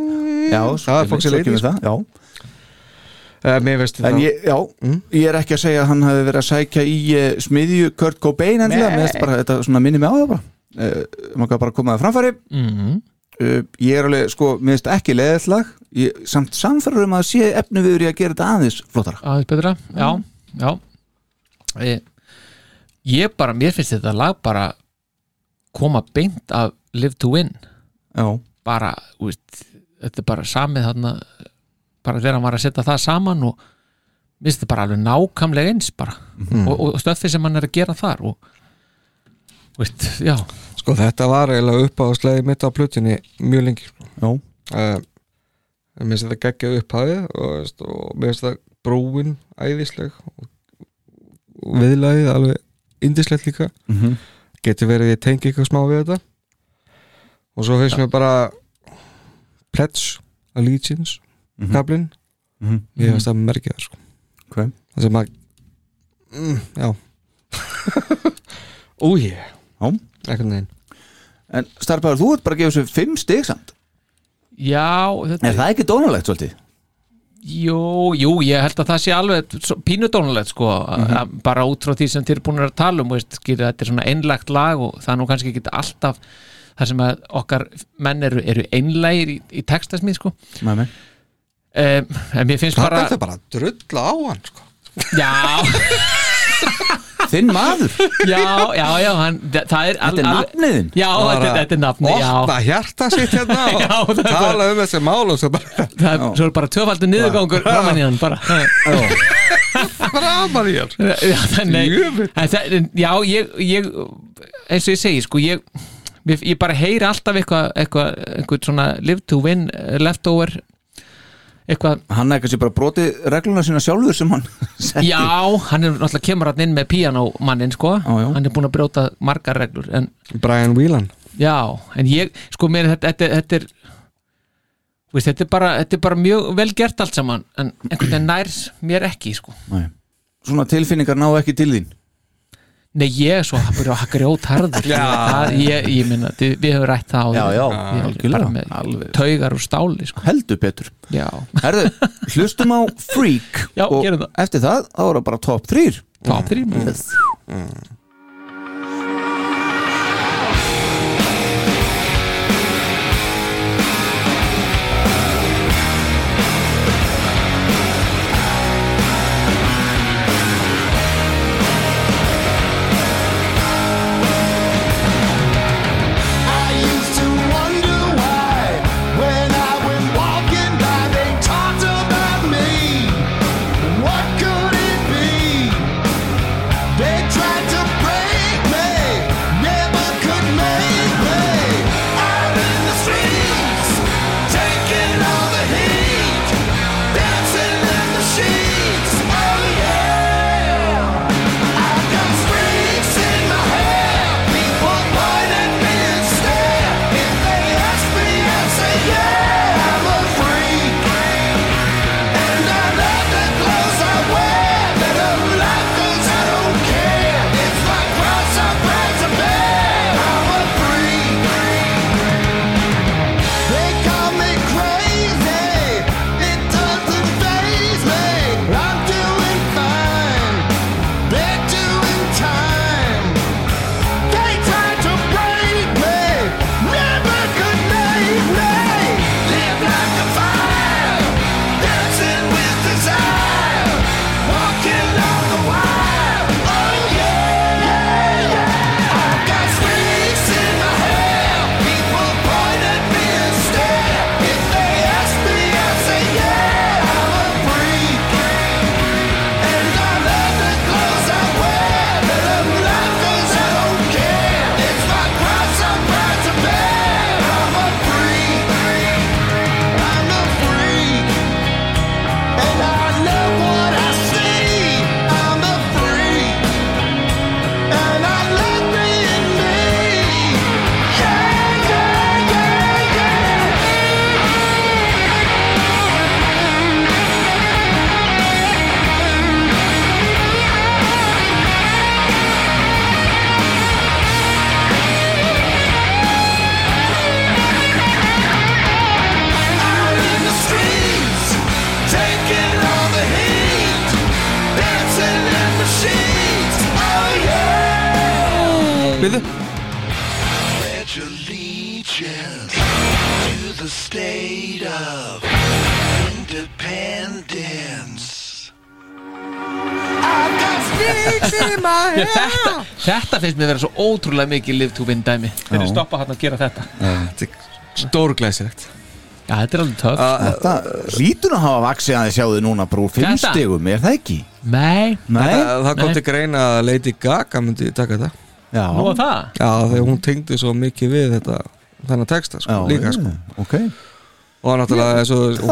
já,
það er Foxy Lady sko.
það, já
uh, Mér veist
En
það
ég, já,
Mm.
ég er ekki að segja að hann hafi verið að sækja í uh, smiðju Kurt Cobain endilega, mér finnst bara þetta svona minni mig á það bara maður kan bara koma það framfæri.
Mhm.
uh, ég er alveg, sko, mér finnst ekki leðillag, ég samt samfæður um að sé efni viður í að gera þetta aðeins flottara.
Aðeins betra já, já. Ég, ég bara, mér finnst þetta lag bara koma beint af Live to Win.
Já,
bara, veist, þetta er bara samið þarna bara þegar hann var að setja það saman og mér finnst þetta bara alveg nákamlega eins bara. Og, og stöfið sem hann er að gera þar og veist, já
Sko þetta var eiginlega upp á sleiði mitt á plutinni mjög lengi sko.
já,
uh, Mér finnst þetta geggja upphafið og, veist, og mér finnst þetta brúin æðisleg og, viðlagið alveg indislegt líka
Mhm.
getur verið að ég tengi eitthvað smá við þetta og svo finnst mér bara Pledge Allegiance
Mhm.
kablin
Mhm.
ég finnst það merkja það sko
Ok.
það sem að mm, já úi
Já.
ekkert neginn
En Starbæður, þú ert bara að gefa þessu fimm stig samt.
Já, þetta
Er það ekki dónalegt svolítið?
Jú, jú, ég held að það sé alveg svo- pínudónulegt sko að- bara út frá því sem þér er búin að tala um veist, skilur, þetta er svona einlægt lag og það er nú kannski ekki alltaf það sem að okkar menn eru, eru einlægir í, í textasmið sko. Um, en mér finnst
það
bara
er það bara að drulla á hann sko.
Já,
Þinn maður,
já, já, já hann, það er
þetta er nafniðin
Já, þetta, er- þetta er nafni, já.
opna hjarta sitt hérna og
Já, það er
tala um þessi mál og svo bara
Það er, svo er bara tvöfaldur niðurgangur framan í hann bara.
Framar í hann.
Já, þannig,
Jöfull.
en það, en já, ég, ég eins og ég segi, sko ég, ég, ég bara heyri alltaf eitthvað eitthvað, eitthvað svona live to win eh, leftover eitthvað,
Hann er kannski bara brotið regluna sína sjálfur sem hann setti.
Já, hann er náttúrulega kemur hann inn með píanómannin, sko.
Já, já.
hann er búin að brjóta margar reglur en
Brian Whelan.
Já, en ég, sko mér þetta, þetta, þetta er veist, þetta, er bara, þetta er bara mjög vel gert allt saman en einhvern veginn nær mér ekki, sko.
Nei. Svona tilfinningar ná ekki til þín
Nei, ég er svo bara að grjót harður. Ég, ég minna, við höfum rætt það áður.
Já, já, algjörlega,
með
alveg.
taugar úr stáli sko.
Heldur betur. Herðu, hlustum á Freak
Já,
og eftir það, þá er það bara top 3
top 3
yes.
I
þetta finnst mér vera svo ótrúlega mikið live to win dæmi þeir
Já.
stoppa hann að gera þetta
Stórglæsilegt
Já, þetta er alveg töff
Þetta hlýtur að hafa vaksið aðeins sjáðu núna bara úr fimm
Þetta?
stigum, er það ekki?
Nei,
Nei?
Það, það kom
Nei.
til greina að Lady Gaga myndi taka þetta
Já,
nú að það
Já, þegar hún tengdi svo mikið við þetta þennan texta, sko,
já,
líka, sko
ok
og náttúrulega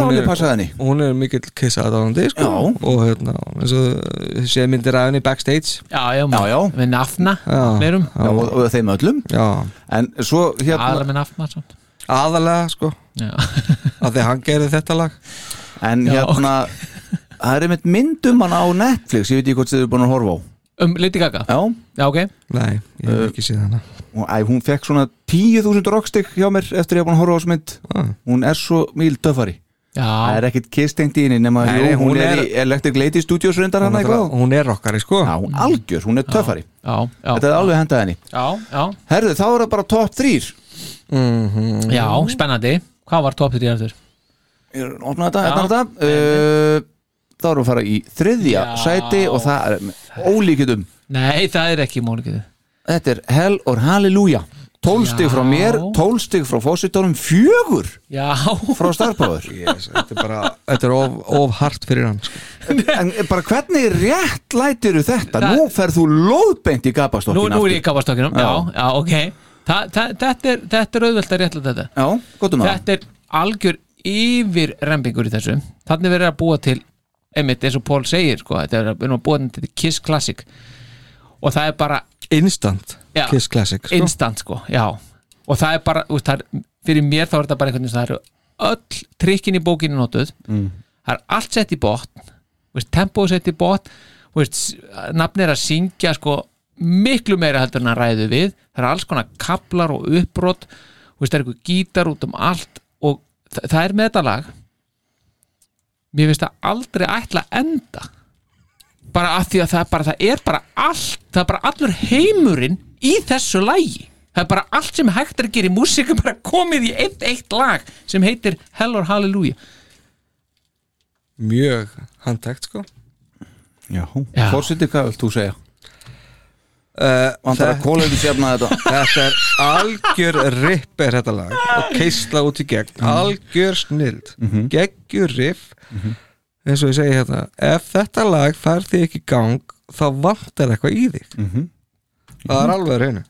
alveg passaði henni.
hún er mikill kissa aðdáðandi sko.
Já.
og hérna eins og sé myndir af henni backstage
Já, já,
Já, já.
með nafna
og, og þeim öllum
já,
En svo hérna
aðalega með nafna samt.
aðalega sko
Já,
að því hann gerði þetta lag
En
Já.
hérna Það er einmitt myndum hann á Netflix Ég veit ekki hvort þið eru búin að horfa á
um Lady Gaga?
Já,
Já, ok.
Nei, ég hef ekki séð hana.
Og æ, hún fekk svona 10.000 rockstig hjá mér eftir ég að búin að horfa á þessu mynd.
Ah.
Hún er svo mýl döfari Það
Já,
er ekkit kisstengt í henni nema
Nei,
jú,
nei,
hún,
hún
er,
er-
í Electric Lady Studios reyndar hann eitthvað.
Hún er rockari sko.
Já, hún algjör, hún er töffari.
Já, já.
Þetta er alveg hendað henni.
Já, já,
Herðu, þá er það bara top 3
Mhm.
já, spennandi. Hvað var top 3 eftir?
Ég er að opna þetta, þetta uh, Þá erum við að fara í þriðja
Já.
sæti og það er ólíkitum
Nei, það er ekki mólkið
Þetta er Hell or Hallelujah 12 stig frá mér, 12 stig frá fósitónum fjögur
Já,
frá starfbáður
yes, þetta er bara þetta er of, of hart fyrir hann sko.
En bara hvernig rétt lætiru þetta?
Það-
Nú ferð þú lóðbeint í
nú,
gapastokkin
nú er ég í kapastokkinum Já,
Já.
já, ok. Þa, það, þetta, er, þetta er auðvelt að réttlega þetta.
Já, gott um það.
Þetta er algjör yfir rembingur í þessu. Þannig verið að búa til einmitt eins og Pól segir sko, þetta er við erum að búa til Kiss Classic. Og það er bara
instant
Já.
Kiss Classic sko.
instant sko, já. Og það er bara, úst, það er, fyrir mér þá er þetta bara einhvern veginn, það eru öll trikkin í bókinu notuð, það er allt sett í botn, tempóð sett í botn, nafn er að syngja sko miklu meira heldur en að ræðu við, það er alls konar kaplar og uppbrot, úst, það er eitthvað gítar út um allt og það er með þetta lag mér finnst það aldrei ætla að enda. Bara af því að það er bara, það er bara allt, það er bara allur heimurinn í þessu lagi. Það er bara allt sem hægt er að gera í músík er bara komið í eitt, eitt lag sem heitir Hell or Hallelujah.
Mjög handtækt sko.
Já, fórsiti, hvað vilt þú segja?
Uh,
Vantar að kólaði sérna þetta.
Þetta er algjör ripper þetta lag. Og keisla út í gegn.
Mhm.
algjör snild geggjur riff. Eins og ég segi hérna ef þetta lag fær þig ekki í gang þá vantar eitthvað í þig.
Mhm.
það er alveg reynu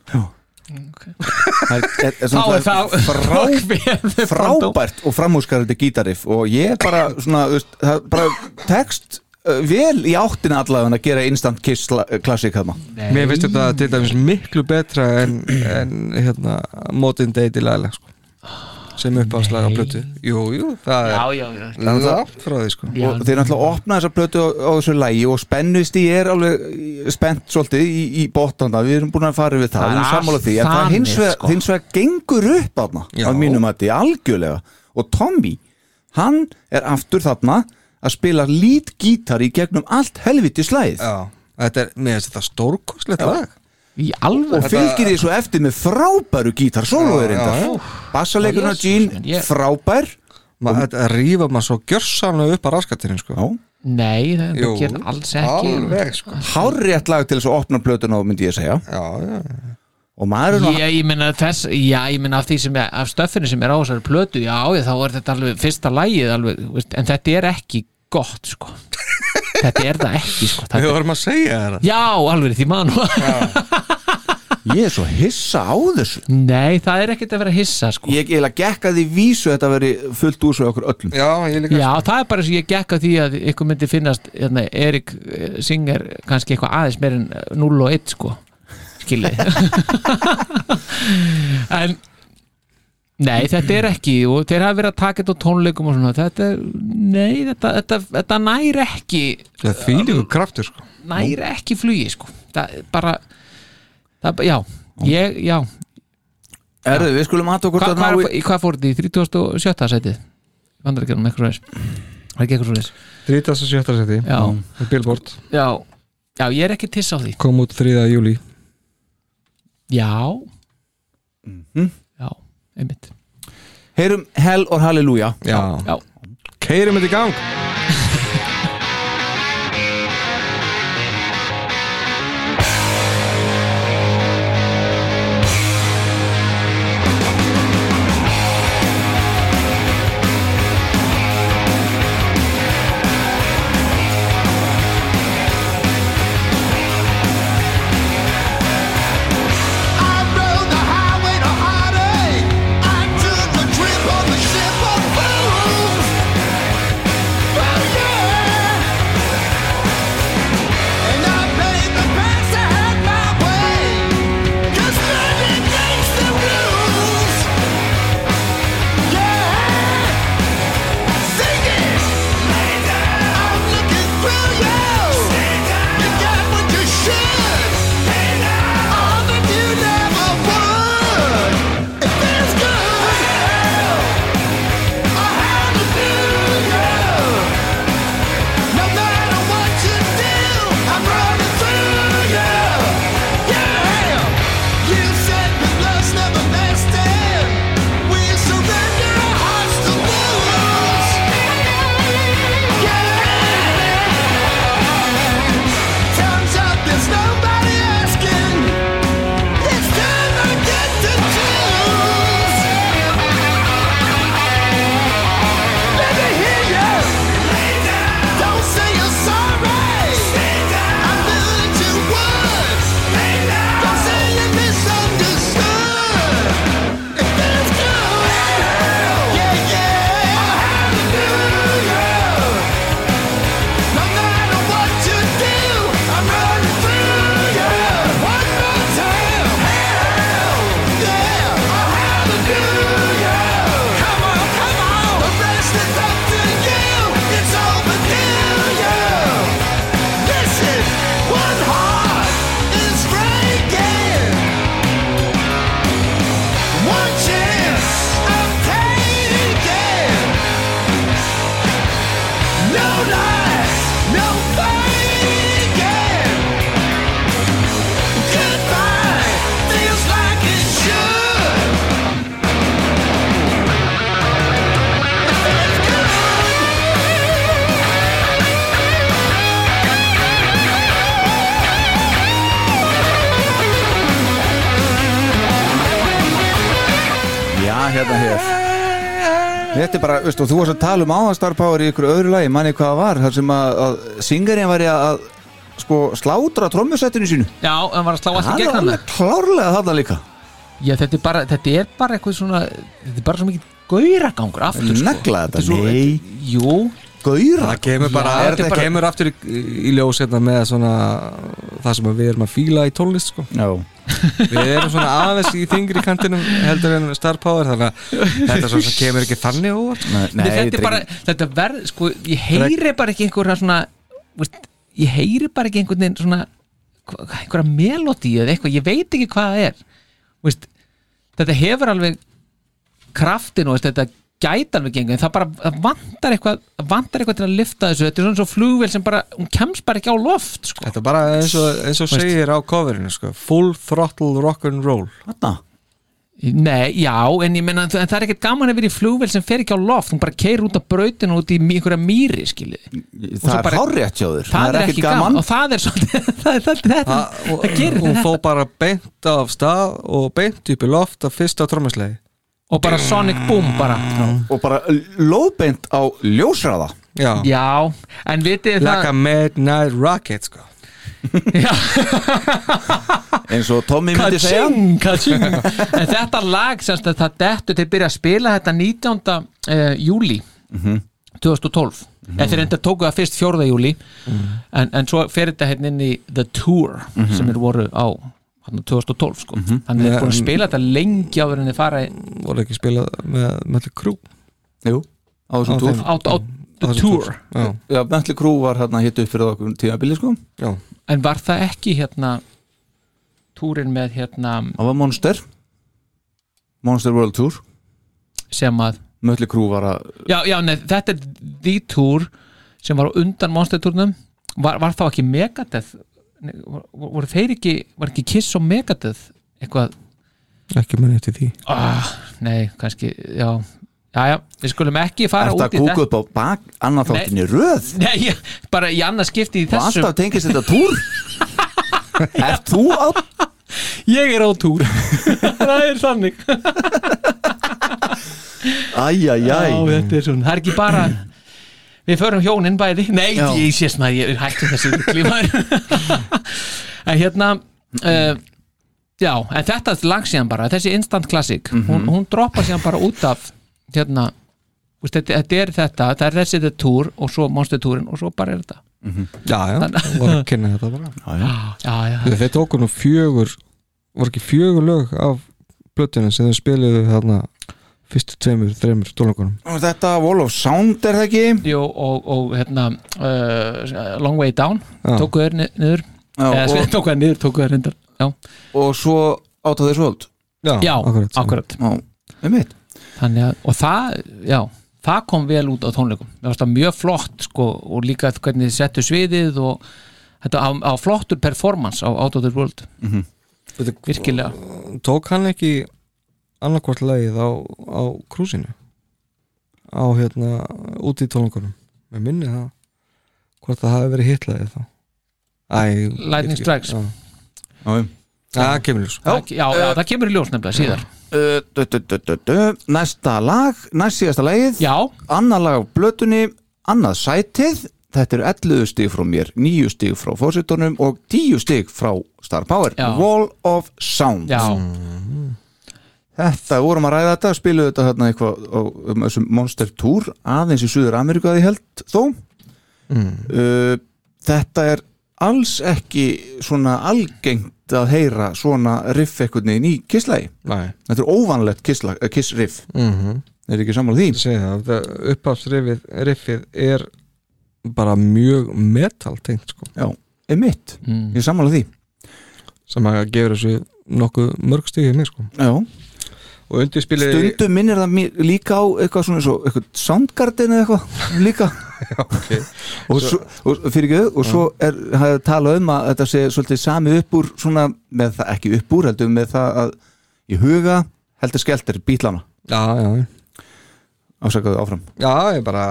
Það er, er, er,
þá er það
frá, frábært og framhúskarandi gítariff og ég er bara svona, það er bara text vel í áttina allavega að gera instant kiss klassik þarna.
Mér finnst þetta til dæmis miklu betra en, en hérna Modern Day til aðlega sko. sem uppáðslaga plötu. Jú, jú, það
já,
er
já, já,
langt frá því sko.
Og þeir náttúrulega opna þessa plötu á, á þessu lægi og spennust í er alveg spennt svolítið í, í botnanda við erum búin að fara við það,
Það
við
er
erum sammála því. En það hins vegar,
sko.
hins vegar gengur upp á mínum að því algjörlega. Og Tommy, hann er aftur þarna að spila lít gítar í gegnum allt helviti slæð
Já, þetta er, mér finnst þetta stórkostlegt lag.
Í alveg
og fylgir því svo eftir með frábæru gítar
Já, já,
bassaleikurinn á
Jesus,
Gene,
ég-
frábær.
Ma, þetta rýfa maður svo gjörsamlega upp að raskatirinn sko.
já,
nei, það,
Jú,
það gerir alls ekki.
alveg, sko.
hárrétt lag til þess að opna plötuna myndi ég segja.
Já, já,
og maður er nú
Já, ég meina þess, já, ég meina af því sem er, af stöffinu sem er á þessari plötu, já, já, þá er þetta alveg fyrsta lagið alveg, veist, en þetta er ekki gott, sko. Þetta er það ekki, sko.
Við
þetta,
vorum að segja þetta
Já, alveg því maður nú
ég er svo hissa á þessu.
Nei, það er ekkert að vera hissa, sko.
Ég gekk að því vísu að þetta veri fullt úr svo okkur öllum.
Já, ég líka
Já, það er bara sem ég gekk að því að ykkur myndi finnast hérna, Erik eh, Singer kannski eitthvað aðeins meir en eh, 0 og 1 sko skilið en nei, þetta er ekki og þeir hafa verið að taka þetta á tónleikum og svona þetta er, nei, þetta, þetta, þetta nær ekki
Það er þvílíku kraftur sko.
nær ekki flugi sko það er bara það, já, ég, já
Erðu, við skulum aðtók hvort
Hva,
að
hvað,
ná í
hvað fór þetta í 37. setið vandarækjum eitthvað svo það er ekki eitthvað svo
37. seti
Já.
Billboard
já, já, ég er ekki tiss á því
kom út 3. júli
já. Já, einmitt.
Heyrum Hell or Hallelujah.
Já,
já,
keirum þetta í gang
Þetta er bara, veistu, þú varst að tala um áðan Star Power í ykkur öðru lagi, manni hvað það var þar sem að, að singarinn væri að sko slátra trommusettinu sínu.
Já, hann var að slá allt í
Hann er
gegn hann
alveg klárlega þarna líka.
Já, þetta er bara, þetta er bara eitthvað svona Þetta er bara svo mikið gauragangur aftur sko.
Negla þetta,
er svo,
nei.
Jú,
Gauðra
Það kemur bara,
Já, þetta er
það
bara-
kemur aftur í, í ljós hérna með svona það sem við erum að fíla í tónlist sko.
Já,
Við erum svona aðeins í þingri kantinum heldur en Star Power þannig að þetta svo sem kemur ekki þannig óvart.
Nei,
Nei, þetta er
þetta
bara, þetta verð, sko, ég heyri bara ekki einhverja svona, veist, ég heyri bara ekki einhvern veginn svona, einhverja melodíu eða eitthvað, ég veit ekki hvað það er, veist, þetta hefur alveg kraftin og veist, þetta gæti alveg gengur, en það bara það vantar eitthvað, vantar eitthvað til að lifta þessu, þetta er svona svo flugvél sem bara, hún kemst bara ekki á loft, sko.
Þetta er bara eins og, eins og
Veist.
segir á coverinu sko. Full throttle rock'n'roll
þarna?
Nei, já, en ég menna, en það er ekkert gaman að vera í flugvél sem fer ekki á loft, hún bara keir út af brautinu út í einhverja mýri, skiljið.
Það er þér.
Það, er ekki gaman, og það er svolítið það, gerir
Hún
þetta.
fó bara beint af stað og beint upp í loft af fyrsta trommuslegi
og bara Sonic Boom bara.
Og bara lóðbeint á ljósraða
Já,
já, en vitið
like a
það
midnight rocket sko.
eins og Tommy myndi segja.
kaching, kaching en þetta lag semst að það dettu til að byrja að spila þetta 19. Uh, júli 2012 eða þeir enda tóku það fyrst 4. júli en, en svo fer þetta hérna inn í The Tour sem er voru á hann 2012 sko. Þannig að þeir búin að spila þetta lengi áður en þeir fara í-
voru ekki spilað með Mötli Krú
Jú, á þessum túr
á, The Tour.
Bentley Crew var hérna hitt upp fyrir okkur tímabili sko.
Já,
en var það ekki hérna túrin með hérna
Það var Monster. Monster World Tour.
Sem að
Mötli Crew var að
já, já, nei, þetta er The Tour sem var undan Monster Tournum var, var þá ekki Megadeth voru þeir ekki var ekki Kiss og Megadeth eitthvað,
ekki manni eftir því.
Ah, nei, kannski já, já, já, við skulum ekki fara
Ertu
út í
kúka upp á bak annan
Nei.
þáttinni röð?
Nei, bara í annað skipti í
og
þessu.
alltaf tengist þetta túr? Ert þú á
Ég er á túr. Það er þetta er svona, það er ekki bara Við förum hjónin bæði. Nei,
Já.
ég sé svona, ég er hættu þessu klímaður En hérna uh, Já, en þetta er lag síðan bara. Þessi instant classic hún, hún droppa síðan bara út af Hérna veist, þetta, þetta er þetta, það er þessi þetta túr Og svo monster túrin og svo bara er þetta.
Já, já, voru að kynna þetta bara.
Já, já,
Þegar Þeir tóku nú fjögur voru ekki fjögur lög af blötinu sem þeir spiluðu þarna fyrstu tveimur, þreimur tónleikunum
Þetta Wall of Sound er það ekki?
Jú, og, og hérna uh, Long Way Down
Já.
Tóku þeir ni- niður.
Já,
Eða
og,
tóku þeir niður, tóku þeir reyndar Já,
og svo átt á þessu völd
já
akkurat,
akkurat.
Já, einmitt.
Þannig að, og það, já það kom vel út á tónleikum. Það var mjög flott sko og líka hvernig þið settu sviðið og þetta á, á flottur performance á Out of the World.
Veitu,
virkilega.
Tók hann ekki annarkvort lagið á, á krúsinu á hérna út í tónleikunum með minni það hvort það hafi verið hitlagið þá. Æ,
Lightning. Strikes.
Já,
Já,
það kemur ljós.
Já, já, já, það kemur í ljós nefnilega síðar.
Uh, du, du, du, du, du. Næsta lag, næst síðasta lagið.
Já,
Annað lag á blötunni Annað sætið. Þetta eru 11 stig frá mér, 9 stig frá fórsetunum og 10 stig frá Star Power.
Já.
Wall of Sound
já,
Þetta, vorum að ræða þetta, spiluðu þetta hérna eitthvað á um, þessum Monster Tour aðeins í Suður Ameríku að ég held þó. Uh, Þetta er alls ekki svona algengt að heyra svona riff einhvern veginn í kisslægi
Nei,
Þetta er óvanlegt kissla, uh, kiss riff
mhm.
Er ekki sammála því?
Ég segi það, þetta uppáhaldsriffið riffið er bara mjög metal tengt sko.
Já, er mitt,
mm.
ég er sammála því.
Sem að gefur þessu nokkuð mörg stíðið mér sko.
Já,
og undirspilið
stundum minnir það mér líka á eitthvað svona svo, eitthvað Soundgarden eða eitthvað líka
okay.
og, svo, og fyrir ekki og svo er hafði talað um að þetta sé svolítið sami upp úr svona, með það ekki upp úr heldur með það að í huga heldur skeltir bílana
Já, já,
ásakaðu áfram
já, ég bara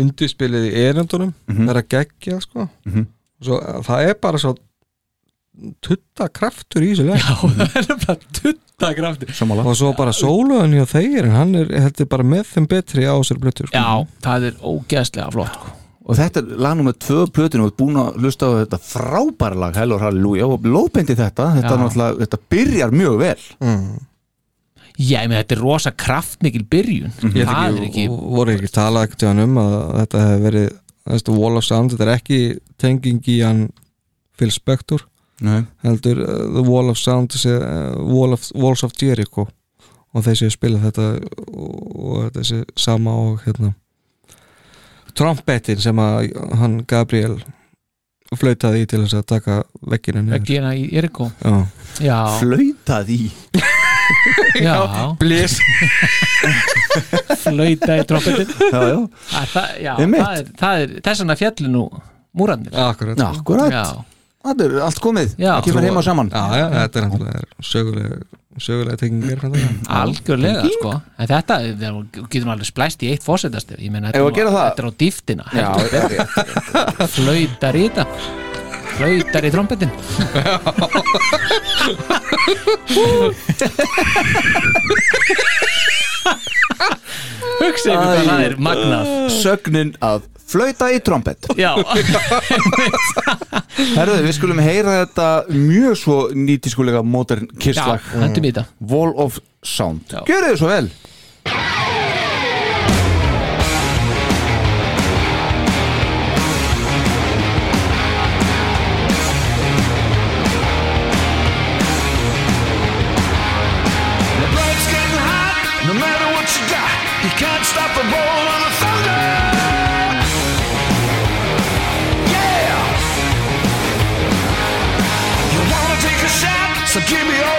undirspilið í erendunum
Mhm.
er að gegja sko
Mhm.
og svo, það er bara svo tutta kraftur í þessu leg
Já, það er bara tutta kraftur
Sammála.
Og svo bara sóluðan hjá þeir en hann er heldur bara með þeim betri á sér blöttur sko.
Já, það er ógeðslega flott sko.
Og þetta er lag nummer tvö plötinu og búin að hlusta á þetta frábæra lag Hellor Hallelujah og lóbeindi þetta þetta,
Já.
er þetta byrjar mjög vel.
Já, ég með þetta er rosa kraftmikil byrjun.
Ég
Það
veit
er ekki
og voru ekki talað ekkert um að þetta hefði verið Wall of Sound, þetta er ekki tenging í hann Phil Spector
Nei.
heldur uh, The Wall of Sound uh, Wall of, Walls of Jericho. Og þessi spila þetta og, og þessi sama og hérna trompetin sem að hann Gabriel flautaði í til þess að taka vegginu niður.
Ekki hérna í Eriko
Já.
Já,
Flautað í?
Já,
Blís
flauta í trompetin
Já, já,
Að það, já, það er, það er þess vegna fjallu nú múrarnir.
Akkurat.
Já. akkurat Þetta er allt komið, það kemur heima saman.
Já, já, þetta er náttúrulega sögulega, sögulega frá það.
algjörlega sko. En þetta, við getum alveg splæst í eitt fósetastef ég meina, þetta, er
það?
á dýftina flautar í þetta flautar í trompetin hugsa ykkur hvað það er magnað.
Sögnin að flauta í trompet.
Já,
Herðu, við skulum heyra þetta mjög svo nýtískulega modern kisslag
hendum í þetta.
Wall of Sound.
Já.
Gjörðu þið svo vel
You can't stop the roll of the thunder. Yeah! You wanna take a shot, so give me all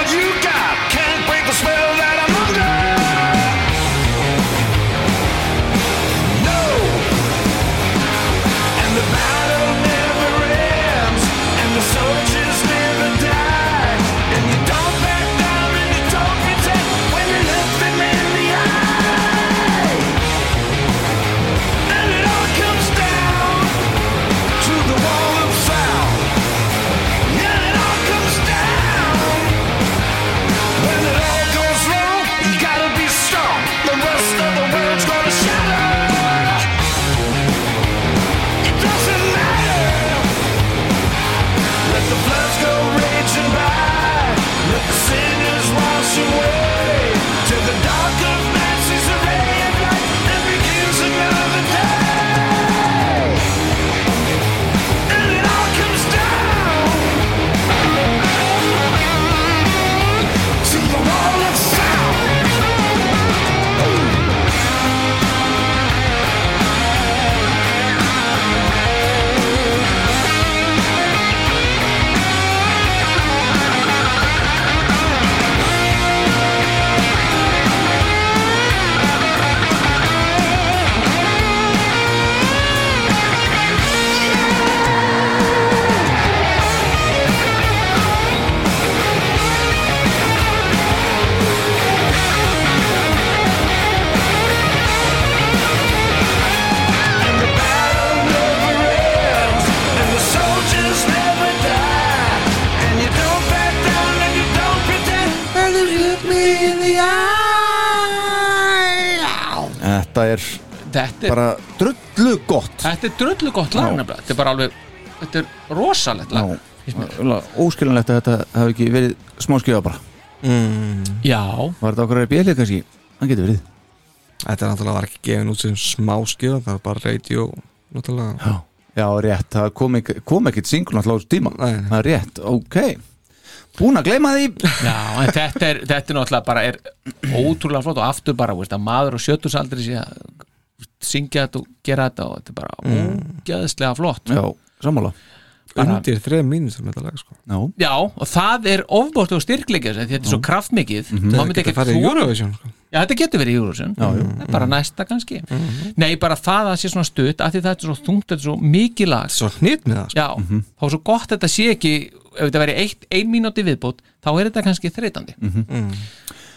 þetta er, bara drullu gott.
Þetta er drullu gott lag nefnilega. Þetta er bara alveg, þetta er rosalegt lag
Óskilinlegt að þetta hafi ekki verið smáskjöða bara.
Já,
Var þetta okkur að bjölið kannski? Það getur verið.
Þetta er náttúrulega var ekki gefin út sem smá skjöð það er bara radio náttúrulega.
Já, Já rétt, það kom, ekki, kom ekkit singul náttúrulega á þessu tíma.
Nei.
Það er rétt, ok. Búin að gleyma því.
Já, en þetta er, þetta er náttúrulega bara er ótrúlega flott og aftur bara, veist, að maður og sjötusaldri sé að syngja þetta og gera þetta og þetta er bara ógeðslega flott
Já, sammála.
Bara-
undir þreð mínútur með þetta lag sko.
Já,
Já, og það er ofbótt og styrkleika þetta er svo kraftmikið. Mm
það getur farið í Eurovision sko.
Já, þetta getur verið í Eurovision.
Já, jú.
Það er bara næsta kannski. Nei, bara það að sé svona stutt af því það er svo þungt, þetta er svo mikið lag.
Svo hnýtt með það sko.
Já, þá er svo gott að þetta sé ekki ef þetta veri eitt, ein mínúti viðbót þá er þetta kannski þreytandi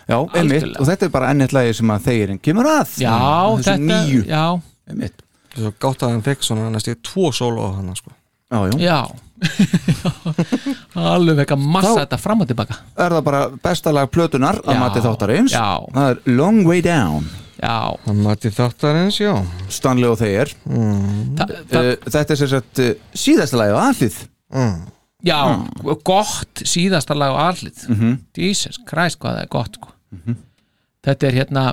já einmitt. Og þetta er bara ennett lagi sem að þeirinn kemur að.
Já, þetta
nýju.
Já,
Einmitt.
Svo gátt að hann fekk svona næstu tvo solo á hann sko.
Já, já,
já, alveg vekka massa
Þá-
þetta fram og tilbaka.
er það bara besta lag plötunar að
Já,
mati þáttarins.
Já.
það er Long Way Down.
Já,
Það mætti þáttarins, já.
Stanley og þeir.
Þa, þa,
uh, þetta er sem sagt uh, síðasta lagi á aðlið
já gott síðasta lag á allit
Mhm.
Jesus Christ hvað það er gott sko. Þetta er hérna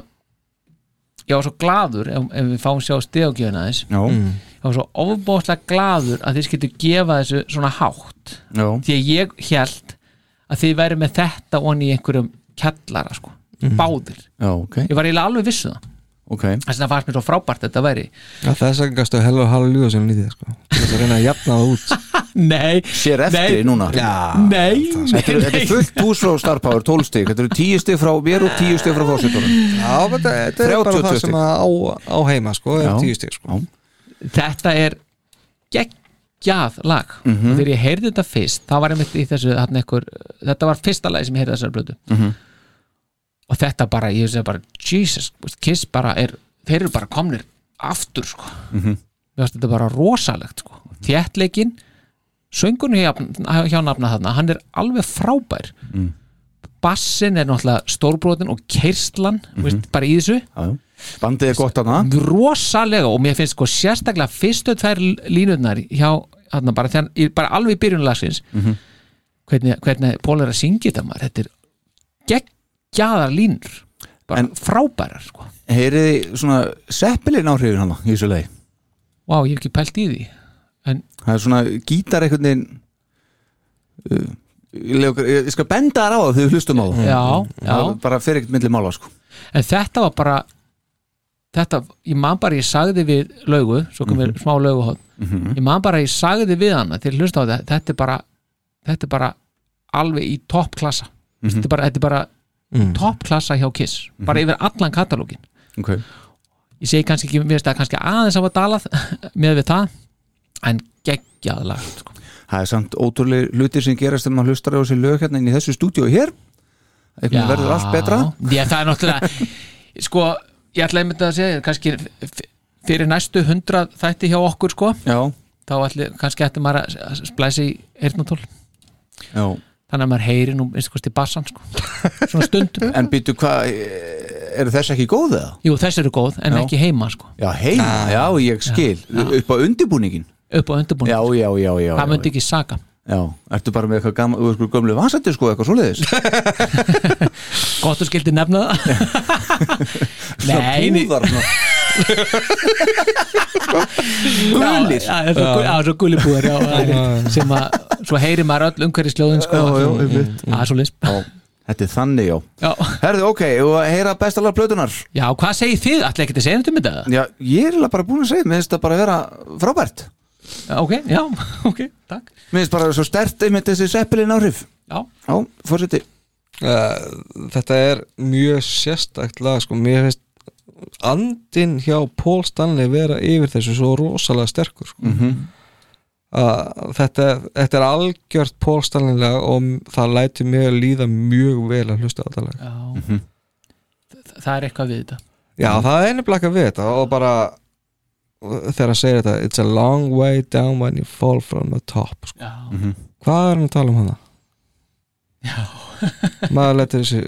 ég var svo gladur ef, ef við fáum sjá stegugjöfuna þess
já,
ég var svo ofbóðslega gladur að þið skiltu gefa þessu svona hátt.
Já,
því að ég held að þið væri með þetta onni í einhverjum kjallara sko, báðir.
Já, ok,
ég var eiginlega alveg vissu það
ok
þess að það fannst mér svo frábært þetta væri
Já, þess að gastu hella og halva ljúða sem lítið sko. þess að reyna að jafna það út
nei,
sér eftir
Nei.
núna
nei,
Þetta er, þetta er fullt hús frá Star Power 12 stig Þetta eru 10 stig frá mér og 10 stig frá fórsetunum
Já, þetta, þetta er bara
32
það
stig.
sem að á, á heima sko,
Já.
er tíu stig sko.
Þetta er geggjað lag
Mhm.
og þegar ég heyrði þetta fyrst þá var þessu einhver, þetta var fyrsta lagi sem ég heyrði þessar blödu
Mhm.
Og þetta bara, ég segi bara Jesus, Kiss bara er þeir eru bara komnir aftur sko. Mér finnst þetta bara rosalegt sko. þéttleikin söngunni hjá, hjá nafna þarna hann er alveg frábær
Mm.
bassin er náttúrulega stórbrotin og keirslan
Mhm.
veist, bara í þessu
já. Bandið er gott hana
rosalega og mér finnst sko sérstaklega fyrstu tvær línurnar hjá þarna bara, í- bara alveg í byrjunlagsins
Mhm.
hvernig, hvernig Pól er að syngja þetta maður þetta er geggjaðar línur bara
En-
frábærar sko.
Heyriði svona seppilin áhrifin hana í þessu leið
Vá, ég hef ekki pælt í því en
Það er svona gítar einhvern veginn uh, ég, leyfi okkur- ég skal benda þar á það þegar við hlustum á það.
Já, já,
Það bara fer ekkert milli mála sko.
en þetta var bara þetta, ég man bara ég sagði við laugu, svo kom við smá lauguhótt ég man bara ég sagði við hana til hlusta á þetta, þetta er bara þetta er bara alveg í toppklassa þetta er bara, þetta er bara toppklassa hjá Kiss, bara yfir allan katalógin
okay.
ég segi kannski ekki, mér finnst það kannski aðeins að var dalað með við það en geggjað lag sko.
Það er samt ótrúlega hlutir sem gerast þegar maður hlustar á þessi lög hérna inn í þessu stúdíu hér. Veginn verður allt betra.
Já, það er náttúrulega sko, ég ætla einmitt að segja kannski fyrir næstu hundra þætti hjá okkur sko
Já,
þá ætli, kannski ætti maður að að splæsa í eyrnatól
já
þannig að maður heyri nú minnst kosti bassan sko. svona stundum
En býtu hvað, eru þess ekki góð eða?
Jú, þessi eru góð, en
Já.
ekki heima sko.
Já, heima, já, ég skil upp á undirbúningin
upp á undirbúin,
Já, já, já, já
það
já,
myndi ekki saga
Já, ertu bara með eitthvað gamla, þú veist, gömlu vansættir sko, eitthvað svoleiðis?
Gott þú skildi nefna það. Nei,
Gulir.
Já, svo, já, svo gulibúðar það er- sem að, svo heyri maður öll umhverfisljóðin sko,
Já, já, einmitt.
það er svo lisp
Já, þetta er þannig, já.
Já.
Herðu, ok, og að heyra bestalega plötunar
já, hvað segir þið? Ætla ekki að segja þetta um þetta?
Já, ég er bara búin að segja, mér finnst það bara að vera frábært
ok, já, ok, takk
Mér finnst bara svo stert einmitt þessi seppilin áhrif
Já,
Já, fórseti
uh, Þetta er mjög sérstakt lag sko. mér finnst andin hjá Paul Stanley vera yfir þessu svo rosalega sterkur sko.
Mhm.
að þetta, þetta er algjört Paul Stanley lag og það læti mig að líða mjög vel að hlusta á þetta lag
já
Mhm.
Þa- Það er eitthvað við þetta
Já, það er ekki að við þetta og bara þegar hann segir þetta It's a long way down when you fall from the top sko.
Já,
Hvað er hann að tala um hana?
já,
Maður letur þessi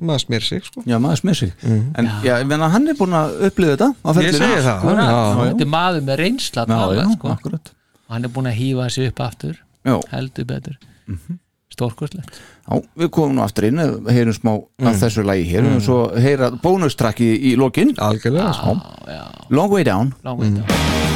maður smýr sig sko.
Já, maður smið sig.
Mm.
En já, ég menna hann er búin að upplifa þetta á
Ég segi það. Já.
þetta er maður með reynsla að
Já,
tala,
já,
sko. hann er búin að hýfa þessi upp aftur.
Já,
heldur betur stórkostlegt.
Já, við komum nú aftur inn heyrum smá af þessu lagi hér og svo heyra bónustrakki í, í lokin.
Algjörlega.
Long Way Down.
Langveit
Stick around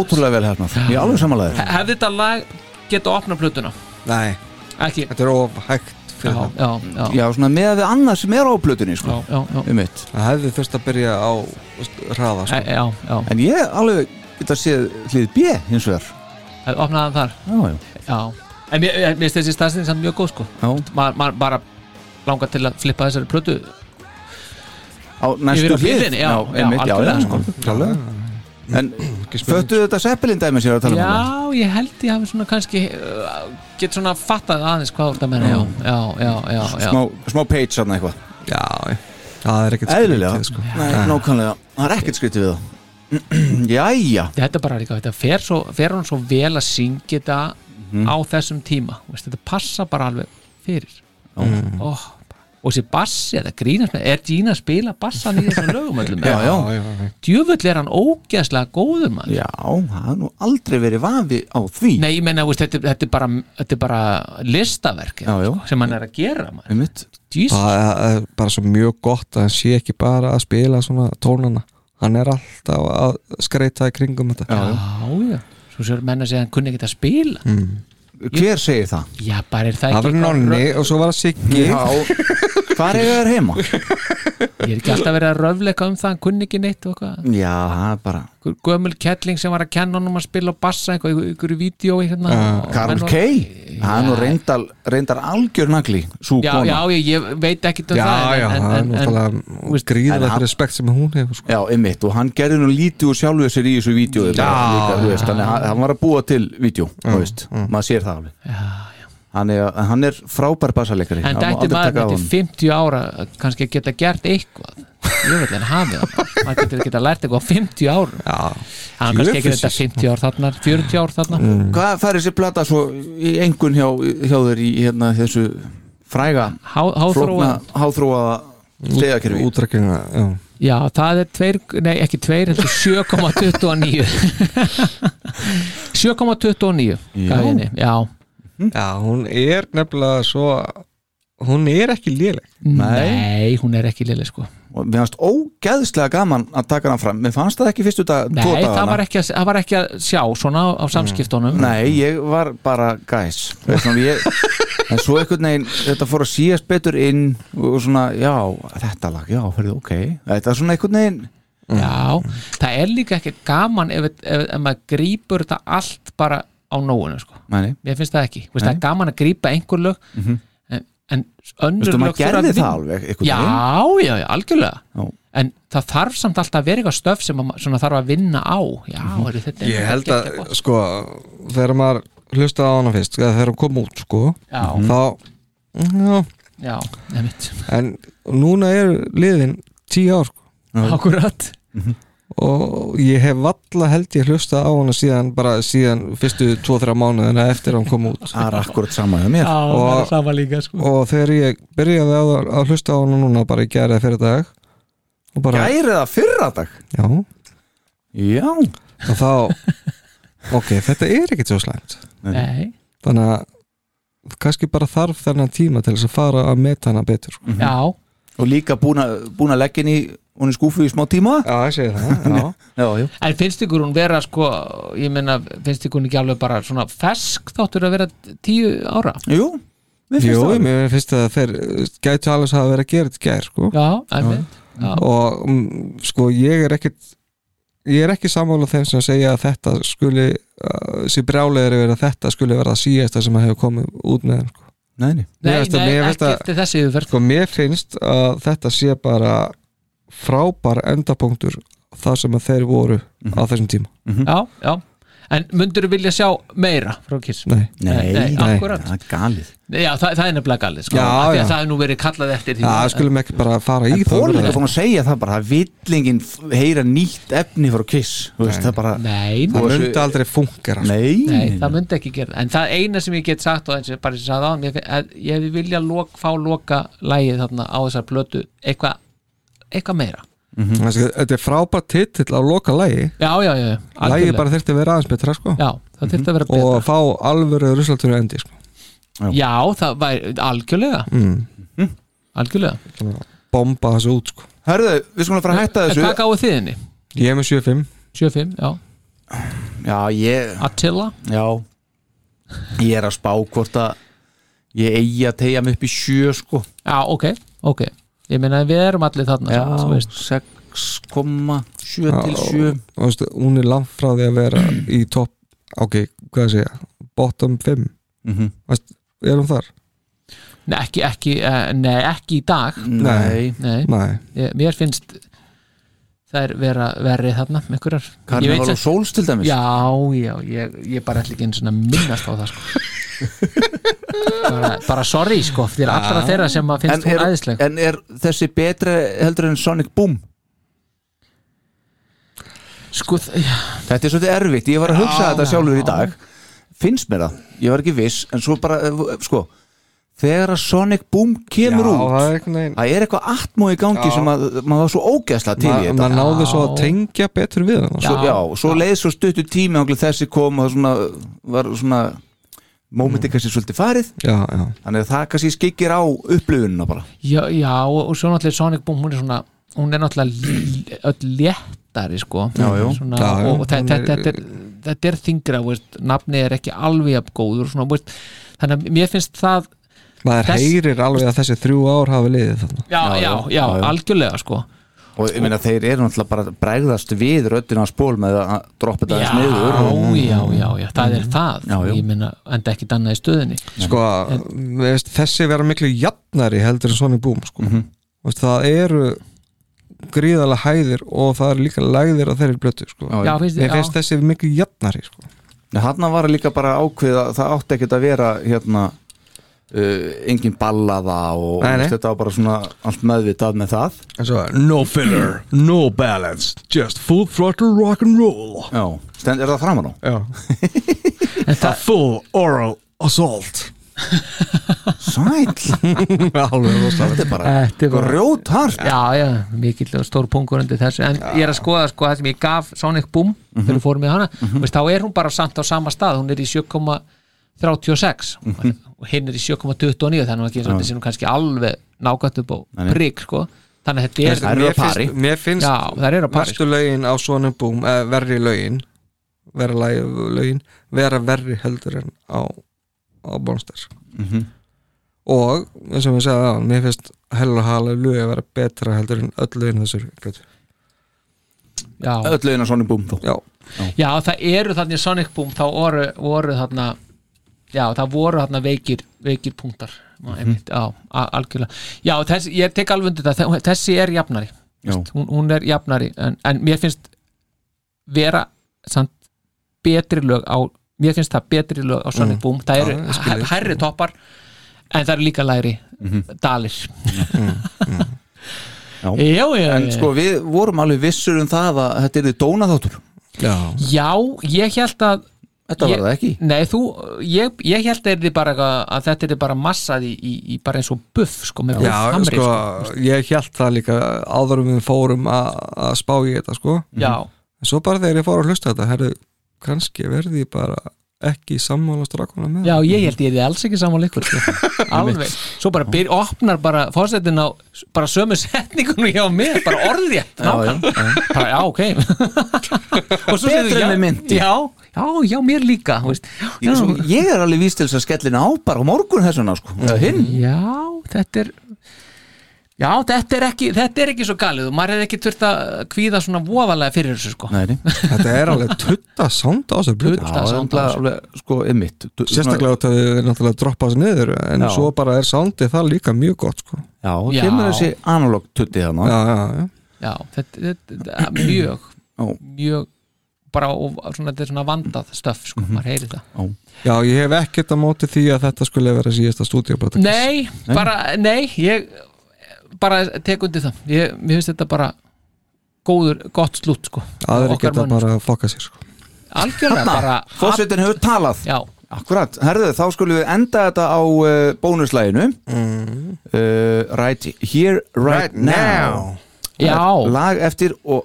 ótrúlega
vel hérna Ég er alveg samanlega
He- Hefði þetta lag geta að opna plötuna?
Nei,
Ekki?
Þetta er of hægt
Já,
fyrir það.
já, já,
Já, svona með við annað sem er á plötunni
já,
sko,
já, já.
um mitt.
Það hefði þurft að byrja á veist, hraða
E-
sko.
Já, já,
En ég alveg geta séð hlið B hins vegar.
Hefði opnað hann þar?
Já, já,
Já, en mér mér finnst þessi staðsinn samt mjög góð sko.
Já.
Maður ma bara langar til að flippa þessari plötu
Á næstu
Yfir á
hlið.
hliðinni, já, já,
einmitt, já,
algjörlega,
já,
sko.
sko, klálega. En föttu þetta Zeppelin dæmi sér að tala um þetta?
Já, ég held ég hafi svona kannski uh, get svona fattað aðeins hvað ert að menna Já, já, já, já, já.
Smá, smá page svona eitthvað.
Já, já. það er ekkert
Eðlilega.
skrítið, sko.
Nei, nákvæmlega. Það er ekkert skrítið við það. Jæja.
Þetta er bara líka, þetta fer, svo, fer hún svo vel að syngja þetta
Mhm.
á þessum tíma. Veist, Þetta passa bara alveg fyrir.
Mhm.
oh, Og þessi bassi, þetta grínast með Er Gina að spila bassan í þessum lögum öllum?
Já, já.
Já.
Djöfull er hann ógeðslega góður mann
Já, það er nú aldrei verið vafi á því
Nei, ég meina, veist, þetta, þetta, er bara, þetta er bara listaverk
Já, já.
sem hann er að gera.
Það er bara svo mjög gott að hann sé ekki bara að spila svona tónana Hann er alltaf að skreita í kringum þetta
Já, já.
Svo sér menn að segja að hann kunni ekki að spila
Hver segir það?
Já, bara er það
Það
ekki
var
eitthvað
nonni og svo var það Siggi
Já, hvað er það heima?
Ég er ekki alltaf verið að röfleika um það Hann kunni ekki neitt og eitthvað.
Já, það er bara
Einhver Gömul kettling sem var að kenna honum að spila og bassa eitthvað, einhver- einhverju vídeo hérna, og
Karl
menn og-
K. Er nú
Já.
reyndar, reyndar algjör nagli Sú
Já,
kona.
já, ég, ég veit ekki um
Já,
það
já,
en,
það er
en, en, en,
náttúrulega
en
gríðilegt
hann-
respekt sem hún hefur sko.
Já, einmitt, og hann gerði nú lítið úr sjálfu sér í þessu vídeo
Já,
þannig að hann- hann var að búa til vídeo, þú veist, maður sér það alveg hann er, hann er frábær bassalegari
en dætti maður með 50 ára kannski að geta gert eitthvað. Ég veit en hafið það maður getur geta lært eitthvað á 50 árum.
Já,
hann kannski ekki þetta
Jöfusins.
50 ár þarna 40 ár þarna.
Hvað fær þessi plata svo í engun hjá, hjá þér í hérna, þessu fræga háþróaða stegakerfi
útrekkina, já.
Já, það er tveir, nei ekki tveir, heldur 7,29 7,29 gaf ég henni, já
hún er nefnilega svo hún er ekki léleg.
Nei, hún er ekki liðlega sko.
Og mér fannst ógeðslega gaman að taka hann fram. Mér fannst það ekki fyrstu dag
Nei, það var ekki, að, það var ekki að sjá svona á, á samskiptunum.
Nei, ég var bara gæs En svo einhvern veginn Þetta fór að síast betur inn Og svona, já, þetta lag, já, fyrir ok. Þetta er svona einhvern veginn
Já, það er líka ekki gaman ef, ef, ef maður grípur þetta allt bara á nóinu sko. Mér finnst það ekki, Vist, það er gaman að grípa einhver lög en, en önnur
Veistu,
lög
gerði
að
það alveg
Já, já, já, algjörlega.
Já.
En það þarf samt alltaf að vera eitthvað stöf sem að, þarf að vinna á. Já, mm -hmm. þetta
Ég held að,
gott.
sko þegar maður hlustaði á hana fyrst eða þegar hún kom út, sko
Já.
þá, já,
Já, nefnt
en núna er liðin tíu ár, sko.
Akkurat
og ég hef valla held ég hlusta á hana síðan bara síðan fyrstu 2-3 mánuðina eftir að hann kom út.
Það er akkurat sama hjá mér.
Og-
það er sama líka sko.
og þegar ég byrjaði að, að hlusta á hana núna bara í gerði fyrir dag og bara,
Gæri það fyrra dag?
Já,
Já,
og þá ok, þetta er ekkert svo slæmt.
Nei,
þannig að kannski bara þarf þennan tíma til þess að fara að meta hana betur sko.
já,
og líka búin að leggja inn í hún er skúfu í smá tíma
já, ég segi það já.
Já,
En finnst ykkur hún vera sko ég meina, finnst ykkur hún ekki alveg bara svona fesk þáttur að vera tíu ára
Jú, mér finnst
Jú,
það
mér finnst að þeir gætu alveg að vera að gera þetta í gær sko.
Já,
og mm, sko ég er ekkit ég er ekki sammála þeim sem segja að þetta skuli uh, sér brjálegri verið að þetta skuli vera að síðasta sem að hefur komið út með sko.
Nei, nei.
Ekki þessi yfirferð.
Sko mér finnst að þetta sé bara frábær endapunktur það sem að þeir voru á þessum tíma.
Já, já En myndur vilja sjá meira frá Kiss?
Nei.
Nei,
nei,
nei.
akkurat
það er galið
Já, það, það er nefnilega galið sko.
Já,
Af því að
já.
Það er nú verið kallað eftir því
Já, skulum ekki bara fara í það
Pólin er búin að segja það bara að villingin heyra nýtt efni frá Kiss Þú veist, það bara
Nei,
það
Þú-
myndi aldrei fungera sko.
Nei,
Nei, það myndi ekki gera En það eina sem ég get sagt og eins og bara sem ég sagði á ég, að ég vilja lok, fá loka lægið þarna á þessar plötu eitthvað eitthva meira
Þessi- þetta er frábær titill á loka lægi
Já, já, já,
lægi bara þurfti að vera aðeins betra sko.
Já, það þurfti að vera
og
betra
fá alvöru ruslatunni endi sko.
Já, það væri algjörlega.
Mm.
Algjörlega.
Bomba þessu út sko.
Herðu, við skulum fara að hætta þessu.
hvað gáðu þið henni?
Ég er með 7-5
7-5, já.
Já, ég
Attila?
Já. Ég er að spá hvort að ég eigi að tegja mig upp í sjö sko.
Já, ok, ok Ég meina við erum allir þarna
Já,
þú veist.
6,7 til 7
og hún er langt frá því að vera í topp, ok, hvað að segja bottom 5
Mhm.
Veist, er hún þar?
Nei, ekki, ekki, uh, nei, ekki í dag
Nei,
Nei,
Nei,
ég, mér finnst það er vera verri þarna Ég
og
sem-
Souls til dæmis
Já, já, ég, ég bara ætla ekki einu svona minnast á það sko. Bara, bara sorry sko fyrir allra þeirra sem að finnst
en
hún
er,
æðisleg
en er þessi betri heldur en Sonic Boom?
Sko, já,
Þetta er svolítið erfitt, ég var að hugsa þetta sjálfur í dag. Finnst mér það, ég var ekki viss En svo bara, eh, sko Þegar að Sonic Boom kemur
Já,
út
það er veginn
Það er eitthvað atmó í gangi
Já.
sem að maður var svo ógeðslega til í
Ma-
þetta.
maður náði svo að
Já.
tengja betur við
svo,
Já.
já, svo leið svo stuttu tími þessi kom og það svona, var svona mómenti kannski svolítið farið.
Já, já,
þannig að það kannski skikir á upplifunina bara.
Já, já og, og svo náttúrulega Sonic Boom hún er svona, hún er náttúrulega öll léttari sko. Svona, og, og þetta,
er-
þingra nafni er ekki alveg jafn góður svona, veist, þannig að mér finnst það
maður heyrir alveg að þessi þrjú ár hafi liðið
já, já, já. algjörlega sko
og ég meina þeir eru náttúrulega bara að bregðast við röddina á spól með að droppa
já,
aðeins niður og,
já, já, já, það er það
Já, já.
ég meina, enda ekki annað í stöðinni
sko, veist, þessi vera miklu jafnari heldur en Sonic Boom sko.
Mhm.
veist, það eru gríðalega hæðir og það eru líka lægðir á þeirri blötu sko.
Já,
finnst, já,
finnst þessi miklu jafnari sko.
hann var líka bara ákveða það átti ekkert að vera hérna uh, engin ballaða og
Nei, nei.
þetta var bara svona allt meðvitað með það.
Svo, no filler, no balance just full throttle rock and roll.
Já, stend, er það framan á?
já.
það,
full oral assault.
Sæl,
alveg rosalega
þetta er bara
Þetta er bara-
grjót hart
já, já, mikill og stór pungur undir þessu, en ég er að skoða sko það sem ég gaf Sonic Boom
Mhm.
þegar við fórum með hana, veist, þá er hún bara samt á sama stað, hún er í 7,36 og hinn er í 7,29 þannig að ekki þetta sé nú kannski alveg nákvæmt upp á prigg sko. Þannig að þetta er,
Þær eru
mér
á pari.
mér finnst
já, það að pari sko.
Lögin á Sonic Boom eh, verri lögin vera lögin vera verri heldur en á, á Monsters
Mhm.
og eins og við segja á mér finnst Hell og Hallelujah að vera betra heldur en öll lögin þessur
öll lögin á Sonic Boom þó.
Já,
já, það eru þannig Sonic Boom, þá voru, voru þarna já, það voru þarna veikir veikir punktar.
Mhm.
einmitt, já, algjörlega. Já, þessi, ég tek alveg undir það, þessi er jafnari. Hún, hún er jafnari en, en mér finnst vera samt betri lög á mér finnst það betri lög á Sonic Boom. Það eru
þig.
hærri toppar en það eru líka læri dalir.
Já.
já, já,
en sko við vorum alveg vissur um það að þetta er dónaþáttur.
Já,
já, ég held að
þetta var það ekki?
Nei, þú, ég, ég held að, bara, að þetta er bara massað í, í, í bara eins og buff sko, með
já
hamri,
sko,
sko.
ég held það líka áður en við fórum að spá í þetta sko.
Já,
en svo bara þegar ég fór að hlusta þetta herru, kannski verði ég bara ekki sammála strákuna með
já, ég held ég er alls ekki saman líkur sko. alveg, svo bara byr, opnar bara fórsetin á bara sömu setningunum hjá mér, bara orðið nákvæm, bara já, ok. Og svo segir
en
já, já, já, já, mér líka þú veist.
ég,
já,
svo, ég er alveg víst til þess að skellina á bara á morgun þessuna sko. Eða hinn.
Já, þetta er já, þetta er ekki þetta er ekki svo galið og maður er ekki þurft að kvíða svona voðalega fyrir þessu sko
Nei, nei.
þetta er alveg tutta sound á þessu blötu
Já, það er
samt
alveg,
alveg-
alveg sko ymmit
sérstaklega að þau er náttúrulega droppa þessu niður en
Já.
svo bara er soundið það líka mjög gott sko.
Já, og
Já.
kemur þessi analog tutti þarna
já, já, já.
já, þetta, þetta, þetta er mjög
Já.
mjög bara og, svona, þetta er svona vandað stöf sko, maður heyri það
já, ég hef ekkert á móti því að þetta skulle vera síðasta stúdíoplata
nei, bara, nei ég bara tek undir það. Ég, mér finnst þetta bara góður, gott slútt sko
aðri geta
mönnum,
bara að fokka sér sko.
sko. algjörlega bara
Fórsetin hefur talað.
Já,
Akkurat, herðu, þá skulum við enda þetta á uh, bónuslæginu. Uh, Right Here, Right, now,
já,
Lag eftir og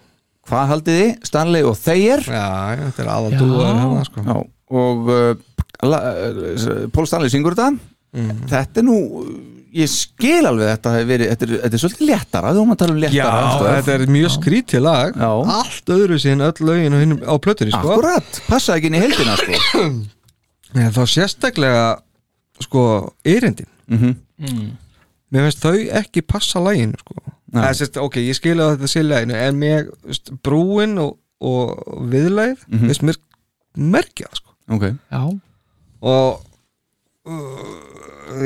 hvað haldið þið? Stanley og Thayer
já, þetta er
Já.
aðaldúar hérna, sko.
Já, og uh, Pól Stanley syngur þetta. Þetta er nú ég skil alveg þetta hefur verið, þetta er, þetta er svolítið léttara þú maður tala um
Já,
léttara stöf.
þetta er mjög skrítið lag
Já.
Allt öðru sín öll lögin á, hinum- á plötunni sko.
Akkurat, passa ekki inn í heldina sko.
Nei, Þá sérstaklega sko, erindin
Mhm.
Mér finnst þau ekki passa laginu sko. Sérst, Ok, ég skilja að þetta sé laginu En mér, veist, brúin og, og viðlæð mm. -hmm. mér merkja það sko.
Ok,
Já,
og uh,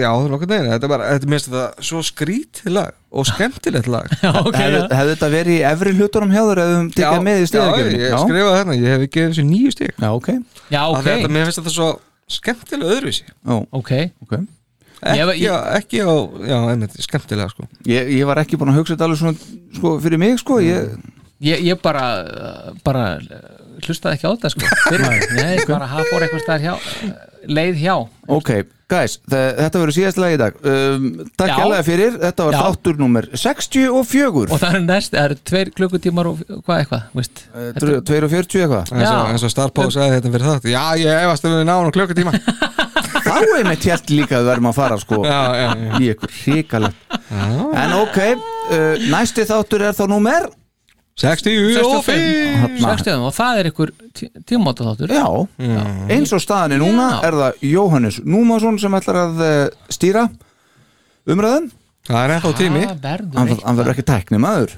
já, neginn þetta er bara, þetta minnst þetta svo skrítið lag og skemmtilegt lag.
Já ok
hefði,
já.
hefði þetta verið í efri hlutunum hjá þér eða um tekja með í
já,
stíðagjöfni
ég skrifaði þarna, ég hef gefið þessu nýju stík
Já, ok,
Já,
okay.
ok,
þetta, mér finnst þetta svo skemmtilega öðruvísi.
Ok.
ok.
Ég var-
ekki, á- ekki á, já, einmitt, skemmtilega sko.
Ég, ég var ekki búin að hugsa þetta alveg svona sko, fyrir mig sko ég,
Ég, ég bara, bara uh, hlustaði ekki á þetta sko. Fyrir, Nei, bara hafa fór eitthvað stær hjá uh, leið hjá.
Ok, guys, þe- þetta verður síðast lag í dag. Um, Takk hérlega fyrir, þetta var þáttur nummer 64
og það er næst, það eru tveir klukkutímar og hvað eitthvað, veist?
Uh, 240 eitthvað.
Eins og,
Já.
eins og Starpó sagði þetta fyrir það já, ég efast að við náum klukkutíma.
Þá er með tjelt líka að við verðum að fara sko.
Já, já, já.
í ykkur hrikalegt En ok, uh, næsti þáttur er þá númer
60 og 5
Þarna.
60 og það er ykkur tímáta þáttur
Já, eins og staðan er núna
Já.
er það Jóhannes Númason sem ætlar að uh, stýra umræðum
það er ennþá tími.
Hann, verður ekki tækni maður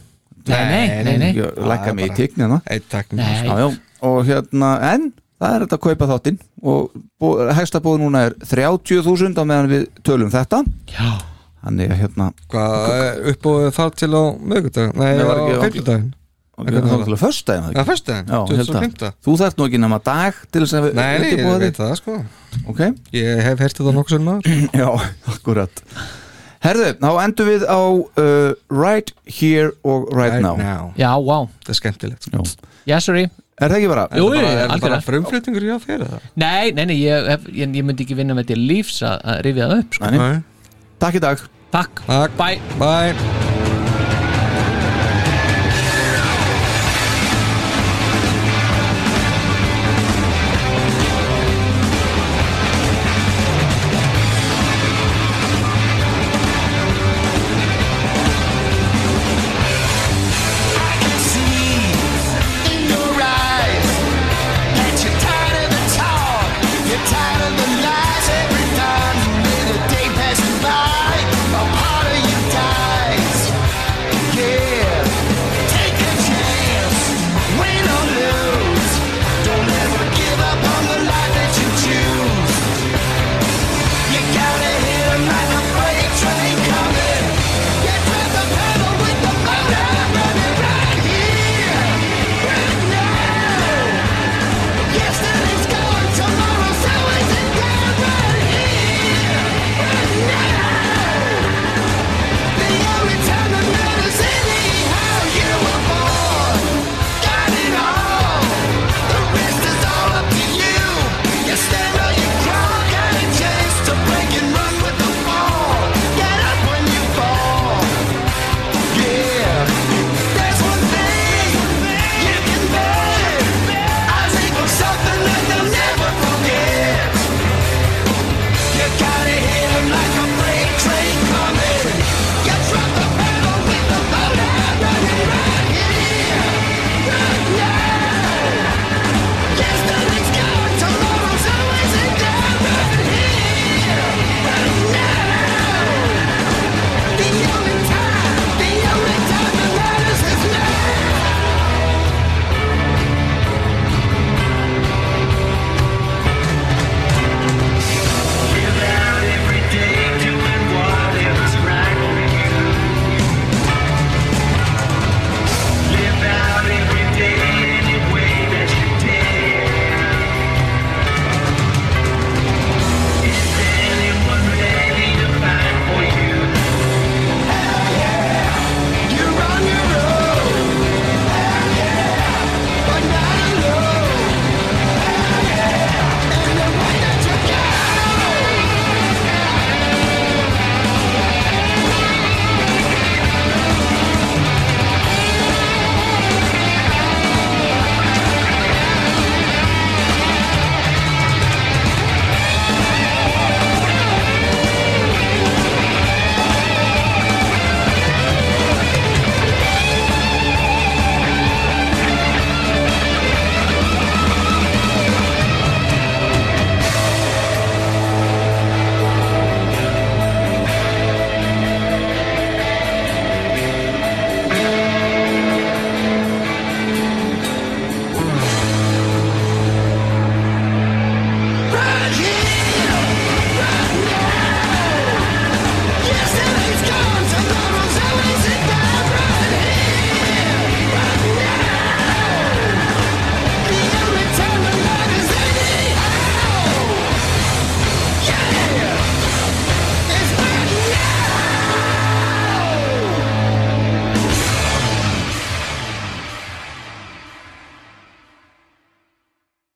Nei, nei, nei,
lækka mig í tigni hana já, já. og hérna, en það er þetta að kaupa þáttinn. Og hægsta búið núna er 30.000 á meðan við tölum þetta.
Já,
þannig að hérna
Hvað, upp og þar til á mögudag Nei, á
ekki- og það er til að föstudaginn
Já, föstudaginn,
Já, ég held það.
25.
þú þarft nú ekki nema dag til þess að
Nei, nei, ég veit það sko
ok,
Ég hef heyrt þetta nokkuð sem maður
já, akkurat herðu, þá endum við á uh, right here og right, now,
já, wow
Það er skemmtilegt
Já.
Yes, sorry
er það ekki bara?
Jú,
Er það bara
algjörlega
frumflutningur hjá þér eða?
Nei, nei, nei, ég, hef- ég, ég myndi ekki vinna með til lífs að, að rifja það upp sko.
Nei, nei. takk í dag
Takk,
Takk.
bye
Bye